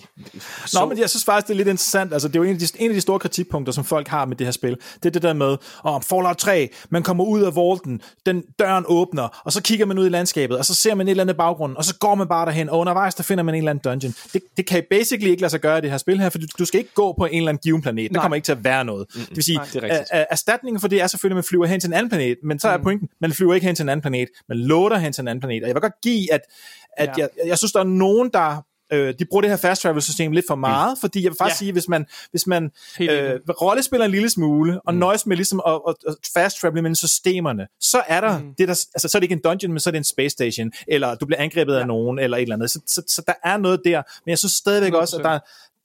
Nå, men jeg synes faktisk, det er lidt interessant. Altså, det er jo en af, de, en af de store kritikpunkter, som folk har med det her spil. Det er det der med, om Fallout 3, man kommer ud af volten, den døren åbner, og så kigger man ud i landskabet, og så ser man et eller andet baggrund, og så går man bare derhen, og undervejs der finder man en eller anden dungeon. Det, det kan basically ikke lade sig gøre i det her spil her, for du, du skal ikke gå på en eller anden given planet. Der Nej. kommer ikke til at være noget. Det vil sige, Nej, det er er erstatningen for det er selvfølgelig, at man flyver hen til en anden planet, men så er pointen, man flyver ikke hen til en anden planet, man låter hen til en anden planet. Og jeg vil godt give, at, at Ja. jeg, jeg synes, der er nogen, der Øh, de bruger det her fast travel system lidt for meget, mm. fordi jeg vil faktisk Ja. sige, hvis man, hvis man øh, rollespiller en lille smule, og mm. nøjes med ligesom at, at, at fast travel mellem systemerne, så er der, mm. det der, altså så er det ikke en dungeon, men så er det en space station, eller du bliver angrebet ja. af nogen, eller et eller andet. Så, så, så der er noget der, men jeg synes stadigvæk også, at der,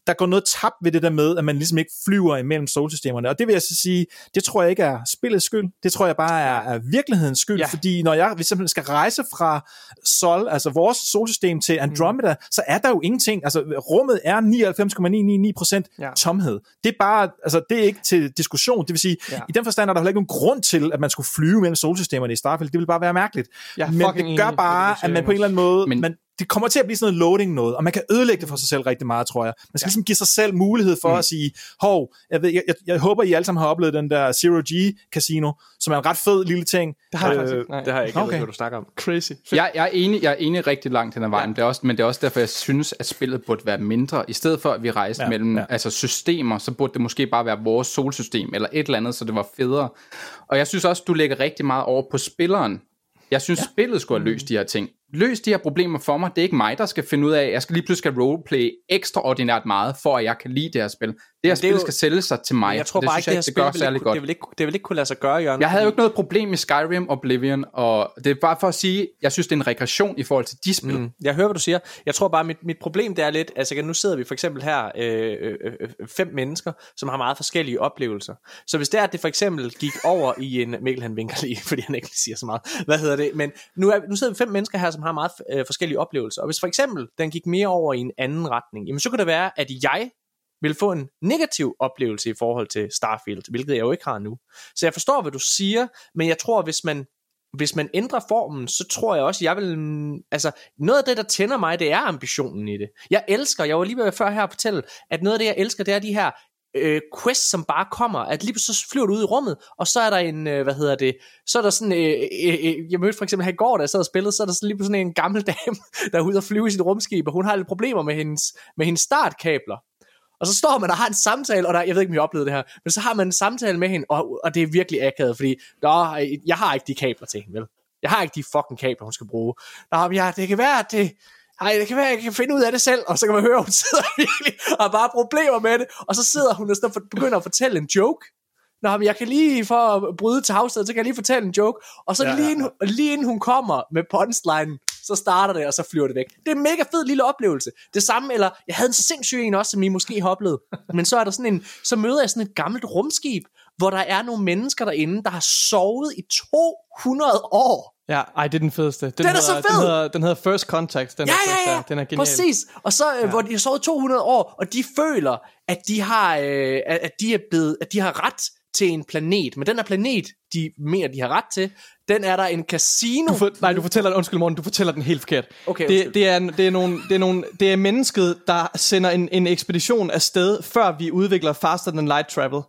der går noget tabt ved det der med, at man ligesom ikke flyver imellem solsystemerne. Og det vil jeg så sige, det tror jeg ikke er spillets skyld. Det tror jeg bare er, er virkelighedens skyld, ja. Ja. fordi når jeg hvis jeg skal rejse fra Sol, altså vores solsystem til Andromeda, mm. så er der jo ingenting. Altså rummet er 99,999% ja. Ja. tomhed. Det er bare, altså det er ikke til diskussion. Det vil sige, ja. Ja. i den forstand er der heller ikke nogen grund til, at man skulle flyve mellem solsystemerne i Starfield. Det vil bare være mærkeligt. Er Men det gør bare, at man på en eller anden måde, Men, man, det kommer til at blive sådan noget loading noget, og man kan ødelægge det for sig selv rigtig meget, tror jeg. Man skal ja. ligesom give sig selv mulighed for mm. at sige, hov, jeg, ved, jeg, jeg, jeg håber, I alle sammen har oplevet den der Zero G Casino, som er en ret fed lille ting. Det har jeg Øh, faktisk ikke. Nej. Det har jeg ikke, jeg ved Okay. hvad du snakker om. Crazy. Jeg, jeg, er enig, jeg er enig rigtig langt hen ad vejen, ja. det er også, men det er også derfor, jeg synes, at spillet burde være mindre. I stedet for, at vi rejste Ja, mellem ja. Altså systemer, så burde det måske bare være vores solsystem, eller et eller andet, så det var federe. Og jeg synes også, du lægger rigtig meget over på spilleren. Jeg synes, ja. spillet skulle have løst de her ting. Løs de her problemer for mig. Det er ikke mig, der skal finde ud af, at jeg skal lige pludselig skal roleplay ekstraordinært meget, for at jeg kan lide det her spil. Det her er spil jo- skal sælge sig til mig. Jeg tror det bare synes ikke, det jeg spil det gør særlig ikke, godt. det vil, ikke, det vil ikke kunne lade sig gøre, Jørgen. Jeg havde jo ikke noget problem med Skyrim, Oblivion, og det er bare for at sige, jeg synes, det er en regression i forhold til de spil. Mm. Jeg hører, hvad du siger. Jeg tror bare, mit, mit problem det er lidt, altså nu sidder vi for eksempel her, øh, øh, øh, fem mennesker, som har meget forskellige oplevelser. Så hvis det er, at det for eksempel gik over i en, Mikkel han vinker lige, fordi han ikke siger så meget, hvad hedder det, men nu, er, nu sidder vi fem mennesker her, som har meget øh, forskellige oplevelser, og hvis for eksempel den gik mere over i en anden retning, jamen så kunne det være, at jeg vil få en negativ oplevelse i forhold til Starfield, hvilket jeg jo ikke har nu. Så jeg forstår, hvad du siger, men jeg tror, hvis man hvis man ændrer formen, så tror jeg også, jeg vil... Altså, noget af det, der tænder mig, det er ambitionen i det. Jeg elsker, jeg var lige ved før her at fortælle, at noget af det, jeg elsker, det er de her øh, quest, som bare kommer, at lige pludselig så flyver du ud i rummet, og så er der en, øh, hvad hedder det, så er der sådan, øh, øh, øh jeg mødte for eksempel her i går, da jeg sad og spillede, så er der sådan lige pludselig en gammel dame, der er ude og flyve i sit rumskib, og hun har lidt problemer med hendes, med hendes startkabler. Og så står man og har en samtale, og der, jeg ved ikke, om I oplevede det her, men så har man en samtale med hende, og, og det er virkelig akavet, fordi Nå, øh, jeg har ikke de kabler til hende, vel? Jeg har ikke de fucking kabler, hun skal bruge. Nå, men ja, det kan være, at det, ej, det kan være, jeg kan finde ud af det selv, og så kan man høre, at hun sidder virkelig og har bare problemer med det, og så sidder hun og så begynder at fortælle en joke. Nå, men jeg kan lige, for at bryde til havstedet, så kan jeg lige fortælle en joke, og så ja, lige, ja, inden, lige inden hun kommer med punchline, så starter det, og så flyver det væk. Det er en mega fed lille oplevelse. Det samme, eller jeg havde en sindssyg en også, som I måske har oplevet. Men så er der sådan en, så møder jeg sådan et gammelt rumskib, hvor der er nogle mennesker derinde, der har sovet i 200 år. Ja, ej, det er den fedeste. Den, Den er hedder, så Den fed! hedder, den hedder First Contact. Den Ja, er, ja, ja, Den er genial. præcis. Og så, ja. hvor de har sovet 200 år, og de føler, at de har, øh, at de er blevet, at de har ret til en planet. Men den her planet, de mener, de har ret til, den er der en casino. Du for, nej, du fortæller den, undskyld morgen, du fortæller den helt forkert. Okay, det, det, er, det, er nogle, det, er nogle, det er mennesket, der sender en, en ekspedition afsted, før vi udvikler faster than light travel.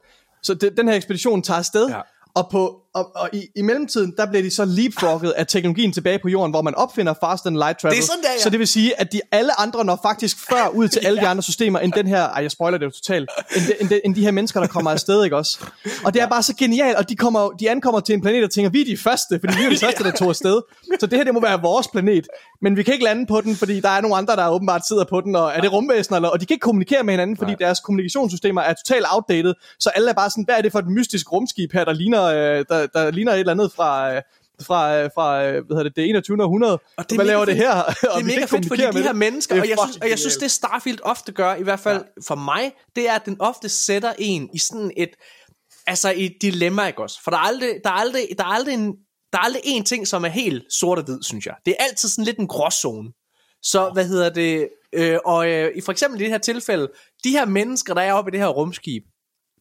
Så det, den her ekspedition tager afsted, ja. og, på, og, og i, i mellemtiden, der bliver de så leapfrogget af teknologien tilbage på jorden, hvor man opfinder faster than light travel. Det er sådan der, ja. Så det vil sige, at de alle andre når faktisk før ud til alle de andre systemer, end den her, ej jeg spoiler det jo totalt, end de, end, de, end de her mennesker, der kommer afsted, ikke også? Og det er bare så genialt, og de, kommer, de ankommer til en planet og tænker, vi er de første, fordi vi er de første, der tog afsted. Så det her, det må være vores planet. Men vi kan ikke lande på den, fordi der er nogle andre, der åbenbart sidder på den, og er det rumvæsener, eller, og de kan ikke kommunikere med hinanden, fordi deres kommunikationssystemer er totalt outdated, så alle er bare sådan, hvad er det for et mystisk rumskib her, der ligner, øh, der, der ligner et eller andet fra... Øh, fra, øh, fra øh, hvad hedder det, det 21. århundrede. Og det Hvad laver det fedt. her? det er mega fedt, fordi de her mennesker, Det er og jeg synes, og jeg synes, det Starfield ofte gør, i hvert fald ja. for mig, det er, at den ofte sætter en i sådan et, altså i et dilemma, ikke også? For der er aldrig, der er aldrig, der er aldrig en, der er aldrig en ting, som er helt sort og hvid, synes jeg. Det er altid sådan lidt en gråzone. Så, hvad hedder det, øh, og øh, i for eksempel i det her tilfælde, de her mennesker, der er oppe i det her rumskib,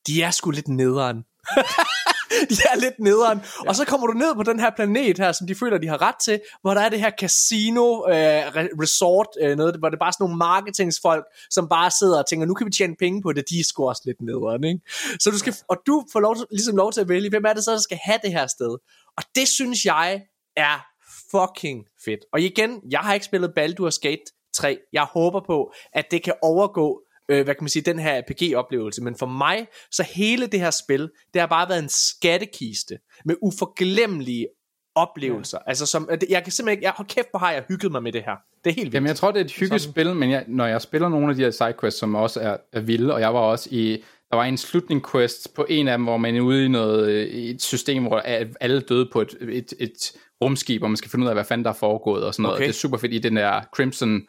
de er sgu lidt nederen. de er lidt nederen. Ja. Og så kommer du ned på den her planet her, som de føler, de har ret til, hvor der er det her casino øh, re- resort, øh, noget, hvor det er bare sådan nogle marketingsfolk, som bare sidder og tænker, nu kan vi tjene penge på det, de er sgu også lidt nederen, ikke? Så du skal, og du får lov, ligesom lov til at vælge, hvem er det så, der skal have det her sted? Og det synes jeg er fucking fedt. Og igen, jeg har ikke spillet Baldur's Gate 3. Jeg håber på, at det kan overgå øh, hvad kan man sige, den her RPG-oplevelse. Men for mig, så hele det her spil, det har bare været en skattekiste med uforglemmelige oplevelser. Ja. Altså, som, jeg kan simpelthen ikke, jeg, hold kæft, hvor har jeg hygget mig med det her. Det er helt vildt. Jamen, jeg tror, det er et hyggespil, men jeg, når jeg spiller nogle af de her sidequests, som også er, er vilde, og jeg var også i, der var en slutning quest på en af dem, hvor man er ude i noget, i et system, hvor alle døde på et, et, et rumskib, og man skal finde ud af, hvad fanden der er foregået og sådan noget. Okay. Det er super fedt i den der Crimson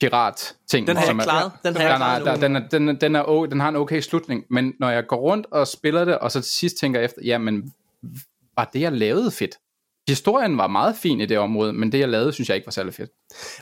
pirat ting. Den har jeg som er- klaret. Den har jeg den, klaret der, den, er, den, er, den, er, o- den har en okay slutning, men når jeg går rundt og spiller det, og så til sidst tænker efter, jamen, var det jeg lavede fedt? Historien var meget fin i det område, men det jeg lavede, synes jeg ikke var særlig fedt.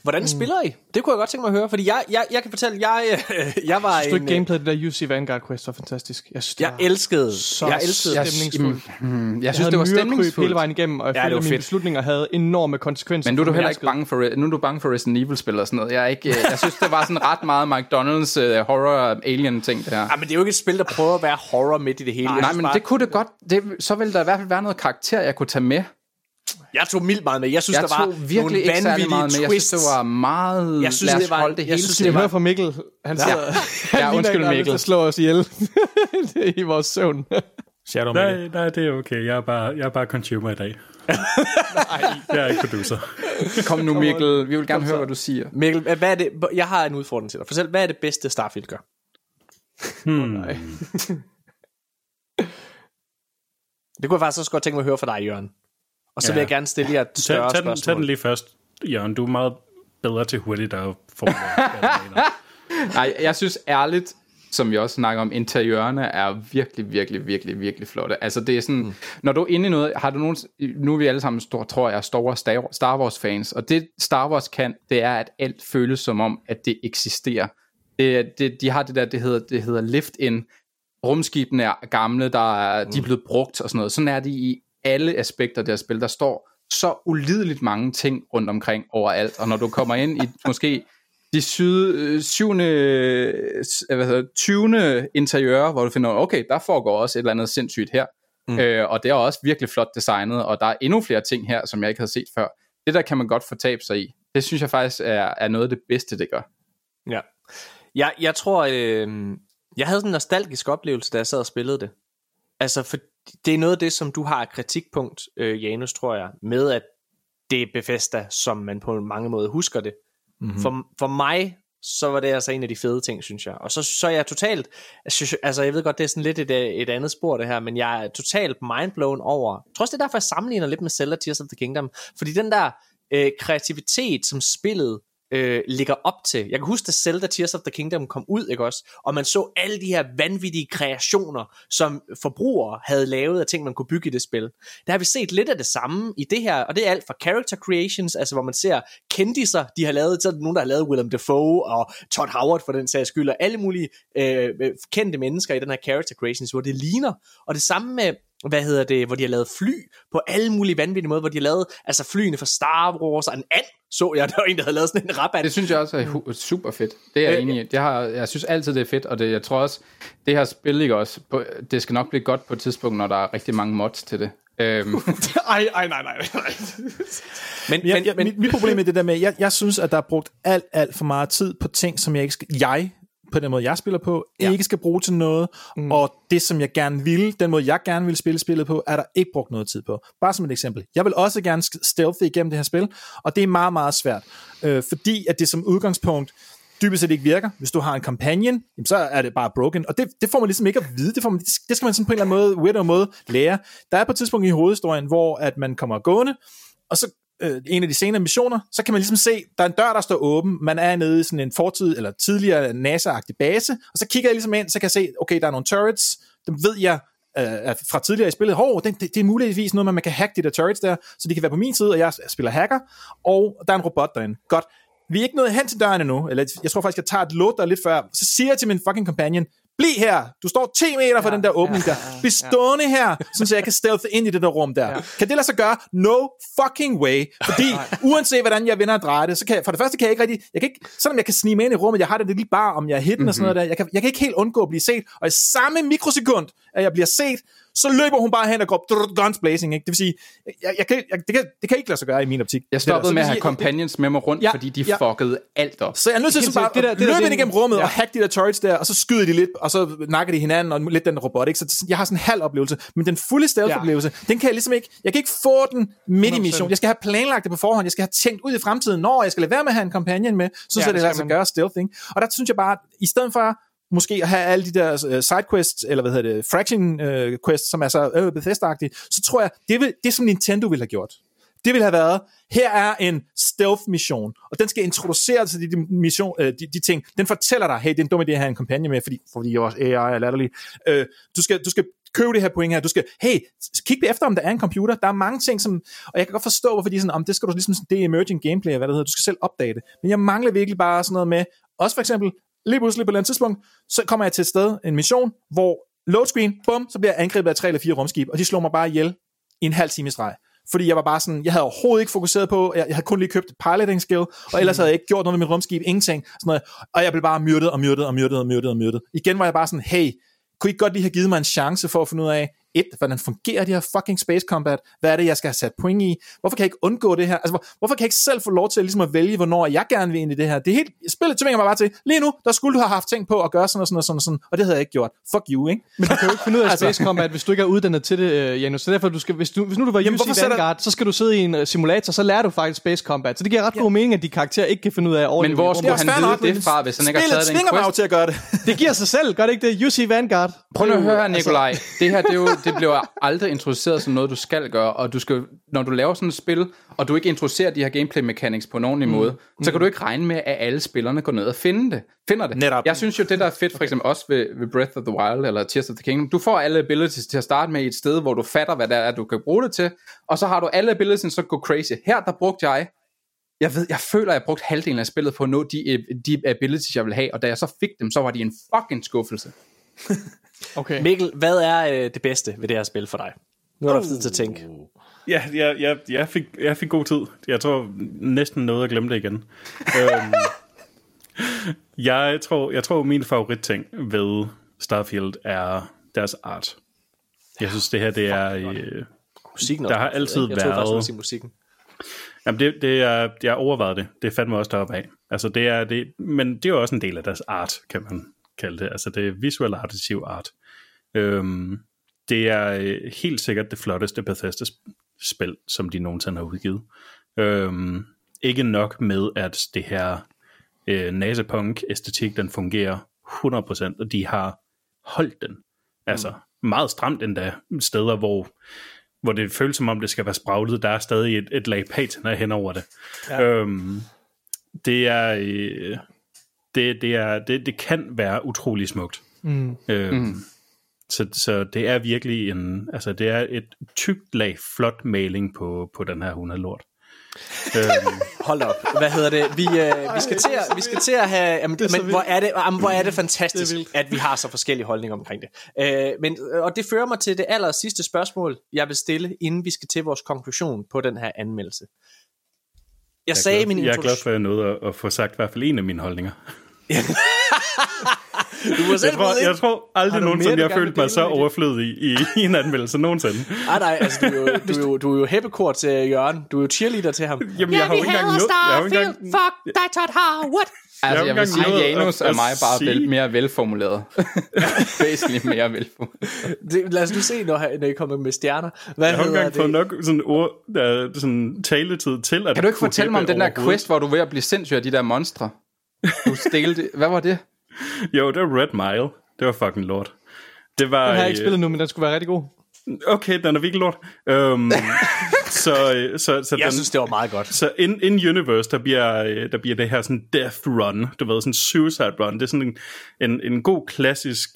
Hvordan spiller I? Det kunne jeg godt tænke mig at høre, fordi jeg, jeg, jeg kan fortælle, jeg, jeg var Synes du en, ikke gameplay, det der UC Vanguard quest var fantastisk? Jeg synes, jeg elskede, så jeg elskede jeg- stemningsfuldt. Hmm, jeg Jeg synes, det var myrekryb stemningsfuldt. hele vejen igennem, og jeg Ja, følte, at mine fedt. beslutninger havde enorme konsekvenser. Men nu er du heller ikke bange for, nu er du bange for Resident Evil-spil og sådan noget. Jeg, er ikke, jeg synes, det var sådan ret meget McDonald's uh, horror-alien-ting, det her. Ja, men det er jo ikke et spil, der prøver at være horror midt i det hele. Nej, nej men bare, det kunne det godt. Det, så ville der i hvert fald være noget karakter, jeg kunne tage med. Jeg tog mildt meget med. Jeg synes, Jeg der var virkelig nogle ikke vanvittige meget med. Jeg synes, det var meget... Jeg synes, det var- holde det jeg hele synes, Skal det var- fra Mikkel? Han sidder, han Ja, ligner undskyld, er Mikkel. til at slå os ihjel i vores søvn. Shadow Mikkel. Nej, nej, det er okay. Jeg er bare, jeg er bare consumer i dag. jeg er ikke producer. Kom nu, Mikkel. Vi vil gerne høre, hvad du siger. Mikkel, hvad er det? Jeg har en udfordring til dig. Fortæl, hvad er det bedste Starfield gør? Hmm. Det kunne jeg faktisk også godt tænke mig at høre fra dig, Jørgen. Og så Ja. vil jeg gerne stille jer et Tag, større tag, den, tag spørgsmål. den lige først, Jørgen. Du er meget bedre til hurtigt at formulere. Nej, jeg synes ærligt, som vi også snakker om, interiørerne er virkelig, virkelig, virkelig, virkelig flotte. Altså det er sådan, mm. når du er inde i noget, har du nogen, nu er vi alle sammen, stor, tror jeg, store Star- Star Wars fans, og det Star Wars kan, det er, at alt føles som om, at det eksisterer. Det, det, de har det der, det hedder, det hedder lift-in. Rumskibene er gamle, der er, de er blevet brugt og sådan noget. Sådan er det i alle aspekter af det her spil. Der står så ulideligt mange ting rundt omkring overalt, og når du kommer ind i måske de syd, øh, syvende, øh, hvad hedder, det, 20. interiør, hvor du finder, okay, der foregår også et eller andet sindssygt her. Mm. Øh, og det er også virkelig flot designet, og der er endnu flere ting her, som jeg ikke havde set før. Det der kan man godt fortabe sig i. Det synes jeg faktisk er, er noget af det bedste, det gør. Ja. Jeg, jeg tror, øh, jeg havde sådan en nostalgisk oplevelse, da jeg sad og spillede det. Altså, for det er noget af det, som du har et kritikpunkt, øh, Janus, tror jeg, med at det er Bethesda, som man på mange måder husker det. Mm-hmm. For, for mig, så var det altså en af de fede ting, synes jeg. Og så, så er jeg totalt, altså jeg ved godt, det er sådan lidt et, et andet spor det her, men jeg er totalt mindblown over, jeg tror også det er derfor, jeg sammenligner lidt med Zelda Tears of the Kingdom, fordi den der øh, kreativitet, som spillet øh, ligger op til. Jeg kan huske, da Zelda Tears of the Kingdom kom ud, ikke også? Og man så alle de her vanvittige kreationer, som forbrugere havde lavet af ting, man kunne bygge i det spil. Der har vi set lidt af det samme i det her, og det er alt fra character creations, altså hvor man ser kendiser, de har lavet, så er der nogen, der har lavet Willem Dafoe og Todd Howard for den sags skyld, og alle mulige øh, øh kendte mennesker i den her character creations, hvor det ligner. Og det samme med hvad hedder det, hvor de har lavet fly på alle mulige vanvittige måder, hvor de har lavet altså flyene fra Star Wars, og en and så jeg, der var en, der havde lavet sådan en rabat. Det synes jeg også er super fedt. Det er jeg Øh, enig i. Det har, jeg synes altid, det er fedt, og det, jeg tror også, det her spil ikke også, på, det skal nok blive godt på et tidspunkt, når der er rigtig mange mods til det. Øhm, Ej, ej, nej, nej, nej. men, men, ja, men, mit, mit problem er det der med, jeg, jeg synes, at der er brugt alt, alt for meget tid på ting, som jeg ikke skal, jeg, på den måde, jeg spiller på, Ja. ikke skal bruge til noget, mm. og det, som jeg gerne vil, den måde, jeg gerne vil spille spillet på, er der ikke brugt noget tid på. Bare som et eksempel. Jeg vil også gerne stealthy igennem det her spil, og det er meget, meget svært, øh, fordi at det som udgangspunkt dybest set ikke virker. Hvis du har en companion, jamen, så er det bare broken. Og det, det får man ligesom ikke at vide. Det, får man, det skal man sådan på en eller anden måde, weirdo måde, lære. Der er på et tidspunkt i hovedhistorien, hvor at man kommer gående, og så øh, en af de senere missioner, så kan man ligesom se, der er en dør, der står åben, man er nede i sådan en fortid, eller tidligere NASA-agtig base, og så kigger jeg ligesom ind, så kan jeg se, okay, der er nogle turrets, dem ved jeg øh, fra tidligere i spillet, hov, det, det, det er muligvis noget, man kan hacke de der turrets der, så de kan være på min side, og jeg spiller hacker, og der er en robot derinde. Godt. Vi er ikke nået hen til døren endnu, eller jeg tror faktisk, jeg tager et load der lidt før, så siger jeg til min fucking companion, bliv her, du står 10 meter fra den der åbning der, bliv stående her, så jeg kan stealth ind i det der rum der. Kan det lade sig gøre? No fucking way, fordi uanset hvordan jeg vender og drejer det, så kan jeg, for det første kan jeg ikke rigtig, jeg kan ikke, selvom jeg kan snige mig ind i rummet, jeg har det lige bare, om jeg er hidden mm-hmm. og sådan noget der, jeg kan, jeg kan ikke helt undgå at blive set, og i samme mikrosekund, at jeg bliver set, så løber hun bare hen og går drrr, guns blazing. Ikke? Det vil sige, jeg, jeg kan, jeg, det, kan, det kan ikke lade sig gøre i min optik. Jeg stoppede. Så med at have companions med mig rundt, Ja, fordi de ja. fuckede alt op. Så jeg er nødt til sådan bare Det der- at det der- løbe ind igennem en- rummet ja. og hacke de der turrets der, og så skyder de lidt, og så nakker de hinanden, og lidt den robot, ikke? Så det- jeg har sådan en halv oplevelse. Men den fulde stealth-oplevelse, den kan jeg ligesom ikke, jeg kan ikke få den midt i mission. Jeg skal have planlagt det på forhånd, jeg skal have tænkt ud i fremtiden, når jeg skal lade være med at have en companion med, så Ja, ja, det lader sig gøre stealth, ikke? Og der synes jeg bare, i stedet for måske at have alle de der øh, sidequests, eller hvad hedder det, fraction øh, quests, som er så øh, bethesda så tror jeg, det, vil, det som Nintendo ville have gjort, det ville have været, her er en stealth-mission, og den skal introducere til de, de, mission, øh, de, de ting. Den fortæller dig, hey, det er en dum idé at have en kampagne med, fordi, fordi jeg også AI er latterlig. Øh, du, skal, du skal købe det her point her. Du skal, hey, kig efter, om der er en computer. Der er mange ting, som, og jeg kan godt forstå, hvorfor de er sådan, om det skal du ligesom, det er emerging gameplay, eller hvad det hedder, du skal selv opdage det. Men jeg mangler virkelig bare sådan noget med, også for eksempel, lige pludselig på et eller andet tidspunkt, så kommer jeg til et sted, en mission, hvor load screen, bum, så bliver jeg angrebet af tre eller fire rumskib, og de slår mig bare ihjel i en halv time i streg. Fordi jeg var bare sådan, jeg havde overhovedet ikke fokuseret på, jeg, jeg havde kun lige købt et piloting skill, og ellers havde jeg ikke gjort noget med mit rumskib, ingenting. Sådan noget. Og jeg blev bare myrdet og myrdet og myrdet og myrdet og myrdet. Igen var jeg bare sådan, hey, kunne I ikke godt lige have givet mig en chance for at finde ud af, et, hvordan fungerer de her fucking space combat? Hvad er det, jeg skal have sat point i? Hvorfor kan jeg ikke undgå det her? Altså, hvor, hvorfor kan jeg ikke selv få lov til ligesom at vælge, hvornår jeg gerne vil ind i det her? Det er helt, spillet tvinger mig bare til, lige nu, der skulle du have haft tænkt på at gøre sådan og sådan og sådan og sådan, og det havde jeg ikke gjort. Fuck you, ikke? Men du kan jo ikke finde ud af Altså- Space Combat, hvis du ikke er uddannet til det, øh, Janus. Så derfor, du skal, hvis, du, hvis nu du var Jamen, UC Vanguard, så skal du sidde i en øh, simulator, så lærer du faktisk Space Combat. Så det giver ret god mening, at de karakterer ikke kan finde ud af at Men hvor skulle han vide det fra, hvis han ikke har taget den quest? til at gøre det. Det giver sig selv, gør det ikke det? UC Vanguard. Prøv nu at høre her, Altså- Nikolaj. Det her, det, er jo, det bliver aldrig introduceret som noget, du skal gøre, og du skal, når du laver sådan et spil, og du ikke introducerer de her gameplay mechanics på en ordentlig mm. måde, så kan du ikke regne med, at alle spillerne går ned og finder det. Finder det. Netop. Jeg synes jo, det der er fedt, for eksempel også ved, ved Breath of the Wild, eller Tears of the Kingdom, du får alle abilities til at starte med i et sted, hvor du fatter, hvad det er, du kan bruge det til, og så har du alle abilities, så går crazy. Her, der brugte jeg jeg ved, jeg føler, at jeg brugte halvdelen af spillet på at nå de, de abilities, jeg ville have, og da jeg så fik dem, så var de en fucking skuffelse. Okay. Mikkel, hvad er øh, det bedste ved det her spil for dig? Nu er der tid til at tænke. Ja, jeg, jeg, jeg, fik, jeg fik god tid. Jeg tror næsten noget at glemme det igen. øhm, jeg, tror, jeg tror, min favoritting ved Starfield er deres art. Jeg synes, det her det er... Øh, Musikken Der også. har altid jeg tror faktisk, været- vil sige musikken. Jamen, det, det er, jeg overvejede det. Det er fandme også deroppe af. Altså, det er, det, men det er jo også en del af deres art, kan man kalde det. Altså, det er visuel artitiv art. Øhm, det er øh, helt sikkert det flotteste Bethesda-spil, som de nogensinde har udgivet. Øhm, ikke nok med, at det her øh, nasepunk-æstetik, den fungerer 100%, og de har holdt den. Altså, meget stramt endda. Steder, hvor hvor det føles som om, det skal være spraglet. Der er stadig et, et lag patina hen over det. Ja. Øhm, det er... Øh, det, det, er det, det kan være utrolig smukt. Mm. Øhm, mm. Så, så det er virkelig en... Altså, det er et tykt lag flot maling på, på den her hundelort. øhm, Hold op. Hvad hedder det? Vi, øh, vi, skal, til at, vi skal til at have... Jamen, er så men hvor er, det, jamen, hvor er det fantastisk, at vi har så forskellige holdninger omkring det. Øh, men, og det fører mig til det aller sidste spørgsmål, jeg vil stille, inden vi skal til vores konklusion på den her anmeldelse. Jeg, sagde i min jeg er glad introduktion... for, at jeg nåede at, at få sagt i hvert fald en af mine holdninger. Du må selv Jeg tror, jeg tror Har aldrig nogensinde, du jeg følte vil mig så overflødig i, i en anmeldelse nogensinde. Nej, nej, altså, du er jo, du er jo, du er jo hæppekort til Jørgen. Du er jo cheerleader til ham. Jamen, jeg har jo ikke engang. Jeg har engang, Fuck dig, Todd Howard! Altså, Jeg jeg, har vil ikke sige, at Janus er mig bare sige- vel, mere velformuleret. Basically mere velformuleret. Det, lad os nu se, når, når I kommer med stjerner. Hvad jeg har jo ikke hedder engang fået det? nok sådan, ord, der, sådan taletid til, at Kan du ikke fortælle mig om den der quest, hvor du er ved at blive sindssyg af de der monstre? Du stelte... Hvad var det? Jo, det var Red Mile. Det var fucking lort. Det var... Den har jeg ikke øh, spillet nu, men den skulle være rigtig god. Okay, den er virkelig lort. Um, så, øh, så, så Jeg den, synes, det var meget godt. Så in, in universe, der bliver, øh, der bliver det her sådan death run, du ved, sådan suicide run. Det er sådan en, en, en god klassisk,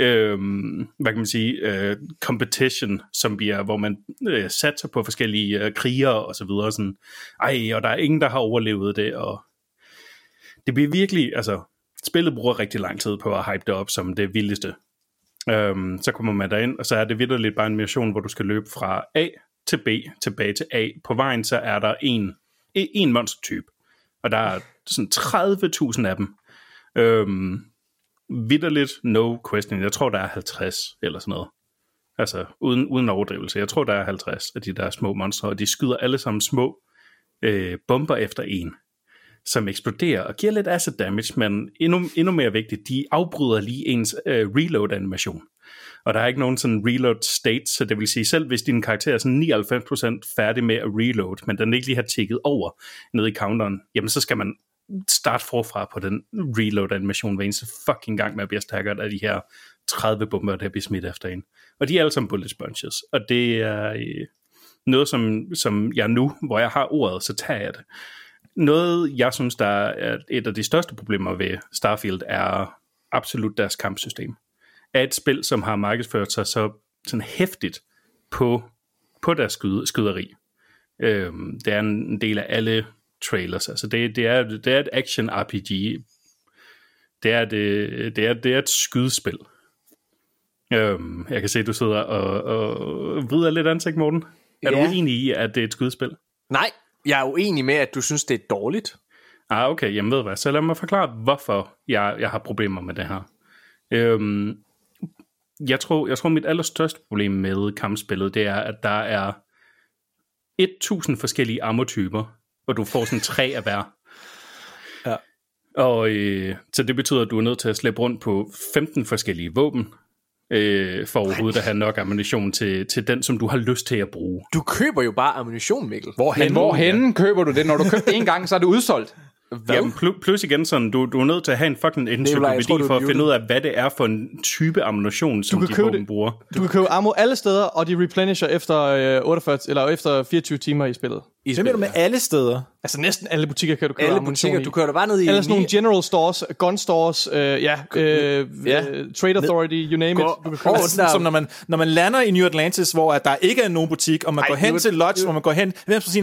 øhm, hvad kan man sige, øh, competition, som bliver, hvor man øh, satser på forskellige øh, krigere og så videre. Sådan, Ej, og der er ingen, der har overlevet det, og det bliver virkelig, altså, spillet bruger rigtig lang tid på at hype det op som det vildeste. Øhm, så kommer man derind, og så er det vidderligt bare en mission, hvor du skal løbe fra A til B, tilbage til A. På vejen så er der en, e, en monstertype, og der er sådan 30.000 af dem. Øhm, vidderligt, no question. Jeg tror, der er 50 eller sådan noget. Altså, uden, uden overdrivelse. Jeg tror, der er 50 af de der små monstre, og de skyder alle sammen små øh, bomber efter en, som eksploderer og giver lidt acid damage, men endnu, endnu mere vigtigt, de afbryder lige ens øh, reload-animation. Og der er ikke nogen sådan reload state, så det vil sige, selv hvis din karakter er sådan 99% færdig med at reload, men den ikke lige har tækket over ned i counteren, jamen så skal man starte forfra på den reload animation hver eneste fucking gang med at blive af de her 30 bomber, der bliver smidt efter en. Og de er alle sammen bullet sponges, og det er øh, noget, som, som jeg nu, hvor jeg har ordet, så tager jeg det. Noget, jeg synes, der er et af de største problemer ved Starfield, er absolut deres kampsystem. Er et spil, som har markedsført sig så sådan hæftigt på, på deres skyd, skyderi. Øhm, det er en del af alle trailers. Altså det, det, er, det er et action RPG. Det er, det, det er, det er et skydespil. Øhm, jeg kan se, at du sidder og, og vrider lidt ansigt, Morten. Er Ja. du enig i, at det er et skydespil? Nej, jeg er uenig med, at du synes, det er dårligt. Ah, okay, jamen ved hvad, så lad mig forklare, hvorfor jeg, jeg har problemer med det her. Øhm, jeg, tror, jeg tror, mit allerstørste problem med kampspillet, det er, at der er 1000 forskellige ammotyper, og du får sådan tre af hver. Ja. Og øh, så det betyder, at du er nødt til at slæbe rundt på 15 forskellige våben, øh, for overhovedet at have nok ammunition til, til den, som du har lyst til at bruge. Du køber jo bare ammunition, Mikkel. Men hvorhen køber du det? Når du køber det en gang, så er det udsolgt. Hvad? Jamen, pl- plus igen sådan, du, du er nødt til at have en fucking encyklopædi du for at finde ud af, hvad det er for en type ammunition, som kan de købe våben bruger. Du kan købe ammo alle steder, og de replenisher efter, øh, 48, eller efter 24 timer i spillet. I Hvad mener du med alle steder? Altså næsten alle butikker kan du købe Alle ammunition butikker, i. du kører bare ned i... Eller sådan nogle general stores, gun stores, øh, ja, øh, Ja. øh, trade authority, you name it. Gå- Du kan købe sådan der- Som når man, når man lander i New Atlantis, hvor at der ikke er nogen butik, og man Ej, går hen til Lodge, hvor man går hen,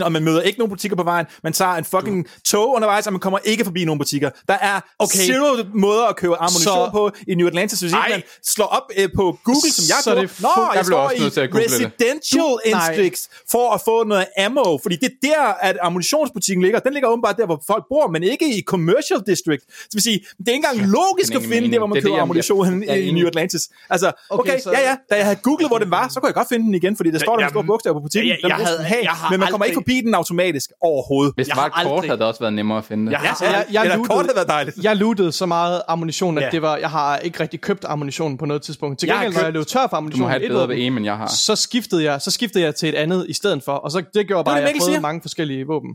og man møder ikke nogen butikker på vejen, man tager en fucking tog undervejs, man kommer ikke forbi nogen butikker. Der er okay. zero måder at købe ammunition Så- så, på i New Atlantis, hvis ikke man slår op øh, på Google, som jeg Så gjorde. det Nå, jeg, Jeg blev også nødt til at google det. Residential nej. Districts for at få noget ammo, fordi det er der, at ammunitionsbutikken ligger. Den ligger åbenbart der, hvor folk bor, men ikke i Commercial District. Det vil sige, det er ikke engang logisk at finde mening. der, hvor man Det er det, køber jeg- ammunition jeg- jeg i. New Atlantis. Altså, okay, Okay, så- ja, ja, da jeg havde googlet, hvor den var, så kunne jeg godt finde den igen, fordi det står der med store bogstaver på butikken. jeg- jeg vil havde- jeg har men man kommer ikke forbi den automatisk overhovedet. Hvis det Jeg var har et kort, havde det også været nemmere at finde det. Jeg har Altså, jeg, jeg, Eller lootede- været dejligt. jeg lootede så meget ammunition, at Ja. det var, jeg har ikke rigtig købt ammunition på noget tidspunkt. Til Jeg har gengæld, når jeg løb tør for Du ammunition, må have i et bedre ved aim, end jeg har. så skiftede jeg, så skiftede jeg til et andet i stedet for, og så det gjorde bare, det, at jeg prøvede mange forskellige våben.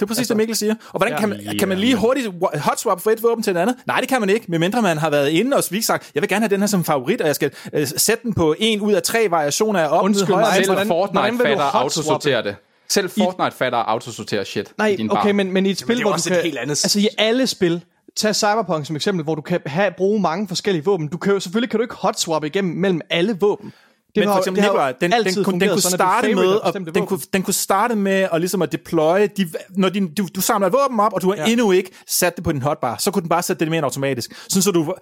Det er præcis altså, det, Mikkel siger. Og hvordan Ja. kan, man, kan man lige hurtigt hotswap fra et våben til et andet? Nej, det kan man ikke, medmindre man har været inde og spist sagt, jeg vil gerne have den her som favorit, og jeg skal øh, sætte den på en ud af tre variationer af op, Undskyld højre, mig. Selv hvordan- Fortnite hvordan vil du hotswappe? autosortere det. Selv Fortnite fatter at autosortere shit Nej, i din okay, bar. men, men i et spil, er hvor du kan... helt andet Altså i alle spil, tag Cyberpunk som eksempel, hvor du kan have, bruge mange forskellige våben. Du kan jo, selvfølgelig kan du ikke hotswap igennem mellem alle våben. Det Men har- for eksempel, har Nikolaj, den, den, altid kunne, den kunne sådan, starte med, bestemte den, kunne, den kunne starte med at, ligesom at deploye, de, når din, du, du samler våben op, og du har Ja. endnu ikke sat det på din hotbar, så kunne den bare sætte det mere automatisk. Sådan så du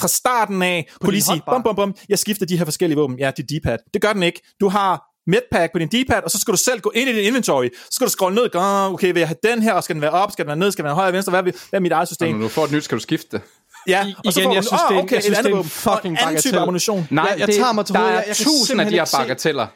fra- starten af kunne din lige sige, bum, bum, bum, jeg skifter de her forskellige våben. Ja, dit D-pad. Det gør den ikke. Du har medpack på din D-pad, og så skal du selv gå ind i din inventory. Så skal du scrolle ned, okay, vil jeg have den her, og skal den være op, skal den være ned, skal den være højre, venstre, hvad, er- hvad er mit eget system? når du får et nyt, skal du skifte det. Ja, I- og så igen, får jeg du, synes, ah, det er en- okay, jeg synes, et andet det er en våben. fucking Og en anden type bagatel. ammunition. Nej, Jeg- jeg det, tager mig til der hovedet. er Jeg- jeg kan tusind af de her bagateller.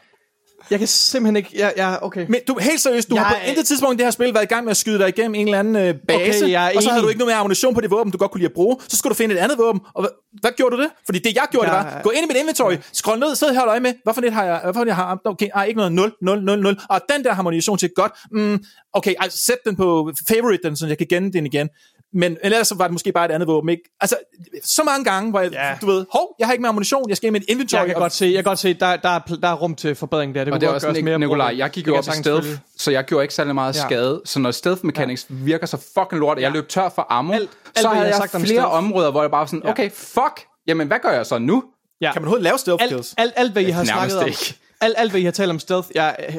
Jeg kan simpelthen ikke... Ja, ja okay. Men du, helt seriøst, du Jeg har på er- intet tidspunkt i det her spil været i gang med at skyde dig igennem en eller anden øh, base, Okay, jeg og så havde du ikke noget mere ammunition på det våben, du godt kunne lide at bruge. Så skulle du finde et andet våben, og hvad, hvad gjorde du det? Fordi det jeg gjorde, Jeg- det var, gå ind i mit inventory, scroll ned, sidde her og øje med, hvorfor net har jeg, hvorfor net har jeg, okay, ej, ikke noget, 0, 0, 0, 0, og den der har ammunition til, godt, mm, okay, ej, sæt den på favorite, den, så jeg kan genne den igen. Men ellers så var det måske bare et andet våben, ikke? Altså, så mange gange, hvor jeg, Ja. du ved, hov, jeg har ikke mere ammunition, jeg skal i mit inventory. Jeg kan og- godt se, jeg kan godt se der, der, er, der er rum til forbedring der. Det Og kunne det er godt også sådan, mere Nikolaj, jeg gik jo op i stealth, følge. så jeg gjorde ikke særlig meget Ja. skade. Så når stealth mechanics virker så fucking lort, og jeg løb tør for ammo, alt, så hvad havde jeg jeg, sagt om flere stealth. områder, hvor jeg bare var sådan, okay, fuck, jamen hvad gør jeg så nu? Ja. Kan man overhovedet lave stealth kills? alt, alt, alt, hvad I har Nærmest snakket om, ikke. Alt, alt, hvad I har talt om stealth, jeg er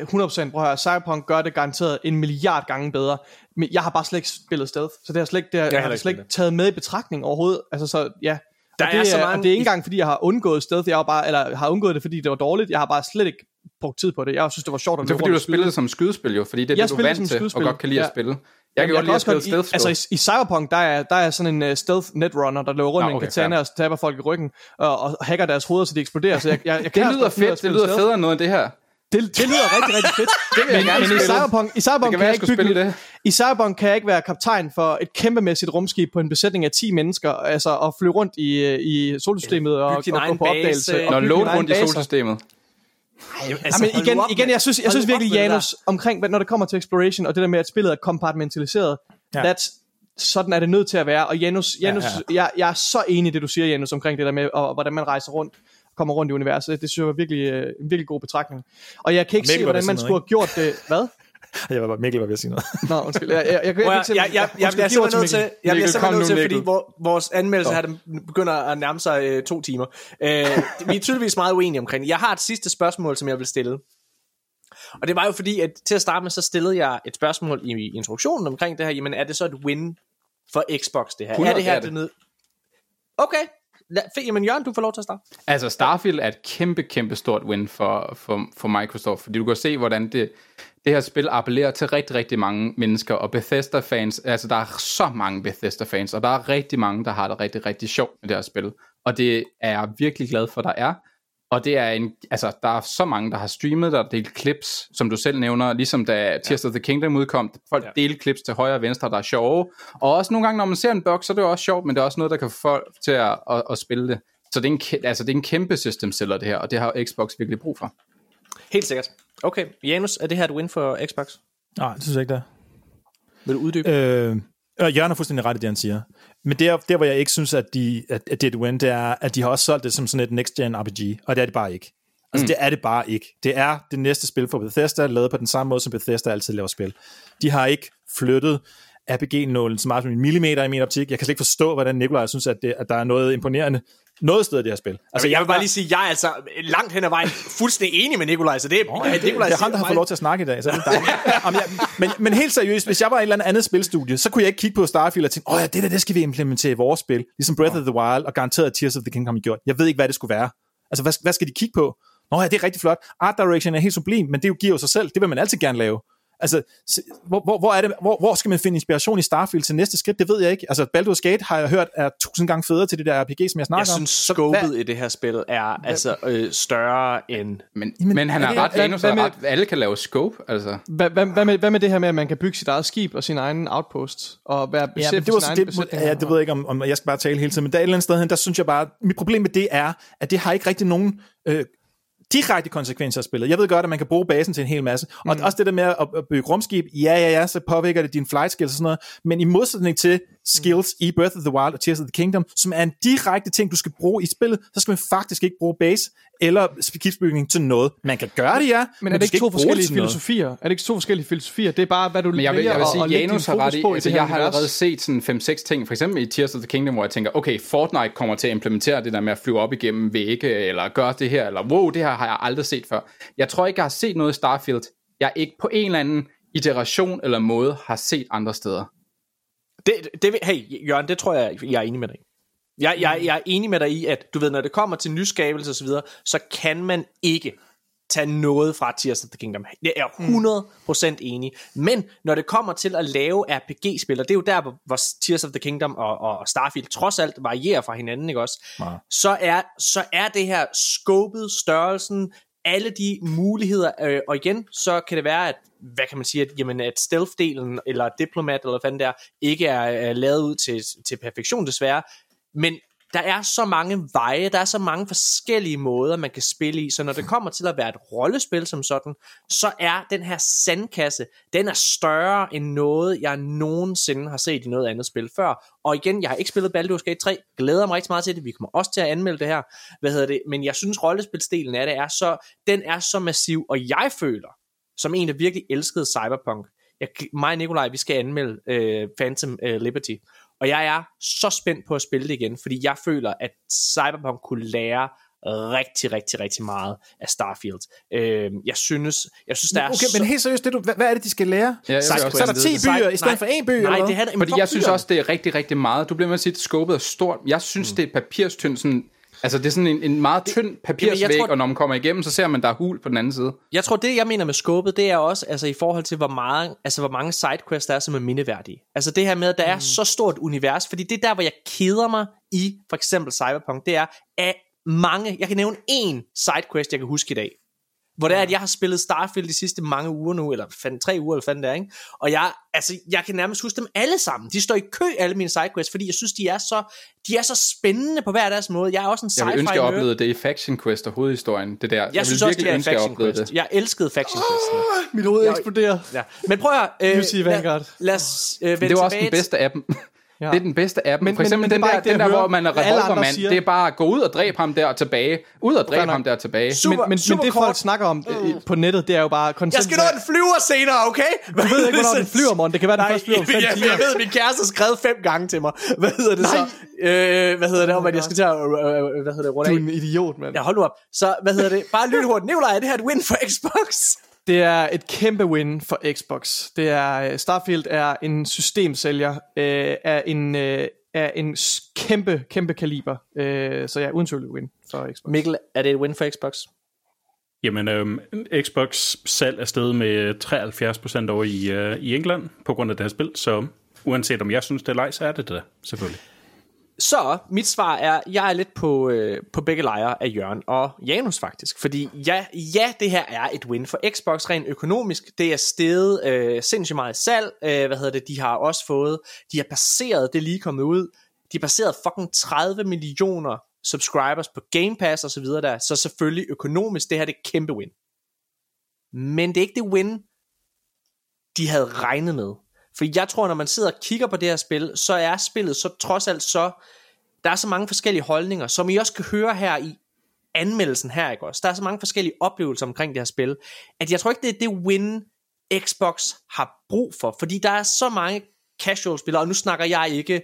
100% prøv at Cyberpunk gør det garanteret en milliard gange bedre, men jeg har bare slet ikke spillet stealth, så det har, slet ikke, det har, jeg har slet ikke taget med i betragtning overhovedet, altså så, ja. Der og det er så og mange- det er ikke engang, fordi jeg har undgået stealth, jeg har bare, eller har undgået det, fordi det var dårligt, jeg har bare slet ikke brugt tid på det, jeg synes, det var sjovt at Det er fordi, du og spillet som skydespil jo, fordi det er Jeg det, du er vant som til, og godt kan lide ja. at spille. Jeg kan Jamen, godt lide at spille stealth i, altså i, i Cyberpunk, der er, der er sådan en uh, stealth netrunner, der løber rundt Nå, med en okay, katana og taber folk i ryggen, og, og hacker deres hoveder, så de eksploderer. Så jeg, jeg, jeg kan Det lyder af fedt. Det lyder stealth. federe end noget end det her. Det, det lyder rigtig, rigtig fedt. Det vil jeg men, gerne men i. Cyberpunk, i Cyberpunk kan være, jeg jeg ikke bygge det. I Cyberpunk kan jeg ikke være kaptajn for et kæmpemæssigt rumskib på en besætning af 10 mennesker, altså at flyve rundt i, øh, i solsystemet og, og din gå på base, opdagelse. og Når load rundt i baser. Solsystemet. Altså, Ja, men igen, igen jeg synes, jeg synes op virkelig. Janus, omkring, hvad- når det kommer til exploration, og det der med, at spillet er kompartmentaliseret, Ja. that's, sådan er det nødt til at være. Og Janus, Janus ja. ja, Jeg, jeg er så enig i det, du siger, Janus, omkring det der med, og, hvordan man rejser rundt, kommer rundt i universet. Det synes jeg var virkelig, øh, en virkelig god betragtning. Og jeg kan ikke se, hvordan man skulle have gjort det. Hvad? Jeg var bare, Mikkel var ved at sige noget. Nå, undskyld. Jeg, jeg, jeg, jeg, jeg, jeg, jeg, jeg, jeg bliver simpelthen nødt til, jeg bliver Mikkel, kom simpelthen nødt til, fordi Mikkel. vor, vores anmeldelse her den begynder at nærme sig øh, to timer. Øh, vi er tydeligvis meget uenige omkring det. Jeg har et sidste spørgsmål, som jeg vil stille. Og det var jo fordi, at til at starte med, så stillede jeg et spørgsmål i introduktionen omkring det her. Jamen, er det så et win for Xbox, det her? 100 er det her er det. det ned? Okay. Jamen Jørgen, du får lov til at starte. Altså, Starfield er et kæmpe, kæmpe stort win for, for, for Microsoft, fordi du kan se, hvordan det, det her spil appellerer til rigtig, rigtig mange mennesker, og Bethesda-fans, altså der er så mange Bethesda-fans, og der er rigtig mange, der har det rigtig, rigtig sjovt med det her spil, og det er jeg virkelig glad for, der er, og det er en, altså der er så mange, der har streamet der, delt clips, som du selv nævner, ligesom da Tears of the Kingdom udkom, folk ja. delte clips til højre og venstre, der er sjove, og også nogle gange, når man ser en bug, så er det jo også sjovt, men det er også noget, der kan få folk til at, at, at spille det. Så det er, en, altså, det er en kæmpe system seller det her, og det har Xbox virkelig brug for. Helt sikkert. Okay, Janus, er det her et win for Xbox? Nej, det synes jeg ikke, det Vil du uddybe? er. Øh, øh, Jørgen har fuldstændig ret i det, han siger. Men der, der hvor jeg ikke synes, at, de, at, at det er et win, det er, at de har også solgt det som sådan et next-gen RPG, og det er det bare ikke. Altså, mm. det er det bare ikke. Det er det næste spil for Bethesda, lavet på den samme måde, som Bethesda altid laver spil. De har ikke flyttet RPG-nålen så meget som en millimeter i min optik. Jeg kan slet ikke forstå, hvordan Nikolaj synes, at, det, at der er noget imponerende noget sted i det her spil. Altså, jeg vil bare lige sige, jeg er altså langt hen ad vejen fuldstændig enig med Nikolaj, så det er... Oh, ja, det, Nikolaj det er ham, der har fået lov til at snakke i dag, så er det dejligt. Jamen, jeg, men, men helt seriøst, hvis jeg var i et eller andet, andet spilstudie, så kunne jeg ikke kigge på Starfield og tænke, åh ja, det der, det skal vi implementere i vores spil. Ligesom Breath of the Wild og garanteret Tears of the Kingdom har gjort. Jeg ved ikke, hvad det skulle være. Altså, hvad, hvad skal de kigge på? Nå ja, det er rigtig flot. Art direction er helt sublim, men det jo giver jo sig selv. Det vil man altid gerne lave. Altså, hvor, hvor, hvor, er det, hvor, hvor skal man finde inspiration i Starfield til næste skridt? Det ved jeg ikke. Altså, Baldur's Gate har jeg hørt er tusind gange federe til det der RPG, som jeg snakker Jeg synes, om. Så scopet hvad- i det her spil er altså øh, større end... Men, men, men han er har ret, hvad- hvad med- ret. Alle kan lave scope, altså. Hvad, hvad, hvad, med, hvad med det her med, at man kan bygge sit eget skib og sin egen outpost, og være Ja, det var sin det, besætning? ja, det ved jeg ikke, om, om jeg skal bare tale hele tiden, men der er et eller andet sted hen, der synes jeg bare, mit problem med det er, at det har ikke rigtig nogen øh, direkte konsekvenser af spillet. Jeg ved godt, at man kan bruge basen til en hel masse, og Mm. også det der med at, bygge rumskib, ja, ja, ja, så påvirker det dine flight skills og sådan noget, men i modsætning til skills i Breath of the Wild og Tears of the Kingdom, som er en direkte ting, du skal bruge i spillet, så skal man faktisk ikke bruge base eller skibsbygning til noget. Man kan gøre det, ja, Men er det ikke to forskellige filosofier? Er det ikke to forskellige filosofier? Det er bare, hvad du Men jeg vil, jeg vil sige, lægge Janus din har ret i, på altså jeg har allerede set sådan 5-6 ting, for eksempel i Tears of the Kingdom, hvor jeg tænker, okay, Fortnite kommer til at implementere det der med at flyve op igennem vægge, eller gøre det her, eller wow, det her har jeg aldrig set før. Jeg tror ikke, jeg har set noget i Starfield, jeg ikke på en eller anden iteration eller måde har set andre steder. Det, det, hey, Jørgen, det tror jeg, jeg er enig med dig. Jeg, jeg, jeg er enig med dig i, at du ved, når det kommer til nyskabelse og så videre, så kan man ikke tage noget fra Tears of the Kingdom. Det er jeg 100% enig. Men når det kommer til at lave RPG-spil, og det er jo der, hvor, Tears of the Kingdom og, og Starfield trods alt varierer fra hinanden, ikke også? Så, er, så er det her scopet, størrelsen, alle de muligheder, øh, og igen, så kan det være, at hvad kan man sige, at, jamen, at stealth-delen, eller diplomat, eller hvad fanden der, ikke er, er lavet ud til, til perfektion desværre, men der er så mange veje, der er så mange forskellige måder, man kan spille i, så når det kommer til at være et rollespil som sådan, så er den her sandkasse, den er større end noget, jeg nogensinde har set i noget andet spil før. Og igen, jeg har ikke spillet Baldur's Gate 3, glæder mig rigtig meget til det, vi kommer også til at anmelde det her, hvad hedder det, men jeg synes rollespilsdelen af det er så, den er så massiv, og jeg føler, som en, der virkelig elskede Cyberpunk, jeg, mig og Nikolaj, vi skal anmelde øh, Phantom øh, Liberty, og jeg er så spændt på at spille det igen, fordi jeg føler, at Cyberpunk kunne lære rigtig, rigtig, rigtig meget af Starfield. Øh, jeg synes, jeg synes der er Okay, så... men helt seriøst, det du, hvad, hvad er det, de skal lære? Ja, jeg Side Så er der questet. 10 byer Nej, i stedet for én by, eller Nej, det er Fordi jeg synes også, det er rigtig, rigtig meget. Du bliver med at sige, at skåbet er stort. Jeg synes, mm. det er papirstyndt sådan Altså, det er sådan en, en meget tynd papirsvæg, Jamen, tror- og når man kommer igennem, så ser man, der er hul på den anden side. Jeg tror, det jeg mener med skåbet, det er også altså, i forhold til, hvor, meget, altså, hvor mange sidequests der er, som er mindeværdige. Altså det her med, at der er så stort univers, fordi det er der, hvor jeg keder mig i for eksempel Cyberpunk, det er, at mange, jeg kan nævne én sidequest, jeg kan huske i dag, hvor det er, at jeg har spillet Starfield de sidste mange uger nu, eller fanden, tre uger, eller fanden det er, ikke? Og jeg, altså, jeg kan nærmest huske dem alle sammen. De står i kø, alle mine sidequests, fordi jeg synes, de er så, de er så spændende på hver deres måde. Jeg er også en Jeg sci-fi vil ønske, at jeg oplevede det i Faction Quest og hovedhistorien. Det der. Jeg, Jeg, vil synes også, virkelig det er ønske, at jeg Faction oplevede Quest. det. Jeg elskede Faction Quest. Mit hoved eksploderer. Ja. Men prøv at øh. Lad, lad os øh, vende Det var også den bedste af dem. Ja. Det er den bedste af dem. Men- For eksempel men- men den bare der, den der hører. hvor man er revolvermand. Det er bare at gå ud og dræbe ham der og tilbage. Ud og dræbe ham der og tilbage. Super, Men, men, men super det kort. folk snakker om øh, på nettet, det er jo bare consent. Jeg skal nå den flyver senere, okay? Du ved ikke, hvornår den flyver, morgen. Det kan være, den Nej, først flyver om fem jeg, timer. jeg ved, min kæreste har skrevet fem gange til mig. Hvad hedder det så? Øh, hvad hedder det om, at jeg skal til at... Øh, øh, hvad hedder det? Runde Du er en idiot, mand. Ja, hold nu op. Så, hvad hedder det? Bare lyt hurtigt. Nikolaj, er det her et win for Xbox? Det er et kæmpe win for Xbox. Det er øh, Starfield er en systemsælger øh, af en øh, af en kæmpe kæmpe kaliber. Øh, så ja, uden tvivl win for Xbox. Mikkel, er det et win for Xbox? Jamen, øhm, Xbox salg er steget med 73% over i, øh, i England på grund af det her spil, så uanset om jeg synes, det er leg, så er det det selvfølgelig. Så mit svar er, jeg er lidt på, øh, på begge lejre af Jørgen og Janus faktisk. Fordi ja, ja, det her er et win for Xbox rent økonomisk. Det er steget øh, sindssygt meget salg. Øh, hvad hedder det? De har også fået, de har passeret, det er lige kommet ud, de har passeret fucking 30 millioner subscribers på Game Pass og så videre der. Så selvfølgelig økonomisk, det her det er kæmpe win. Men det er ikke det win, de havde regnet med. For jeg tror, når man sidder og kigger på det her spil, så er spillet så trods alt så... Der er så mange forskellige holdninger, som I også kan høre her i anmeldelsen her, ikke også? Der er så mange forskellige oplevelser omkring det her spil, at jeg tror ikke, det er det win, Xbox har brug for. Fordi der er så mange casual spillere, og nu snakker jeg ikke,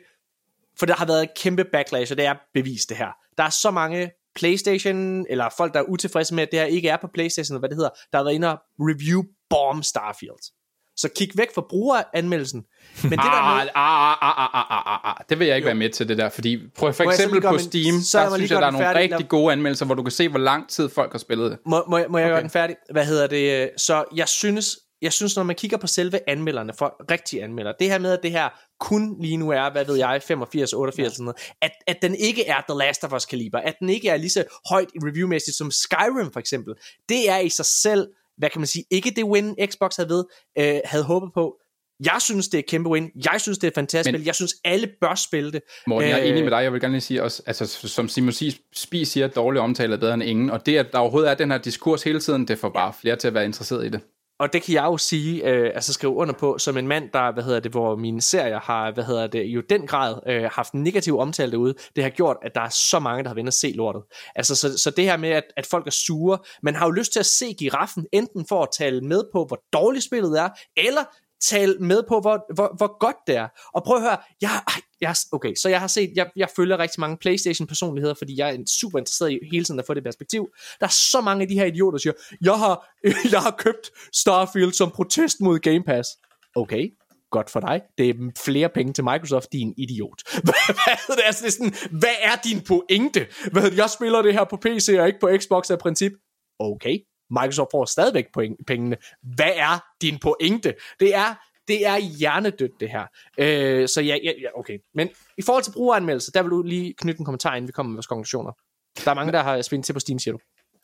for der har været kæmpe backlash, og det er bevist det her. Der er så mange Playstation, eller folk, der er utilfredse med, at det her ikke er på Playstation, eller hvad det hedder, der har været inde og review bomb Starfield. Så kig væk fra brugeranmeldelsen. Men det der Ah, med, ah, ah, ah, ah, ah, ah, ah. Det vil jeg ikke være med til det der, fordi prøv for eksempel på min- Steam, så der synes jeg, der er nogle færdig. rigtig gode anmeldelser, hvor du kan se, hvor lang tid folk har spillet det. Må, må, må jeg okay. gøre den færdig? Hvad hedder det? Så jeg synes, jeg synes, når man kigger på selve anmelderne, for rigtige anmeldere, det her med, at det her kun lige nu er, hvad ved jeg, 85, 88 sådan noget, at, at den ikke er The Last of Us kaliber, at den ikke er lige så højt reviewmæssigt som Skyrim for eksempel, det er i sig selv, hvad kan man sige, ikke det win Xbox havde ved, øh, havde håbet på. Jeg synes, det er kæmpe win. Jeg synes, det er fantastisk Men-. Jeg synes, alle bør spille det. Morten, jeg er Øh, enig med dig. Jeg vil gerne lige sige også, altså, som Simon Spies siger, dårlig omtale er bedre end ingen. Og det, at der overhovedet er den her diskurs hele tiden, det får bare flere til at være interesseret i det og det kan jeg jo sige, øh, altså skrive under på, som en mand, der, hvad hedder det, hvor mine serier har, hvad hedder det, jo den grad øh, haft negativ omtale derude, det har gjort, at der er så mange, der har vendt at se lortet. Altså, så, så det her med, at, at folk er sure, man har jo lyst til at se giraffen, enten for at tale med på, hvor dårligt spillet er, eller tale med på, hvor, hvor, hvor godt det er. Og prøv at høre, jeg, ej, jeg, okay, så jeg har set, jeg, jeg følger rigtig mange Playstation-personligheder, fordi jeg er super interesseret i hele tiden at få det perspektiv. Der er så mange af de her idioter, der siger, jeg har, jeg har købt Starfield som protest mod Game Pass. Okay, godt for dig. Det er flere penge til Microsoft, din idiot. Hvad, er det? Altså, det er sådan, hvad er din pointe? Hvad, jeg spiller det her på PC og ikke på Xbox af princip. Okay, Microsoft får stadigvæk point- pengene. Hvad er din pointe? Det er, det er hjernedødt, det her. Øh, så ja, ja, ja, okay. Men i forhold til brugeranmeldelse, der vil du lige knytte en kommentar, inden vi kommer med vores konklusioner. Der er mange, der har spændt til på Steam, siger du.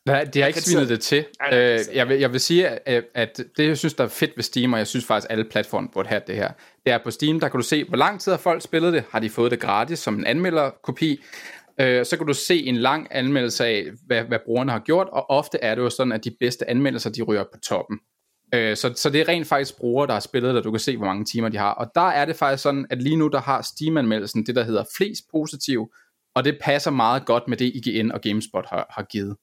Nej, de har ikke svinet det til. Øh, jeg, vil, jeg vil sige, at, at det, jeg synes, der er fedt ved Steam, og jeg synes faktisk, alle platforme burde have det her, det er på Steam, der kan du se, hvor lang tid har folk spillet det. Har de fået det gratis som en anmelderkopi? Øh, så kan du se en lang anmeldelse af, hvad, hvad brugerne har gjort, og ofte er det jo sådan, at de bedste anmeldelser, de ryger på toppen. Øh, så, så det er rent faktisk brugere, der har spillet og du kan se, hvor mange timer de har. Og der er det faktisk sådan, at lige nu, der har Steam-anmeldelsen det, der hedder flest positiv, og det passer meget godt med det, IGN og GameSpot har, har givet.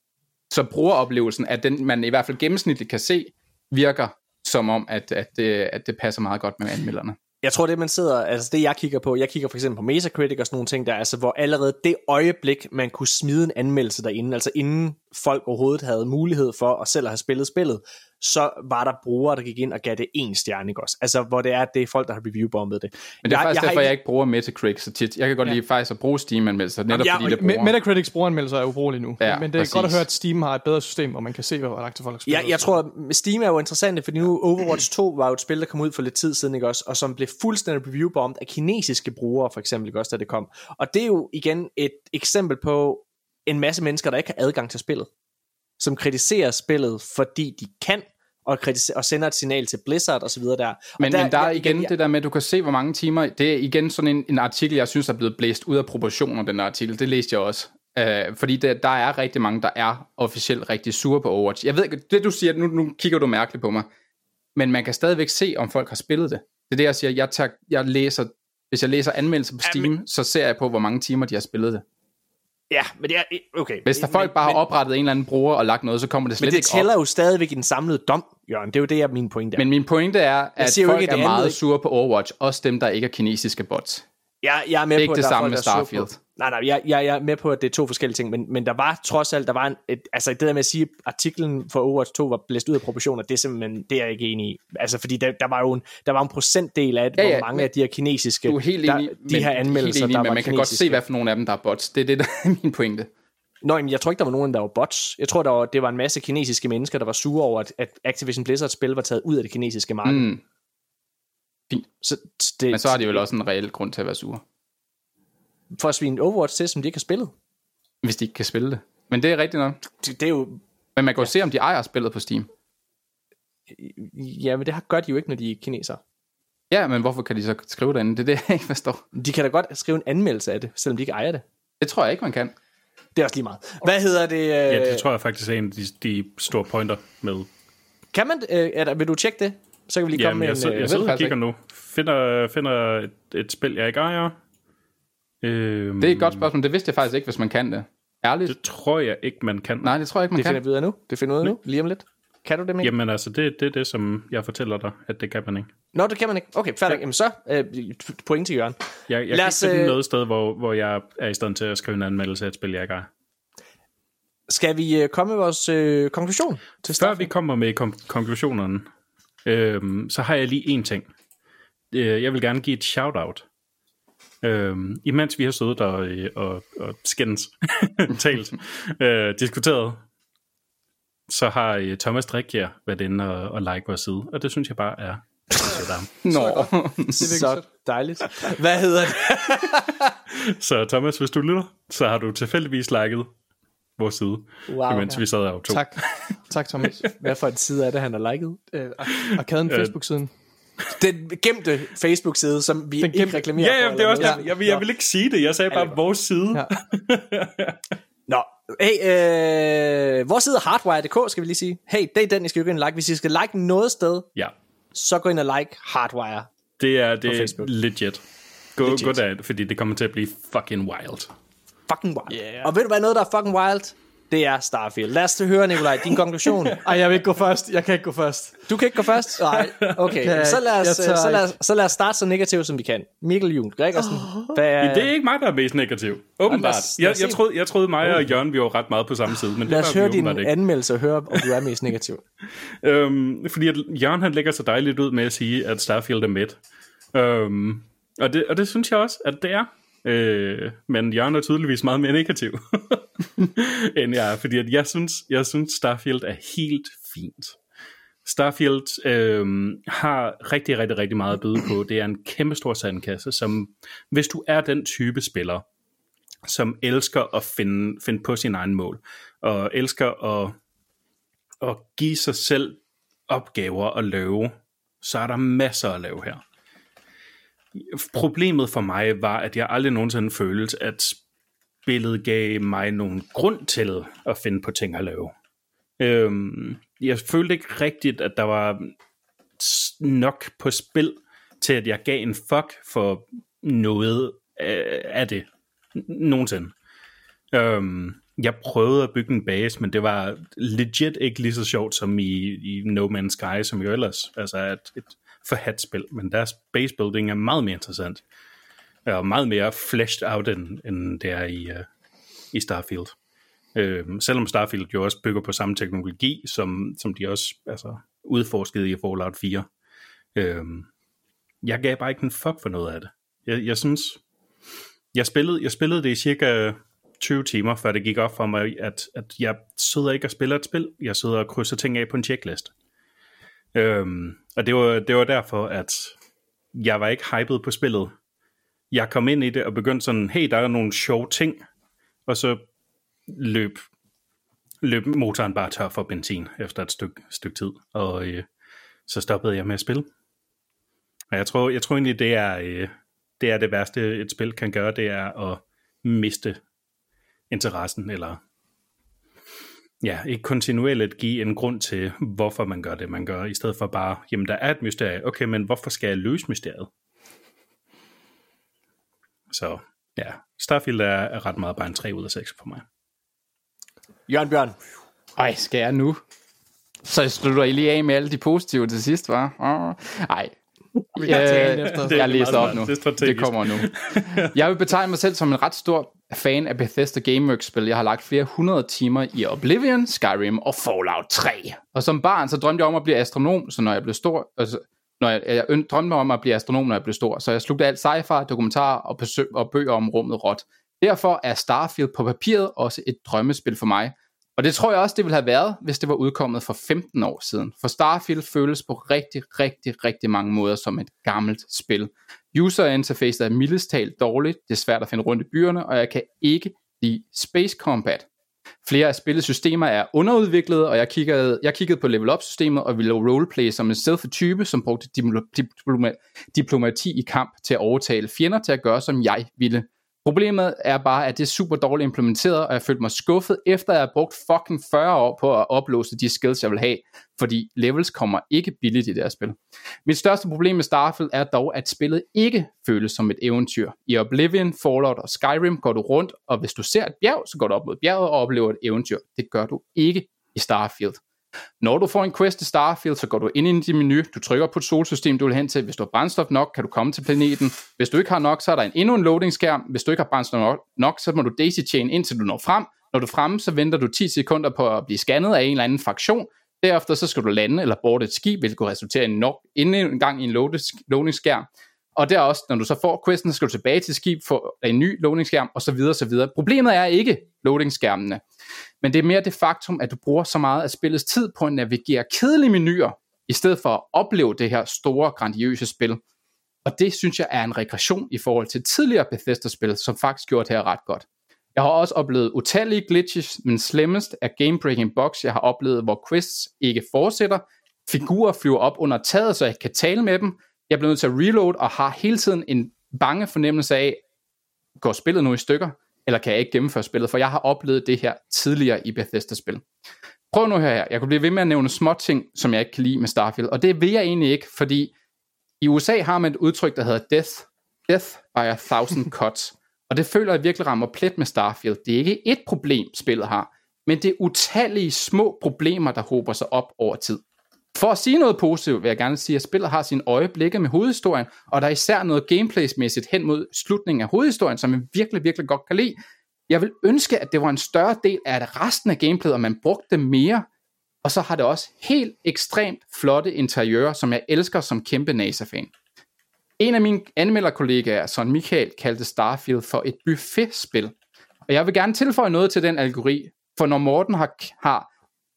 Så brugeroplevelsen, at den, man i hvert fald gennemsnitligt kan se, virker som om, at, at, det, at det passer meget godt med anmelderne. Jeg tror, det man sidder, altså det jeg kigger på, jeg kigger for eksempel på Metacritic og sådan nogle ting der, altså hvor allerede det øjeblik, man kunne smide en anmeldelse derinde, altså inden folk overhovedet havde mulighed for at selv at have spillet spillet, så var der brugere, der gik ind og gav det en stjerne, ikke også? Altså, hvor det er, det er folk, der har reviewbombet det. Men det er jeg, faktisk jeg derfor, ikke... jeg ikke bruger Metacritic så tit. Jeg kan godt ja. lide faktisk at bruge Steam-anmeldelser, netop ja, fordi det bruger... Metacritic's brugeranmeldelser er ubrugelige nu, ja, men det er præcis. godt at høre, at Steam har et bedre system, hvor man kan se, hvor langt til folk spiller. Ja, jeg tror, at Steam er jo interessant, fordi nu Overwatch 2 var jo et spil, der kom ud for lidt tid siden, ikke også? Og som blev fuldstændig reviewbombet af kinesiske brugere, for eksempel, ikke også, da det kom. Og det er jo igen et eksempel på en masse mennesker, der ikke har adgang til spillet som kritiserer spillet, fordi de kan, og, og sender et signal til Blizzard og så videre der. Men, der, men der er igen igen det der med, at du kan se, hvor mange timer, det er igen sådan en, en artikel, jeg synes er blevet blæst ud af proportioner, den artikel, det læste jeg også. Uh, fordi det, der er rigtig mange, der er officielt rigtig sure på Overwatch. Jeg ved ikke, det du siger, nu, nu kigger du mærkeligt på mig, men man kan stadigvæk se, om folk har spillet det. Det er det, jeg siger, jeg, tager, jeg læser, hvis jeg læser anmeldelser på Steam, ja, men... så ser jeg på, hvor mange timer de har spillet det. Ja, men det er... Okay. Hvis der folk bare har oprettet en eller anden bruger og lagt noget, så kommer det slet ikke op. Men det tæller jo stadigvæk i den samlede dom, Jørgen. Det er jo det, jeg min pointe er. Men min pointe er, at folk ikke, er meget sure på Overwatch. Også dem, der ikke er kinesiske bots. Jeg, jeg er med det er på, ikke det samme med Starfield. Nej, nej, jeg, jeg, jeg er med på, at det er to forskellige ting, men, men der var trods alt, der var en, et, altså det der med at sige, at artiklen for Overwatch 2 var blæst ud af proportioner, det er simpelthen, det er jeg ikke enig i. Altså fordi der, der var jo en, der var en procentdel af, ja, ja, hvor mange af de her kinesiske, du er helt enig, der, de her anmeldelser, enig, der men man kan godt se, hvad for nogle af dem, der er bots. Det er det, der er min pointe. Nå, men jeg tror ikke, der var nogen, der var bots. Jeg tror, der var, det var en masse kinesiske mennesker, der var sure over, at, at Activision Blizzard spil var taget ud af det kinesiske marked. Mm. Fint. Så det, men så har de vel også en reel grund til at være sure. For at svine Overwatch til, som de ikke har spillet. Hvis de ikke kan spille det. Men det er rigtigt nok. Det, det er jo... Men man kan jo ja. se, om de ejer spillet på Steam. Ja, men det gør de jo ikke, når de er kinesere. Ja, men hvorfor kan de så skrive det andet? Det er det, jeg ikke forstår. De kan da godt skrive en anmeldelse af det, selvom de ikke ejer det. Det tror jeg ikke, man kan. Det er også lige meget. Hvad hedder det? Øh... Ja, det tror jeg faktisk er en af de, de store pointer med. Kan man, øh, er der, vil du tjekke det? Så kan vi lige komme Jamen, med jeg, en... Jeg, jeg sidder og kigger nu. Finder, finder et, et spil, jeg ikke ejer. Øhm, det er et godt spørgsmål. Det vidste jeg faktisk ikke, hvis man kan det. Ærligt. Det tror jeg ikke, man kan. Nej, det tror jeg ikke, man det kan. Det finder vi ud af nu. Det finder vi ud af nu, lige om lidt. Kan du det, Mikkel? Jamen altså, det, det er det, som jeg fortæller dig, at det kan man ikke. Nå, det kan man ikke. Okay, færdig. Ja. Jamen så, øh, point til Jørgen. Jeg, jeg Lad kan os, ikke finde øh... noget sted, hvor, hvor jeg er i stand til at skrive en anmeldelse af et spil, jeg ikke ejer. Skal vi øh, komme med vores øh, konklusion? Til Før vi kommer med kon- konklusionerne, øh, så har jeg lige en ting. Øh, jeg vil gerne give et shout-out. Øh, imens vi har siddet og, øh, og, og skændes, talt, øh, diskuteret, så har øh, Thomas Drikjær været inde og, og like vores side, og det synes jeg bare er Nå, det er så dejligt. Hvad hedder det? så Thomas, hvis du lytter, så har du tilfældigvis liket vores side, wow, imens ja. vi sad og to. Tak. tak, Thomas. Hvad for en side er det, han har liket? Øh, Arkaden Facebook-siden. Den gemte Facebook-side, som vi den gemte, ikke reklamerer ja, ja, det er også der. Jeg, jeg vil ikke sige det. Jeg sagde bare vores side. Ja. Nå, hey, øh, vores side er hardwire.dk, skal vi lige sige. Hey, det er den, I skal gå ind og like. Hvis I skal like noget sted, ja. så gå ind og like Hardwire Det er, det er legit. Gå, legit. gå der, fordi det kommer til at blive fucking wild fucking wild. Yeah. Og ved du hvad, noget der er fucking wild? Det er Starfield. Lad os høre, Nikolaj, din konklusion. Ej, jeg vil ikke gå først. Jeg kan ikke gå først. Du kan ikke gå først? Nej, okay. Kan, så, lad os, så, lad os, så lad os starte så negativt, som vi kan. Mikkel Jun Gregersen. Oh. Hvad er... Det er ikke mig, der er mest negativ. Åbenbart. Jeg, jeg, troede, jeg troede mig og Jørgen, vi var ret meget på samme side. Men lad os høre din ikke. anmeldelse og høre, om du er mest negativ. øhm, fordi at Jørgen han lægger så dejligt ud med at sige, at Starfield er midt. Øhm, og, det, og det synes jeg også, at det er. Øh, men Jørgen er tydeligvis meget mere negativ end jeg er, fordi at jeg, synes, jeg synes Starfield er helt fint. Starfield øh, har rigtig, rigtig, rigtig meget at byde på. Det er en kæmpe stor sandkasse, som hvis du er den type spiller, som elsker at finde, finde på sin egen mål, og elsker at, at give sig selv opgaver at lave, så er der masser at lave her. Problemet for mig var, at jeg aldrig nogensinde følte, at spillet gav mig nogen grund til at finde på ting at lave. Øhm, jeg følte ikke rigtigt, at der var nok på spil til, at jeg gav en fuck for noget øh, af det nogensinde. Øhm, jeg prøvede at bygge en base, men det var legit ikke lige så sjovt som i, i No Man's Sky, som jo ellers altså et, et for spil, men deres base building er meget mere interessant, og meget mere fleshed out, end, end det er i, uh, i Starfield. Øh, selvom Starfield jo også bygger på samme teknologi, som, som de også altså, udforskede i Fallout 4. Øh, jeg gav bare ikke en fuck for noget af det. Jeg, jeg synes, jeg spillede, jeg spillede det i cirka 20 timer, før det gik op for mig, at, at jeg sidder ikke og spiller et spil, jeg sidder og krydser ting af på en checklist. Øhm, og det var, det var derfor, at jeg var ikke hyped på spillet. Jeg kom ind i det og begyndte sådan, hey, der er nogle sjove ting, og så løb, løb motoren bare tør for benzin efter et stykke, stykke tid, og øh, så stoppede jeg med at spille. Og jeg tror, jeg tror egentlig, det er, øh, det er det værste, et spil kan gøre, det er at miste interessen, eller ja, ikke kontinuerligt give en grund til, hvorfor man gør det, man gør, i stedet for bare, jamen der er et mysterie, okay, men hvorfor skal jeg løse mysteriet? Så ja, Starfield er, er ret meget bare en 3 ud af 6 for mig. Jørgen Bjørn. Ej, skal jeg nu? Så slutter I lige af med alle de positive til sidst, var? Oh. Øh, efter. Det jeg læser op nu. Det Det, kommer nu. Jeg vil betegne mig selv som en ret stor fan af Bethesda GameWorks-spil. Jeg har lagt flere hundrede timer i Oblivion, Skyrim og Fallout 3. Og som barn, så drømte jeg om at blive astronom, så når jeg blev stor... Altså, når jeg, jeg drømte om at blive astronom, når jeg blev stor, så jeg slugte alt sci-fi, dokumentarer og, besøg, og bøger om rummet råt. Derfor er Starfield på papiret også et drømmespil for mig. Og det tror jeg også, det ville have været, hvis det var udkommet for 15 år siden. For Starfield føles på rigtig, rigtig, rigtig mange måder som et gammelt spil. User interface er mildest talt dårligt, det er svært at finde rundt i byerne, og jeg kan ikke lide Space Combat. Flere af spillets systemer er underudviklede, og jeg kiggede, jeg kiggede på level up systemet og ville roleplay som en stealthy type, som brugte diploma- diplomati i kamp til at overtale fjender til at gøre, som jeg ville. Problemet er bare, at det er super dårligt implementeret, og jeg følte mig skuffet, efter jeg har brugt fucking 40 år på at oplåse de skills, jeg vil have, fordi levels kommer ikke billigt i det her spil. Mit største problem med Starfield er dog, at spillet ikke føles som et eventyr. I Oblivion, Fallout og Skyrim går du rundt, og hvis du ser et bjerg, så går du op mod bjerget og oplever et eventyr. Det gør du ikke i Starfield. Når du får en quest i Starfield, så går du ind i din menu, du trykker på et solsystem, du vil hen til. Hvis du har brændstof nok, kan du komme til planeten. Hvis du ikke har nok, så er der en, endnu en loading-skærm. Hvis du ikke har brændstof nok, så må du daisy-chain indtil du når frem. Når du er fremme, så venter du 10 sekunder på at blive scannet af en eller anden fraktion. Derefter så skal du lande eller boarde et skib, hvilket kunne resultere i en nok endnu en gang i en loading-skærm. Og der også, når du så får questen, så skal du tilbage til skib for en ny loadingskærm, og så videre, så videre. Problemet er ikke loadingskærmene, men det er mere det faktum, at du bruger så meget af spillets tid på at navigere kedelige menuer, i stedet for at opleve det her store, grandiøse spil. Og det synes jeg er en regression i forhold til tidligere Bethesda-spil, som faktisk gjorde det her ret godt. Jeg har også oplevet utallige glitches, men slemmest er game-breaking bugs, jeg har oplevet, hvor quests ikke fortsætter, figurer flyver op under taget, så jeg kan tale med dem, jeg bliver nødt til at reload, og har hele tiden en bange fornemmelse af, går spillet nu i stykker, eller kan jeg ikke gennemføre spillet, for jeg har oplevet det her tidligere i Bethesda-spil. Prøv nu her, jeg kunne blive ved med at nævne små ting, som jeg ikke kan lide med Starfield, og det vil jeg egentlig ikke, fordi i USA har man et udtryk, der hedder death, death by a thousand cuts, og det føler jeg virkelig rammer plet med Starfield. Det er ikke et problem, spillet har, men det er utallige små problemer, der hober sig op over tid. For at sige noget positivt, vil jeg gerne sige, at spillet har sine øjeblikke med hovedhistorien, og der er især noget gameplaysmæssigt hen mod slutningen af hovedhistorien, som jeg virkelig, virkelig godt kan lide. Jeg vil ønske, at det var en større del af resten af gameplayet, og man brugte det mere. Og så har det også helt ekstremt flotte interiører, som jeg elsker som kæmpe NASA-fan. En af mine anmelderkollegaer, Søren Michael, kaldte Starfield for et buffetspil. Og jeg vil gerne tilføje noget til den algori, for når Morten har, har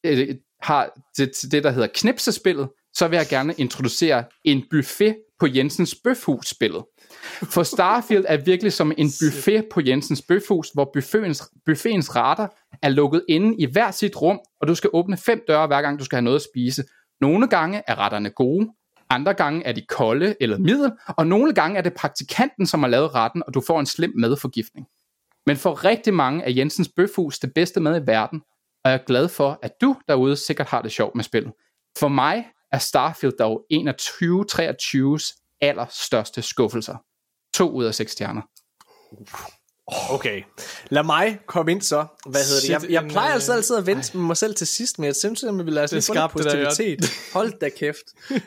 øh, har det, det, der hedder knipsespillet, så vil jeg gerne introducere en buffet på Jensens Bøfhus-spillet. For Starfield er virkelig som en buffet på Jensens Bøfhus, hvor buffetens, buffetens retter er lukket inde i hver sit rum, og du skal åbne fem døre hver gang, du skal have noget at spise. Nogle gange er retterne gode, andre gange er de kolde eller middel, og nogle gange er det praktikanten, som har lavet retten, og du får en slem madforgiftning. Men for rigtig mange er Jensens Bøfhus det bedste mad i verden, og jeg er glad for, at du derude sikkert har det sjovt med spillet. For mig er Starfield dog en af 2023's allerstørste skuffelser. To ud af seks stjerner. Okay. Lad mig komme ind så. Hvad hedder det? Jeg, jeg plejer altså altid at vente med mig selv til sidst, men jeg synes, at vi vil lade os er lige få lidt der, positivitet. Hold da kæft.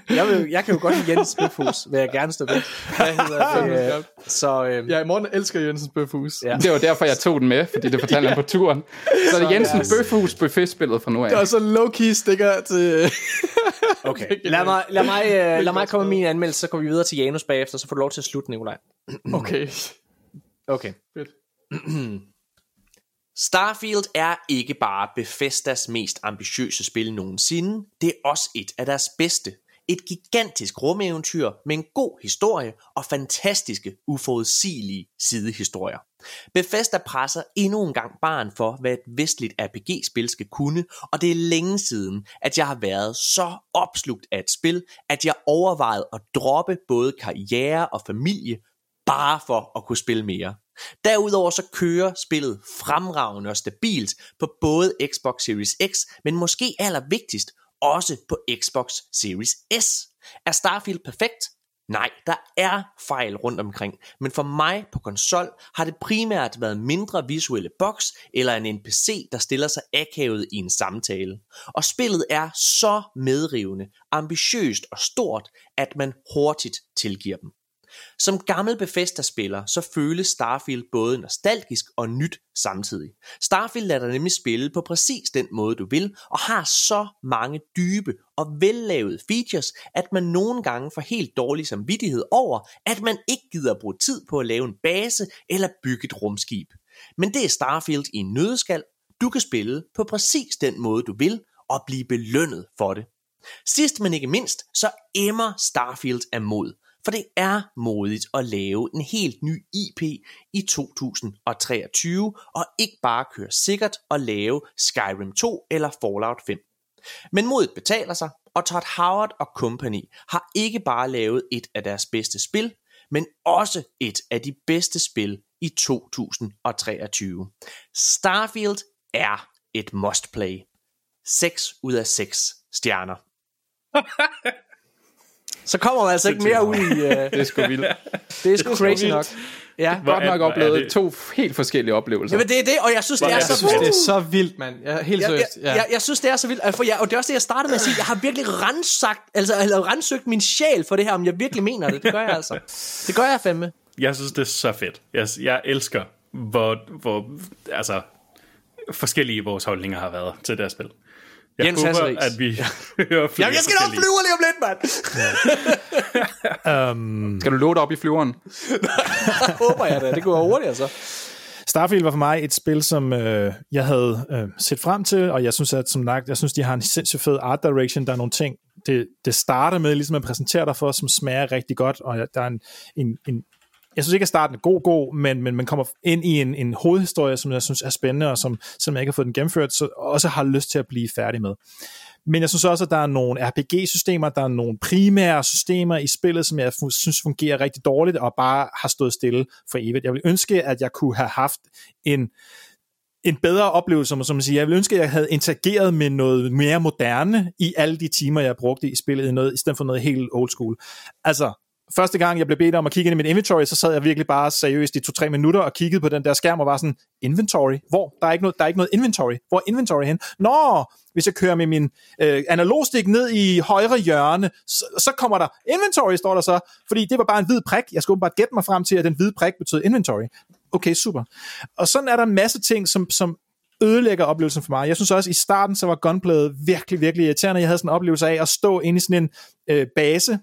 Jeg, vil, jeg kan jo godt lide Jens Bøfhus, vil jeg gerne stå ved. Hvad hedder det? Så øh, Ja, i morgen elsker Jensens Bøfhus. Ja. Det var derfor, jeg tog den med, fordi det fortalte han på turen. Så er det Jensen yes. Bøfhus Buffet-spillet fra nu af. Det er så low-key stikker til... okay. Lad mig, lad mig, øh, lad mig komme med min anmeldelse, så går vi videre til Janus bagefter, så får du lov til at slutte, Nikolaj. okay. Okay. Fedt. Starfield er ikke bare Bethesdas mest ambitiøse spil nogensinde, det er også et af deres bedste. Et gigantisk rumeventyr med en god historie og fantastiske, uforudsigelige sidehistorier. Bethesda presser endnu en gang barn for, hvad et vestligt RPG-spil skal kunne, og det er længe siden, at jeg har været så opslugt af et spil, at jeg overvejede at droppe både karriere og familie, bare for at kunne spille mere. Derudover så kører spillet fremragende og stabilt på både Xbox Series X, men måske allervigtigst også på Xbox Series S. Er Starfield perfekt? Nej, der er fejl rundt omkring, men for mig på konsol har det primært været mindre visuelle boks eller en NPC, der stiller sig akavet i en samtale. Og spillet er så medrivende, ambitiøst og stort, at man hurtigt tilgiver dem. Som gammel Bethesda-spiller, så føles Starfield både nostalgisk og nyt samtidig. Starfield lader dig nemlig spille på præcis den måde du vil, og har så mange dybe og vellavede features, at man nogle gange får helt dårlig samvittighed over, at man ikke gider bruge tid på at lave en base eller bygge et rumskib. Men det er Starfield i en nødskal. Du kan spille på præcis den måde du vil, og blive belønnet for det. Sidst men ikke mindst, så emmer Starfield af mod. For det er modigt at lave en helt ny IP i 2023, og ikke bare køre sikkert og lave Skyrim 2 eller Fallout 5. Men modet betaler sig, og Todd Howard og Company har ikke bare lavet et af deres bedste spil, men også et af de bedste spil i 2023. Starfield er et must play. 6 ud af 6 stjerner. Så kommer man altså ikke mere ud i... Uh, Det er sgu vildt. det er sgu crazy nok. Ja. Hvor Godt er- nok er oplevet det- to helt forskellige oplevelser. Jamen det er det, og jeg synes, det er Jeg så synes, det er så vildt, mand. Ja, helt jeg, seriøst. jeg, Ja. jeg, jeg synes, det er så vildt. Altså, For jeg, og det er også det, jeg startede med at sige. Jeg har virkelig rensagt, altså, eller rensøgt min sjæl for det her, om jeg virkelig mener det. Det gør jeg altså. Det gør jeg fandme. Jeg synes, det er så fedt. Jeg, jeg elsker, hvor, hvor altså, forskellige vores holdninger har været til det her spil. Jeg Jens håber, Hasseris. at vi hører flere Jamen, jeg skal nok flyve lige om lidt, mand. Um, Skal du låde op i flyveren? Så håber jeg da. Det går hurtigt, altså. Starfield var for mig et spil, som øh, jeg havde øh, set frem til, og jeg synes, at som sagt, jeg synes, de har en sindssygt fed art direction. Der er nogle ting, det, det starter med ligesom at præsentere dig for, som smager rigtig godt, og der er en, en, en jeg synes ikke, at starten er god, god, men, men man kommer ind i en, en hovedhistorie, som jeg synes er spændende, og som, som jeg ikke har fået den gennemført, så også har lyst til at blive færdig med. Men jeg synes også, at der er nogle RPG-systemer, der er nogle primære systemer i spillet, som jeg synes fungerer rigtig dårligt, og bare har stået stille for evigt. Jeg vil ønske, at jeg kunne have haft en, en bedre oplevelse, som som man siger. Jeg vil ønske, at jeg havde interageret med noget mere moderne i alle de timer, jeg brugte i spillet, i, noget, i stedet for noget helt old school. Altså, første gang, jeg blev bedt om at kigge ind i mit inventory, så sad jeg virkelig bare seriøst i to-tre minutter og kiggede på den der skærm og var sådan, inventory? Hvor? Der er ikke noget, der er ikke noget inventory. Hvor er inventory hen? Nå, hvis jeg kører med min øh, analogstik ned i højre hjørne, så, så kommer der inventory, står der så, fordi det var bare en hvid prik. Jeg skulle bare gætte mig frem til, at den hvide prik betød inventory. Okay, super. Og sådan er der en masse ting, som, som ødelægger oplevelsen for mig. Jeg synes også, i starten, så var gunplayet virkelig, virkelig irriterende. Jeg havde sådan en oplevelse af at stå inde i sådan en øh, base,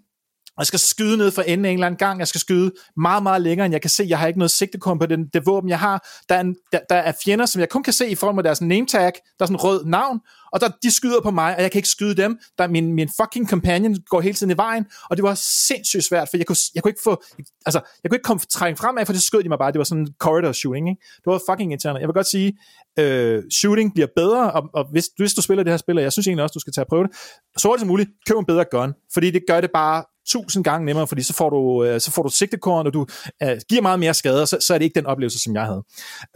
jeg skal skyde ned for enden af en eller anden gang. Jeg skal skyde meget, meget længere, end jeg kan se. Jeg har ikke noget sigtekorn på den, det våben, jeg har. Der er, en, der, der er fjender, som jeg kun kan se i form af deres name tag. Der er sådan en rød navn, og der, de skyder på mig, og jeg kan ikke skyde dem. Der min, min fucking companion går hele tiden i vejen, og det var sindssygt svært, for jeg kunne, jeg kunne ikke få, altså, jeg kunne ikke komme trænge fremad, for det skød de mig bare. Det var sådan en corridor shooting, ikke? Det var fucking irriterende. Jeg vil godt sige, øh, shooting bliver bedre, og, og hvis, hvis du spiller det her spil, og jeg synes egentlig også, du skal tage og prøve det, så hurtigt som muligt, køb en bedre gun, fordi det gør det bare tusind gange nemmere, fordi så får du, øh, så får du sigtekorn, og du øh, giver meget mere skade, og så, så er det ikke den oplevelse, som jeg havde.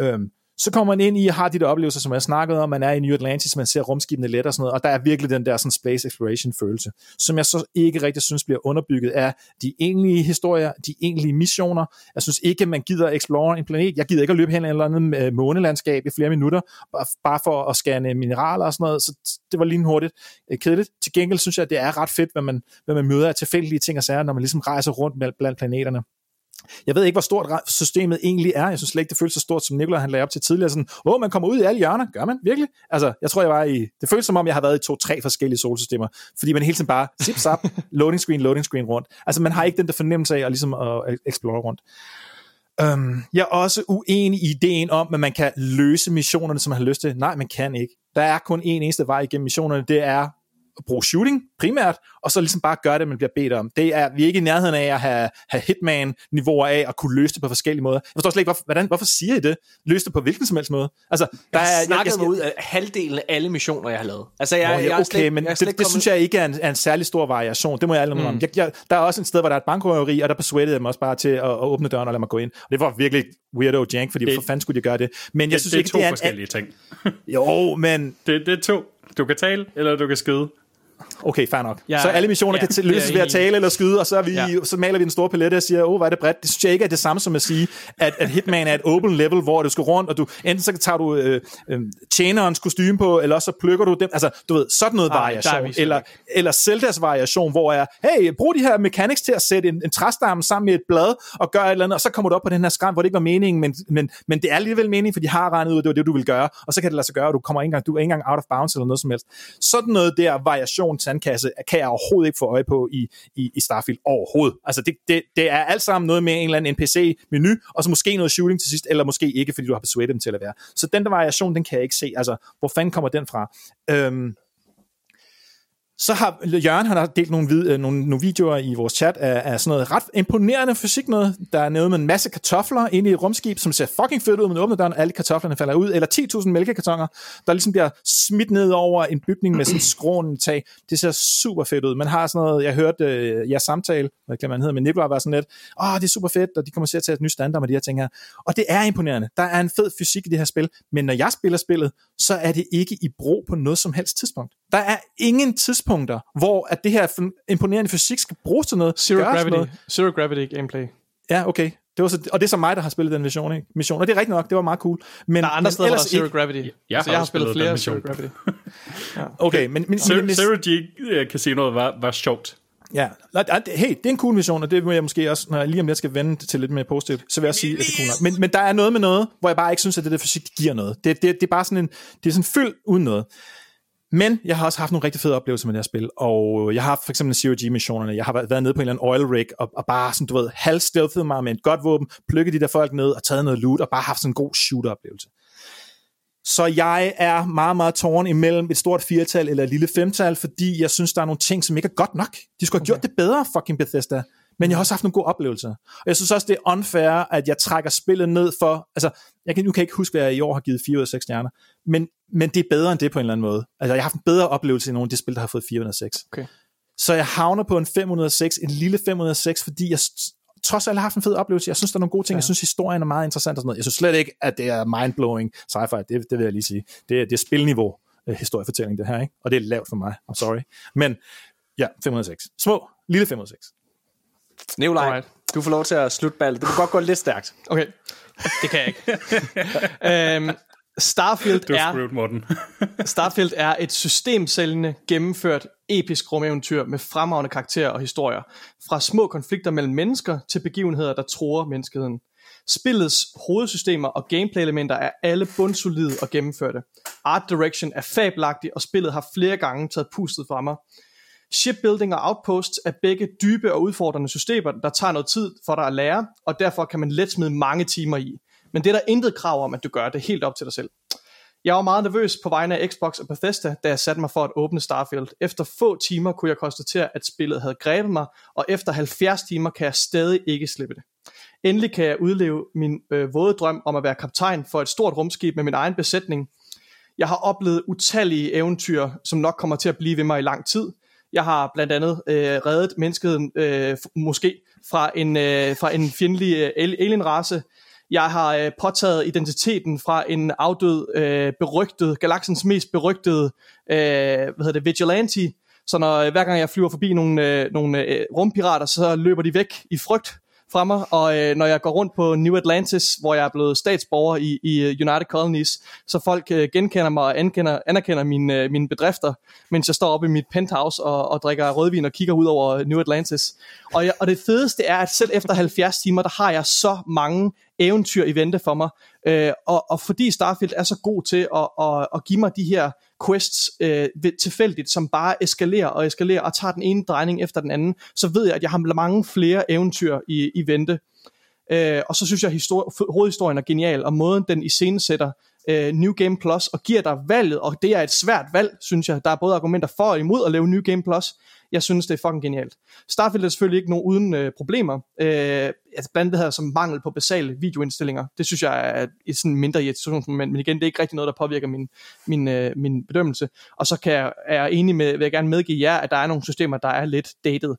Øhm, så kommer man ind i, har de der oplevelser, som jeg snakkede om, man er i New Atlantis, man ser rumskibene let og sådan noget, og der er virkelig den der sådan space exploration følelse, som jeg så ikke rigtig synes bliver underbygget af de egentlige historier, de egentlige missioner. Jeg synes ikke, at man gider explore en planet. Jeg gider ikke at løbe hen i et eller andet øh, månelandskab i flere minutter, bare for at scanne mineraler og sådan noget, så det var lige hurtigt øh, kedeligt. Til gengæld synes jeg, at det er ret fedt, hvad man, hvad man møder af tilfældige ting og sager, når man ligesom rejser rundt blandt planeterne. Jeg ved ikke, hvor stort systemet egentlig er. Jeg synes slet ikke, det føles så stort, som Nikolaj han lagde op til tidligere. Sådan, åh, man kommer ud i alle hjørner. Gør man virkelig? Altså, jeg tror, jeg var i... Det føles som om, jeg har været i to-tre forskellige solsystemer. Fordi man hele tiden bare zip zap, loading screen, loading screen rundt. Altså, man har ikke den der fornemmelse af at, ligesom at explore rundt. Um, jeg er også uenig i ideen om, at man kan løse missionerne, som man har lyst til. Nej, man kan ikke. Der er kun en eneste vej igennem missionerne, det er bruge shooting primært, og så ligesom bare gøre det, man bliver bedt om. Det er, vi er ikke i nærheden af at have, have hitman-niveauer af at kunne løse det på forskellige måder. Jeg forstår slet ikke, hvorfor, hvordan, hvorfor siger I det? Løse det på hvilken som helst måde? Altså, der jeg er, snakket jeg, jeg, mig ud af halvdelen af alle missioner, jeg har lavet. Altså, jeg, oh, ja, okay, jeg slet, men jeg det, det, det synes jeg ikke er en, er en særlig stor variation. Det må jeg aldrig mm. om. Jeg, jeg, der er også et sted, hvor der er et bankrøveri, og der persuadede jeg mig også bare til at, at åbne døren og lade mig gå ind. Og det var virkelig weirdo jank, fordi det, for fanden skulle de gøre det? Men jeg det, synes det er ikke, to det er forskellige en, ting. jo, men... Det, det er to. Du kan tale, eller du kan skyde. Okay, fair nok. Ja, så alle missioner ja, kan løses ved at tale eller skyde, og så, er vi, ja. så maler vi en stor palette og siger, åh, oh, hvad er det bredt. Det synes jeg ikke er det samme som at sige, at, at Hitman er et open level, hvor du skal rundt, og du enten så tager du øh, øh, tjenerens kostume på, eller så plukker du dem. Altså, du ved, sådan noget Ej, variation. Eller, eller Zeldas variation, hvor er, hey, brug de her mechanics til at sætte en, en træstamme sammen med et blad, og gøre et eller andet, og så kommer du op på den her skram, hvor det ikke var meningen, men, men, men det er alligevel meningen, for de har regnet ud, at det var det, du vil gøre, og så kan det lade sig gøre, og du kommer ikke engang, du er ikke engang out of bounds eller noget som helst. Sådan noget der variation, sandkasse, kan jeg overhovedet ikke få øje på i, i, i Starfield overhovedet. Altså det, det, det er alt sammen noget med en eller anden NPC-menu, og så måske noget shooting til sidst, eller måske ikke, fordi du har persuadet dem til at være. Så den der variation, den kan jeg ikke se. Altså, hvor fanden kommer den fra? Øhm, så har Jørgen han har delt nogle, vid, øh, nogle, nogle videoer i vores chat af, af sådan noget ret imponerende fysik noget. Der er noget med en masse kartofler inde i et rumskib, som ser fucking fedt ud, men åbner døren, og alle kartoflerne falder ud. Eller 10.000 mælkekartoner, der ligesom bliver smidt ned over en bygning med sådan skråen tag. Det ser super fedt ud. Man har sådan noget, jeg hørte øh, jeres samtale, hvad kan man hedder, med Nikolaj var sådan lidt, åh, oh, det er super fedt, og de kommer til at tage et nyt standard med de her ting her. Og det er imponerende. Der er en fed fysik i det her spil, men når jeg spiller spillet, så er det ikke i brug på noget som helst tidspunkt. Der er ingen tidspunkter, hvor at det her imponerende fysik skal bruges til noget. Zero gravity. Noget. Zero gravity gameplay. Ja, okay. Det var så, og det er så mig, der har spillet den mission, ikke? mission. Og det er rigtigt nok, det var meget cool. Men, der er andre steder, der er Zero ikke... Gravity. Jeg, jeg, har, jeg har spillet flere Zero Gravity. ja. Okay, men... men, Zero, men Zero G Casino var, var sjovt. Ja, hey, det er en cool mission, og det må jeg måske også, når jeg lige om lidt skal vende til lidt mere positivt, så vil jeg sige, at det er cool nok. Men, men der er noget med noget, hvor jeg bare ikke synes, at det der fysik giver noget. Det, det, det er bare sådan en, det er sådan fyld uden noget. Men jeg har også haft nogle rigtig fede oplevelser med det her spil, og jeg har haft for eksempel Zero G-missionerne, jeg har været nede på en eller anden oil rig, og, og bare sådan, du ved, halv mig med et godt våben, plukket de der folk ned, og taget noget loot, og bare haft sådan en god shooter-oplevelse. Så jeg er meget, meget tårn imellem et stort firtal eller et lille femtal, fordi jeg synes, der er nogle ting, som ikke er godt nok. De skulle have okay. gjort det bedre, fucking Bethesda. Men jeg har også haft nogle gode oplevelser. Og jeg synes også, det er unfair, at jeg trækker spillet ned for... Altså, jeg kan, nu kan jeg ikke huske, hvad jeg i år har givet 4 ud af 6 stjerner. Men, men det er bedre end det på en eller anden måde. Altså, jeg har haft en bedre oplevelse i nogle af de spil, der har fået 406. Okay. Så jeg havner på en 506, en lille 506, fordi jeg trods alt har haft en fed oplevelse. Jeg synes, der er nogle gode ting. Ja. Jeg synes, historien er meget interessant og sådan noget. Jeg synes slet ikke, at det er mindblowing sci-fi. Det, det vil jeg lige sige. Det, det er spilniveau uh, historiefortælling, det her. Ikke? Og det er lavt for mig. I'm sorry. Men ja, 506. Små, lille 506. Nikolaj, du får lov til at slutte ballet. Det kan godt gå lidt stærkt. Okay, det kan jeg ikke. um, Starfield du er, screwed, Morten. Starfield er et systemsældende, gennemført, episk rumeventyr med fremragende karakterer og historier. Fra små konflikter mellem mennesker til begivenheder, der tror menneskeheden. Spillets hovedsystemer og gameplay-elementer er alle bundsolide og gennemførte. Art direction er fabelagtig, og spillet har flere gange taget pustet fra mig. Shipbuilding og Outposts er begge dybe og udfordrende systemer, der tager noget tid for dig at lære, og derfor kan man let smide mange timer i. Men det er der intet krav om, at du gør det helt op til dig selv. Jeg var meget nervøs på vegne af Xbox og Bethesda, da jeg satte mig for at åbne Starfield. Efter få timer kunne jeg konstatere, at spillet havde grebet mig, og efter 70 timer kan jeg stadig ikke slippe det. Endelig kan jeg udleve min øh, våde drøm om at være kaptajn for et stort rumskib med min egen besætning. Jeg har oplevet utallige eventyr, som nok kommer til at blive ved mig i lang tid – jeg har blandt andet øh, reddet mennesket øh, måske fra en, øh, fra en fjendtlig øh, alienrace. Jeg har øh, påtaget identiteten fra en afdød, øh, berygtet, galaksens mest berygtede, øh, hvad hedder det, vigilante. Så når, øh, hver gang jeg flyver forbi nogle, øh, nogle øh, rumpirater, så løber de væk i frygt fra mig, og øh, når jeg går rundt på New Atlantis, hvor jeg er blevet statsborger i, i øh, United Colonies, så folk øh, genkender mig og anerkender, anerkender mine, øh, mine bedrifter, mens jeg står oppe i mit penthouse og, og drikker rødvin og kigger ud over New Atlantis. Og, jeg, og det fedeste er, at selv efter 70 timer, der har jeg så mange eventyr i vente for mig, øh, og, og fordi Starfield er så god til at, at, at give mig de her quests øh, tilfældigt, som bare eskalerer og eskalerer og tager den ene drejning efter den anden, så ved jeg, at jeg har mange flere eventyr i, i vente. Øh, og så synes jeg, at hovedhistorien er genial, og måden den iscenesætter øh, New Game Plus og giver dig valget, og det er et svært valg, synes jeg. Der er både argumenter for og imod at lave New Game Plus. Jeg synes, det er fucking genialt. Starfield er selvfølgelig ikke nogen uden øh, problemer. Øh, altså blandt andet her som mangel på basale videoindstillinger. Det synes jeg er et sådan mindre irritationsmoment, men igen, det er ikke rigtig noget, der påvirker min, min, øh, min bedømmelse. Og så kan jeg, er jeg enig med, vil jeg gerne medgive jer, at der er nogle systemer, der er lidt dated.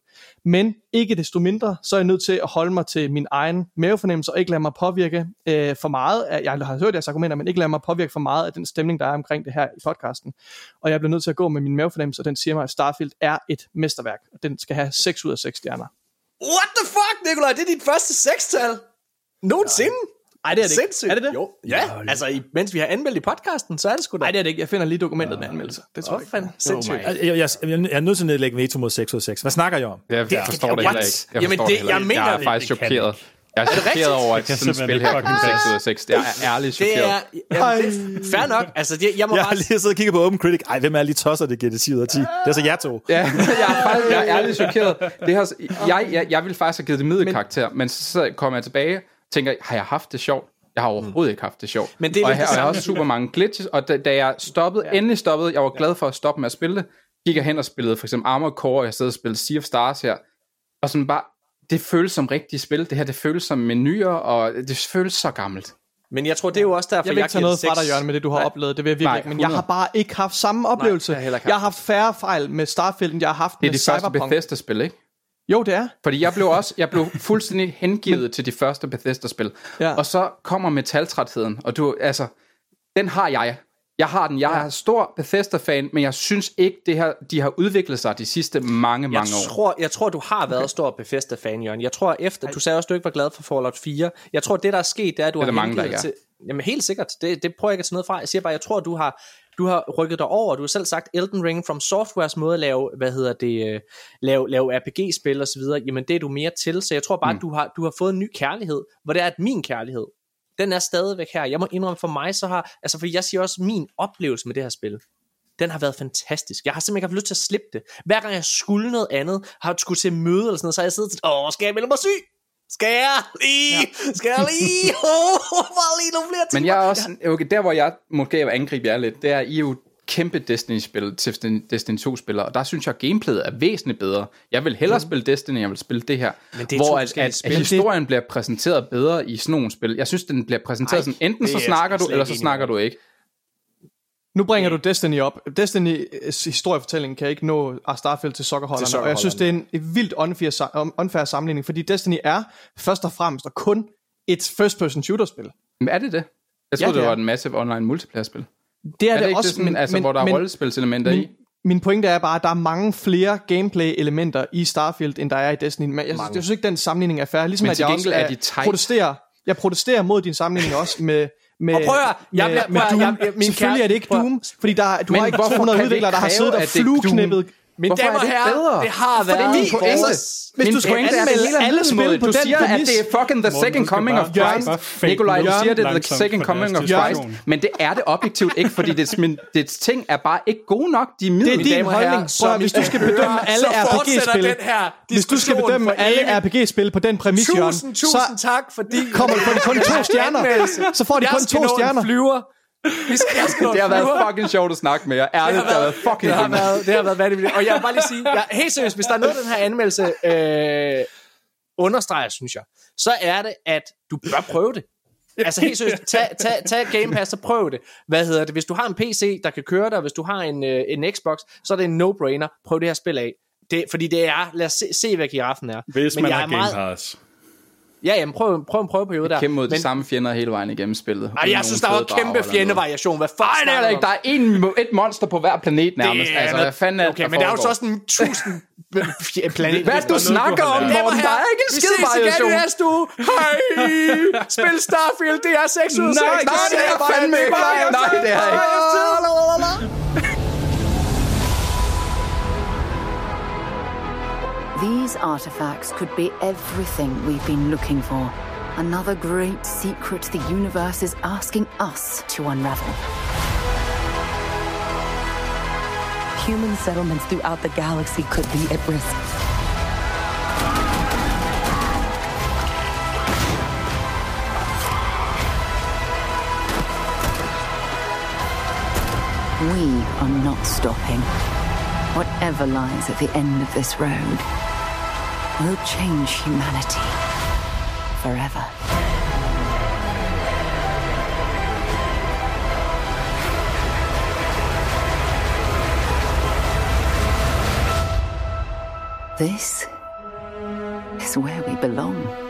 Men ikke desto mindre, så er jeg nødt til at holde mig til min egen mavefornemmelse, og ikke lade mig påvirke øh, for meget. Af, jeg har hørt jeres argumenter, men ikke lade mig påvirke for meget af den stemning, der er omkring det her i podcasten. Og jeg bliver nødt til at gå med min mavefornemmelse, og den siger mig, at Starfield er et mesterværk. Den skal have 6 ud af 6 stjerner. What the fuck, Nikolaj? Det er dit første sekstal? Nogensinde? Ej, det er det ikke. Sindssygt. Er det det? Jo. Ja, altså i, mens vi har anmeldt i podcasten, så er det sgu da. Nej, det er det ikke. Jeg finder lige dokumentet med anmeldelser. Det tror jeg fanden. Sindssygt. Jeg, jeg, jeg, jeg er nødt til at nedlægge veto mod 6 ud af 6. Hvad snakker jeg om? Jeg, jeg forstår det heller ikke. Jeg Jamen, forstår det- jeg ikke. mener jeg er det. faktisk Det chokeret. Jeg er chokeret over, at sådan et spil her fucking 6 ud af 6. Jeg er ærligt Det chokeret. er, jamen, det er fair nok. Altså, det, jeg må Jeg bare har lige siddet og kigget på Open Critic. Ej, hvem er alle de tosser, det giver det 10 ud af 10? Det er så jer to. Ja, jeg er, faktisk, jeg er ærligt chokeret. Det har, jeg, jeg, jeg ville faktisk have givet det middelkarakter, men så kommer jeg tilbage tænker, har jeg haft det sjovt? Jeg har overhovedet ikke haft det sjovt. Men det er og, jeg, og jeg har også super mange glitches, og da, da jeg stoppede, ja. endelig stoppede, jeg var glad for at stoppe med at spille det, gik jeg hen og spillede for eksempel Armored Core, og jeg sad og spillede Sea of Stars her, og sådan bare, det føles som rigtigt spil, det her, det føles som menuer, og det føles så gammelt. Men jeg tror, det er jo også derfor, Jeg vil ikke tage giver noget det fra dig. Jørgen, med det du har Nej. oplevet. Det vil jeg virkelig Nej, ikke. Men jeg har 100. bare ikke haft samme oplevelse. jeg har ikke jeg har haft færre fejl med Starfield, end jeg har haft Det er med de første Cyberpunk. Bethesda-spil, ikke? Jo, det er. Fordi jeg blev også, jeg blev fuldstændig hengivet til de første Bethesda-spil. Ja. Og så kommer metaltrætheden, og du, altså, den har jeg. Jeg har den. Jeg er stor Bethesda-fan, men jeg synes ikke, det her, de har udviklet sig de sidste mange, Jeg mange år. tror, jeg tror, du har været stor Bethesda-fan, Jørgen. Jeg tror efter, du sagde også, du ikke var glad for Fallout 4. Jeg tror, det der er sket, det er, at du Det har der mange, der er. til... Jamen helt sikkert. Det, det prøver jeg ikke at tage noget fra. Jeg siger bare, jeg tror, du har, du har rykket dig over. Du har selv sagt, Elden Ring from Softwares måde at lave, hvad hedder det, øh, lave, lave RPG-spil og så videre. Jamen det er du mere til. Så jeg tror bare, mm. du har, du har fået en ny kærlighed, hvor det er, at min kærlighed, den er stadigvæk her. Jeg må indrømme for mig, så har, altså fordi jeg siger også, min oplevelse med det her spil, den har været fantastisk. Jeg har simpelthen ikke haft lyst til at slippe det. Hver gang jeg skulle noget andet, har jeg skulle til møde eller sådan noget, så har jeg siddet og åh, skal jeg melde mig syg? Skal jeg lige? Ja. Skal jeg lige? Åh, bare lige nogle flere timer. Men jeg er også, okay, der hvor jeg måske vil angribe jer lidt, det er, I er jo kæmpe Destiny-spil, Destiny, Destiny 2-spillere, og der synes jeg, at gameplayet er væsentligt bedre. Jeg vil hellere spille Destiny, end jeg vil spille det her. Men det hvor at, at, spil. at historien bliver præsenteret bedre i sådan nogle spil. Jeg synes, den bliver præsenteret Ej, sådan, enten det så er snakker du, eller så snakker med. du ikke. Nu bringer du Destiny op. Destiny's historiefortælling kan ikke nå Starfield til sokkerholderne, og jeg synes, det er en et vildt unfair, sa- unfair sammenligning, fordi Destiny er først og fremmest og kun et first-person shooter-spil. Men er det det? Jeg Ja, troede, det det er. var en massive online multiplayer-spil. Det er, Er det det også, det sådan, altså, hvor der er rollespilselementer i? min, pointe er bare, at der er mange flere gameplay-elementer i Starfield, end der er i Destiny. Men jeg, synes, jeg synes ikke, den sammenligning er fair. Ligesom Men at jeg også er er de tight. protesterer, jeg protesterer mod din sammenligning også med med, Og prøv at jeg med, bliver- med prøv at- Doom. jeg- jeg- min Selvfølgelig kære- er det ikke Doom, fordi der, du Men har ikke hvorfor 200 kan vi udviklere, der har siddet og flueknippet. Mine Hvorfor damer er og det herrer, bedre? det har det været min pointe. Hvis Min du skal pointe er, at det hele alle spil på Du den siger, at det er fucking the Morten, second coming of Christ. Nikolaj, du siger, det er the second coming of Christ. diskussion. Men det er det objektivt ikke, fordi dets, min, dets ting er bare ikke gode nok. De er Det er middel. din holdning. herrer, som hvis du skal bedømme alle så fortsætter RPG-spil, den her hvis du skal bedømme alle. RPG-spil på den præmis, Jørgen, så tusind tak, fordi... kommer du kun, to stjerner. Så får de Jeg kun skal to nå en stjerner. Vi skal, jeg skal Det har været fucking sjovt at snakke med jer. Ærligt, det har været fucking det har været, det har været vanvittigt. Og jeg vil bare lige sige, jeg, helt seriøst, hvis der er noget, den her anmeldelse øh, understreger, synes jeg, så er det, at du bør prøve det. Altså helt seriøst, tag, tag, tag Game Pass og prøv det. Hvad hedder det? Hvis du har en PC, der kan køre dig, hvis du har en, øh, en Xbox, så er det en no-brainer. Prøv det her spil af. Det, fordi det er, lad os se, se hvad giraffen er. Hvis Men man jeg har er Game meget- Pass. Ja, jamen, prøv, prøv en prøveperiode der. Kæmpe mod de Men- samme fjender hele vejen igennem spillet. Ej, Uden jeg synes, der var kæmpe fjendevariation. Hvad fuck Nej, det er der ikke. Der er en, et monster på hver planet nærmest. Det er altså, hvad fanden er det, Okay, men der er jo så også en tusind planet. Hvad er du snakker om, Morten? Der er ikke en skid Vi ses igen variation. i næste uge. Hej! Spil Starfield, det er 6 ud af 6. Nej, nej, det er fandme ikke. Nej, det er ikke. These artifacts could be everything we've been looking for. Another great secret the universe is asking us to unravel. Human settlements throughout the galaxy could be at risk. We are not stopping. Whatever lies at the end of this road will change humanity forever. This is where we belong.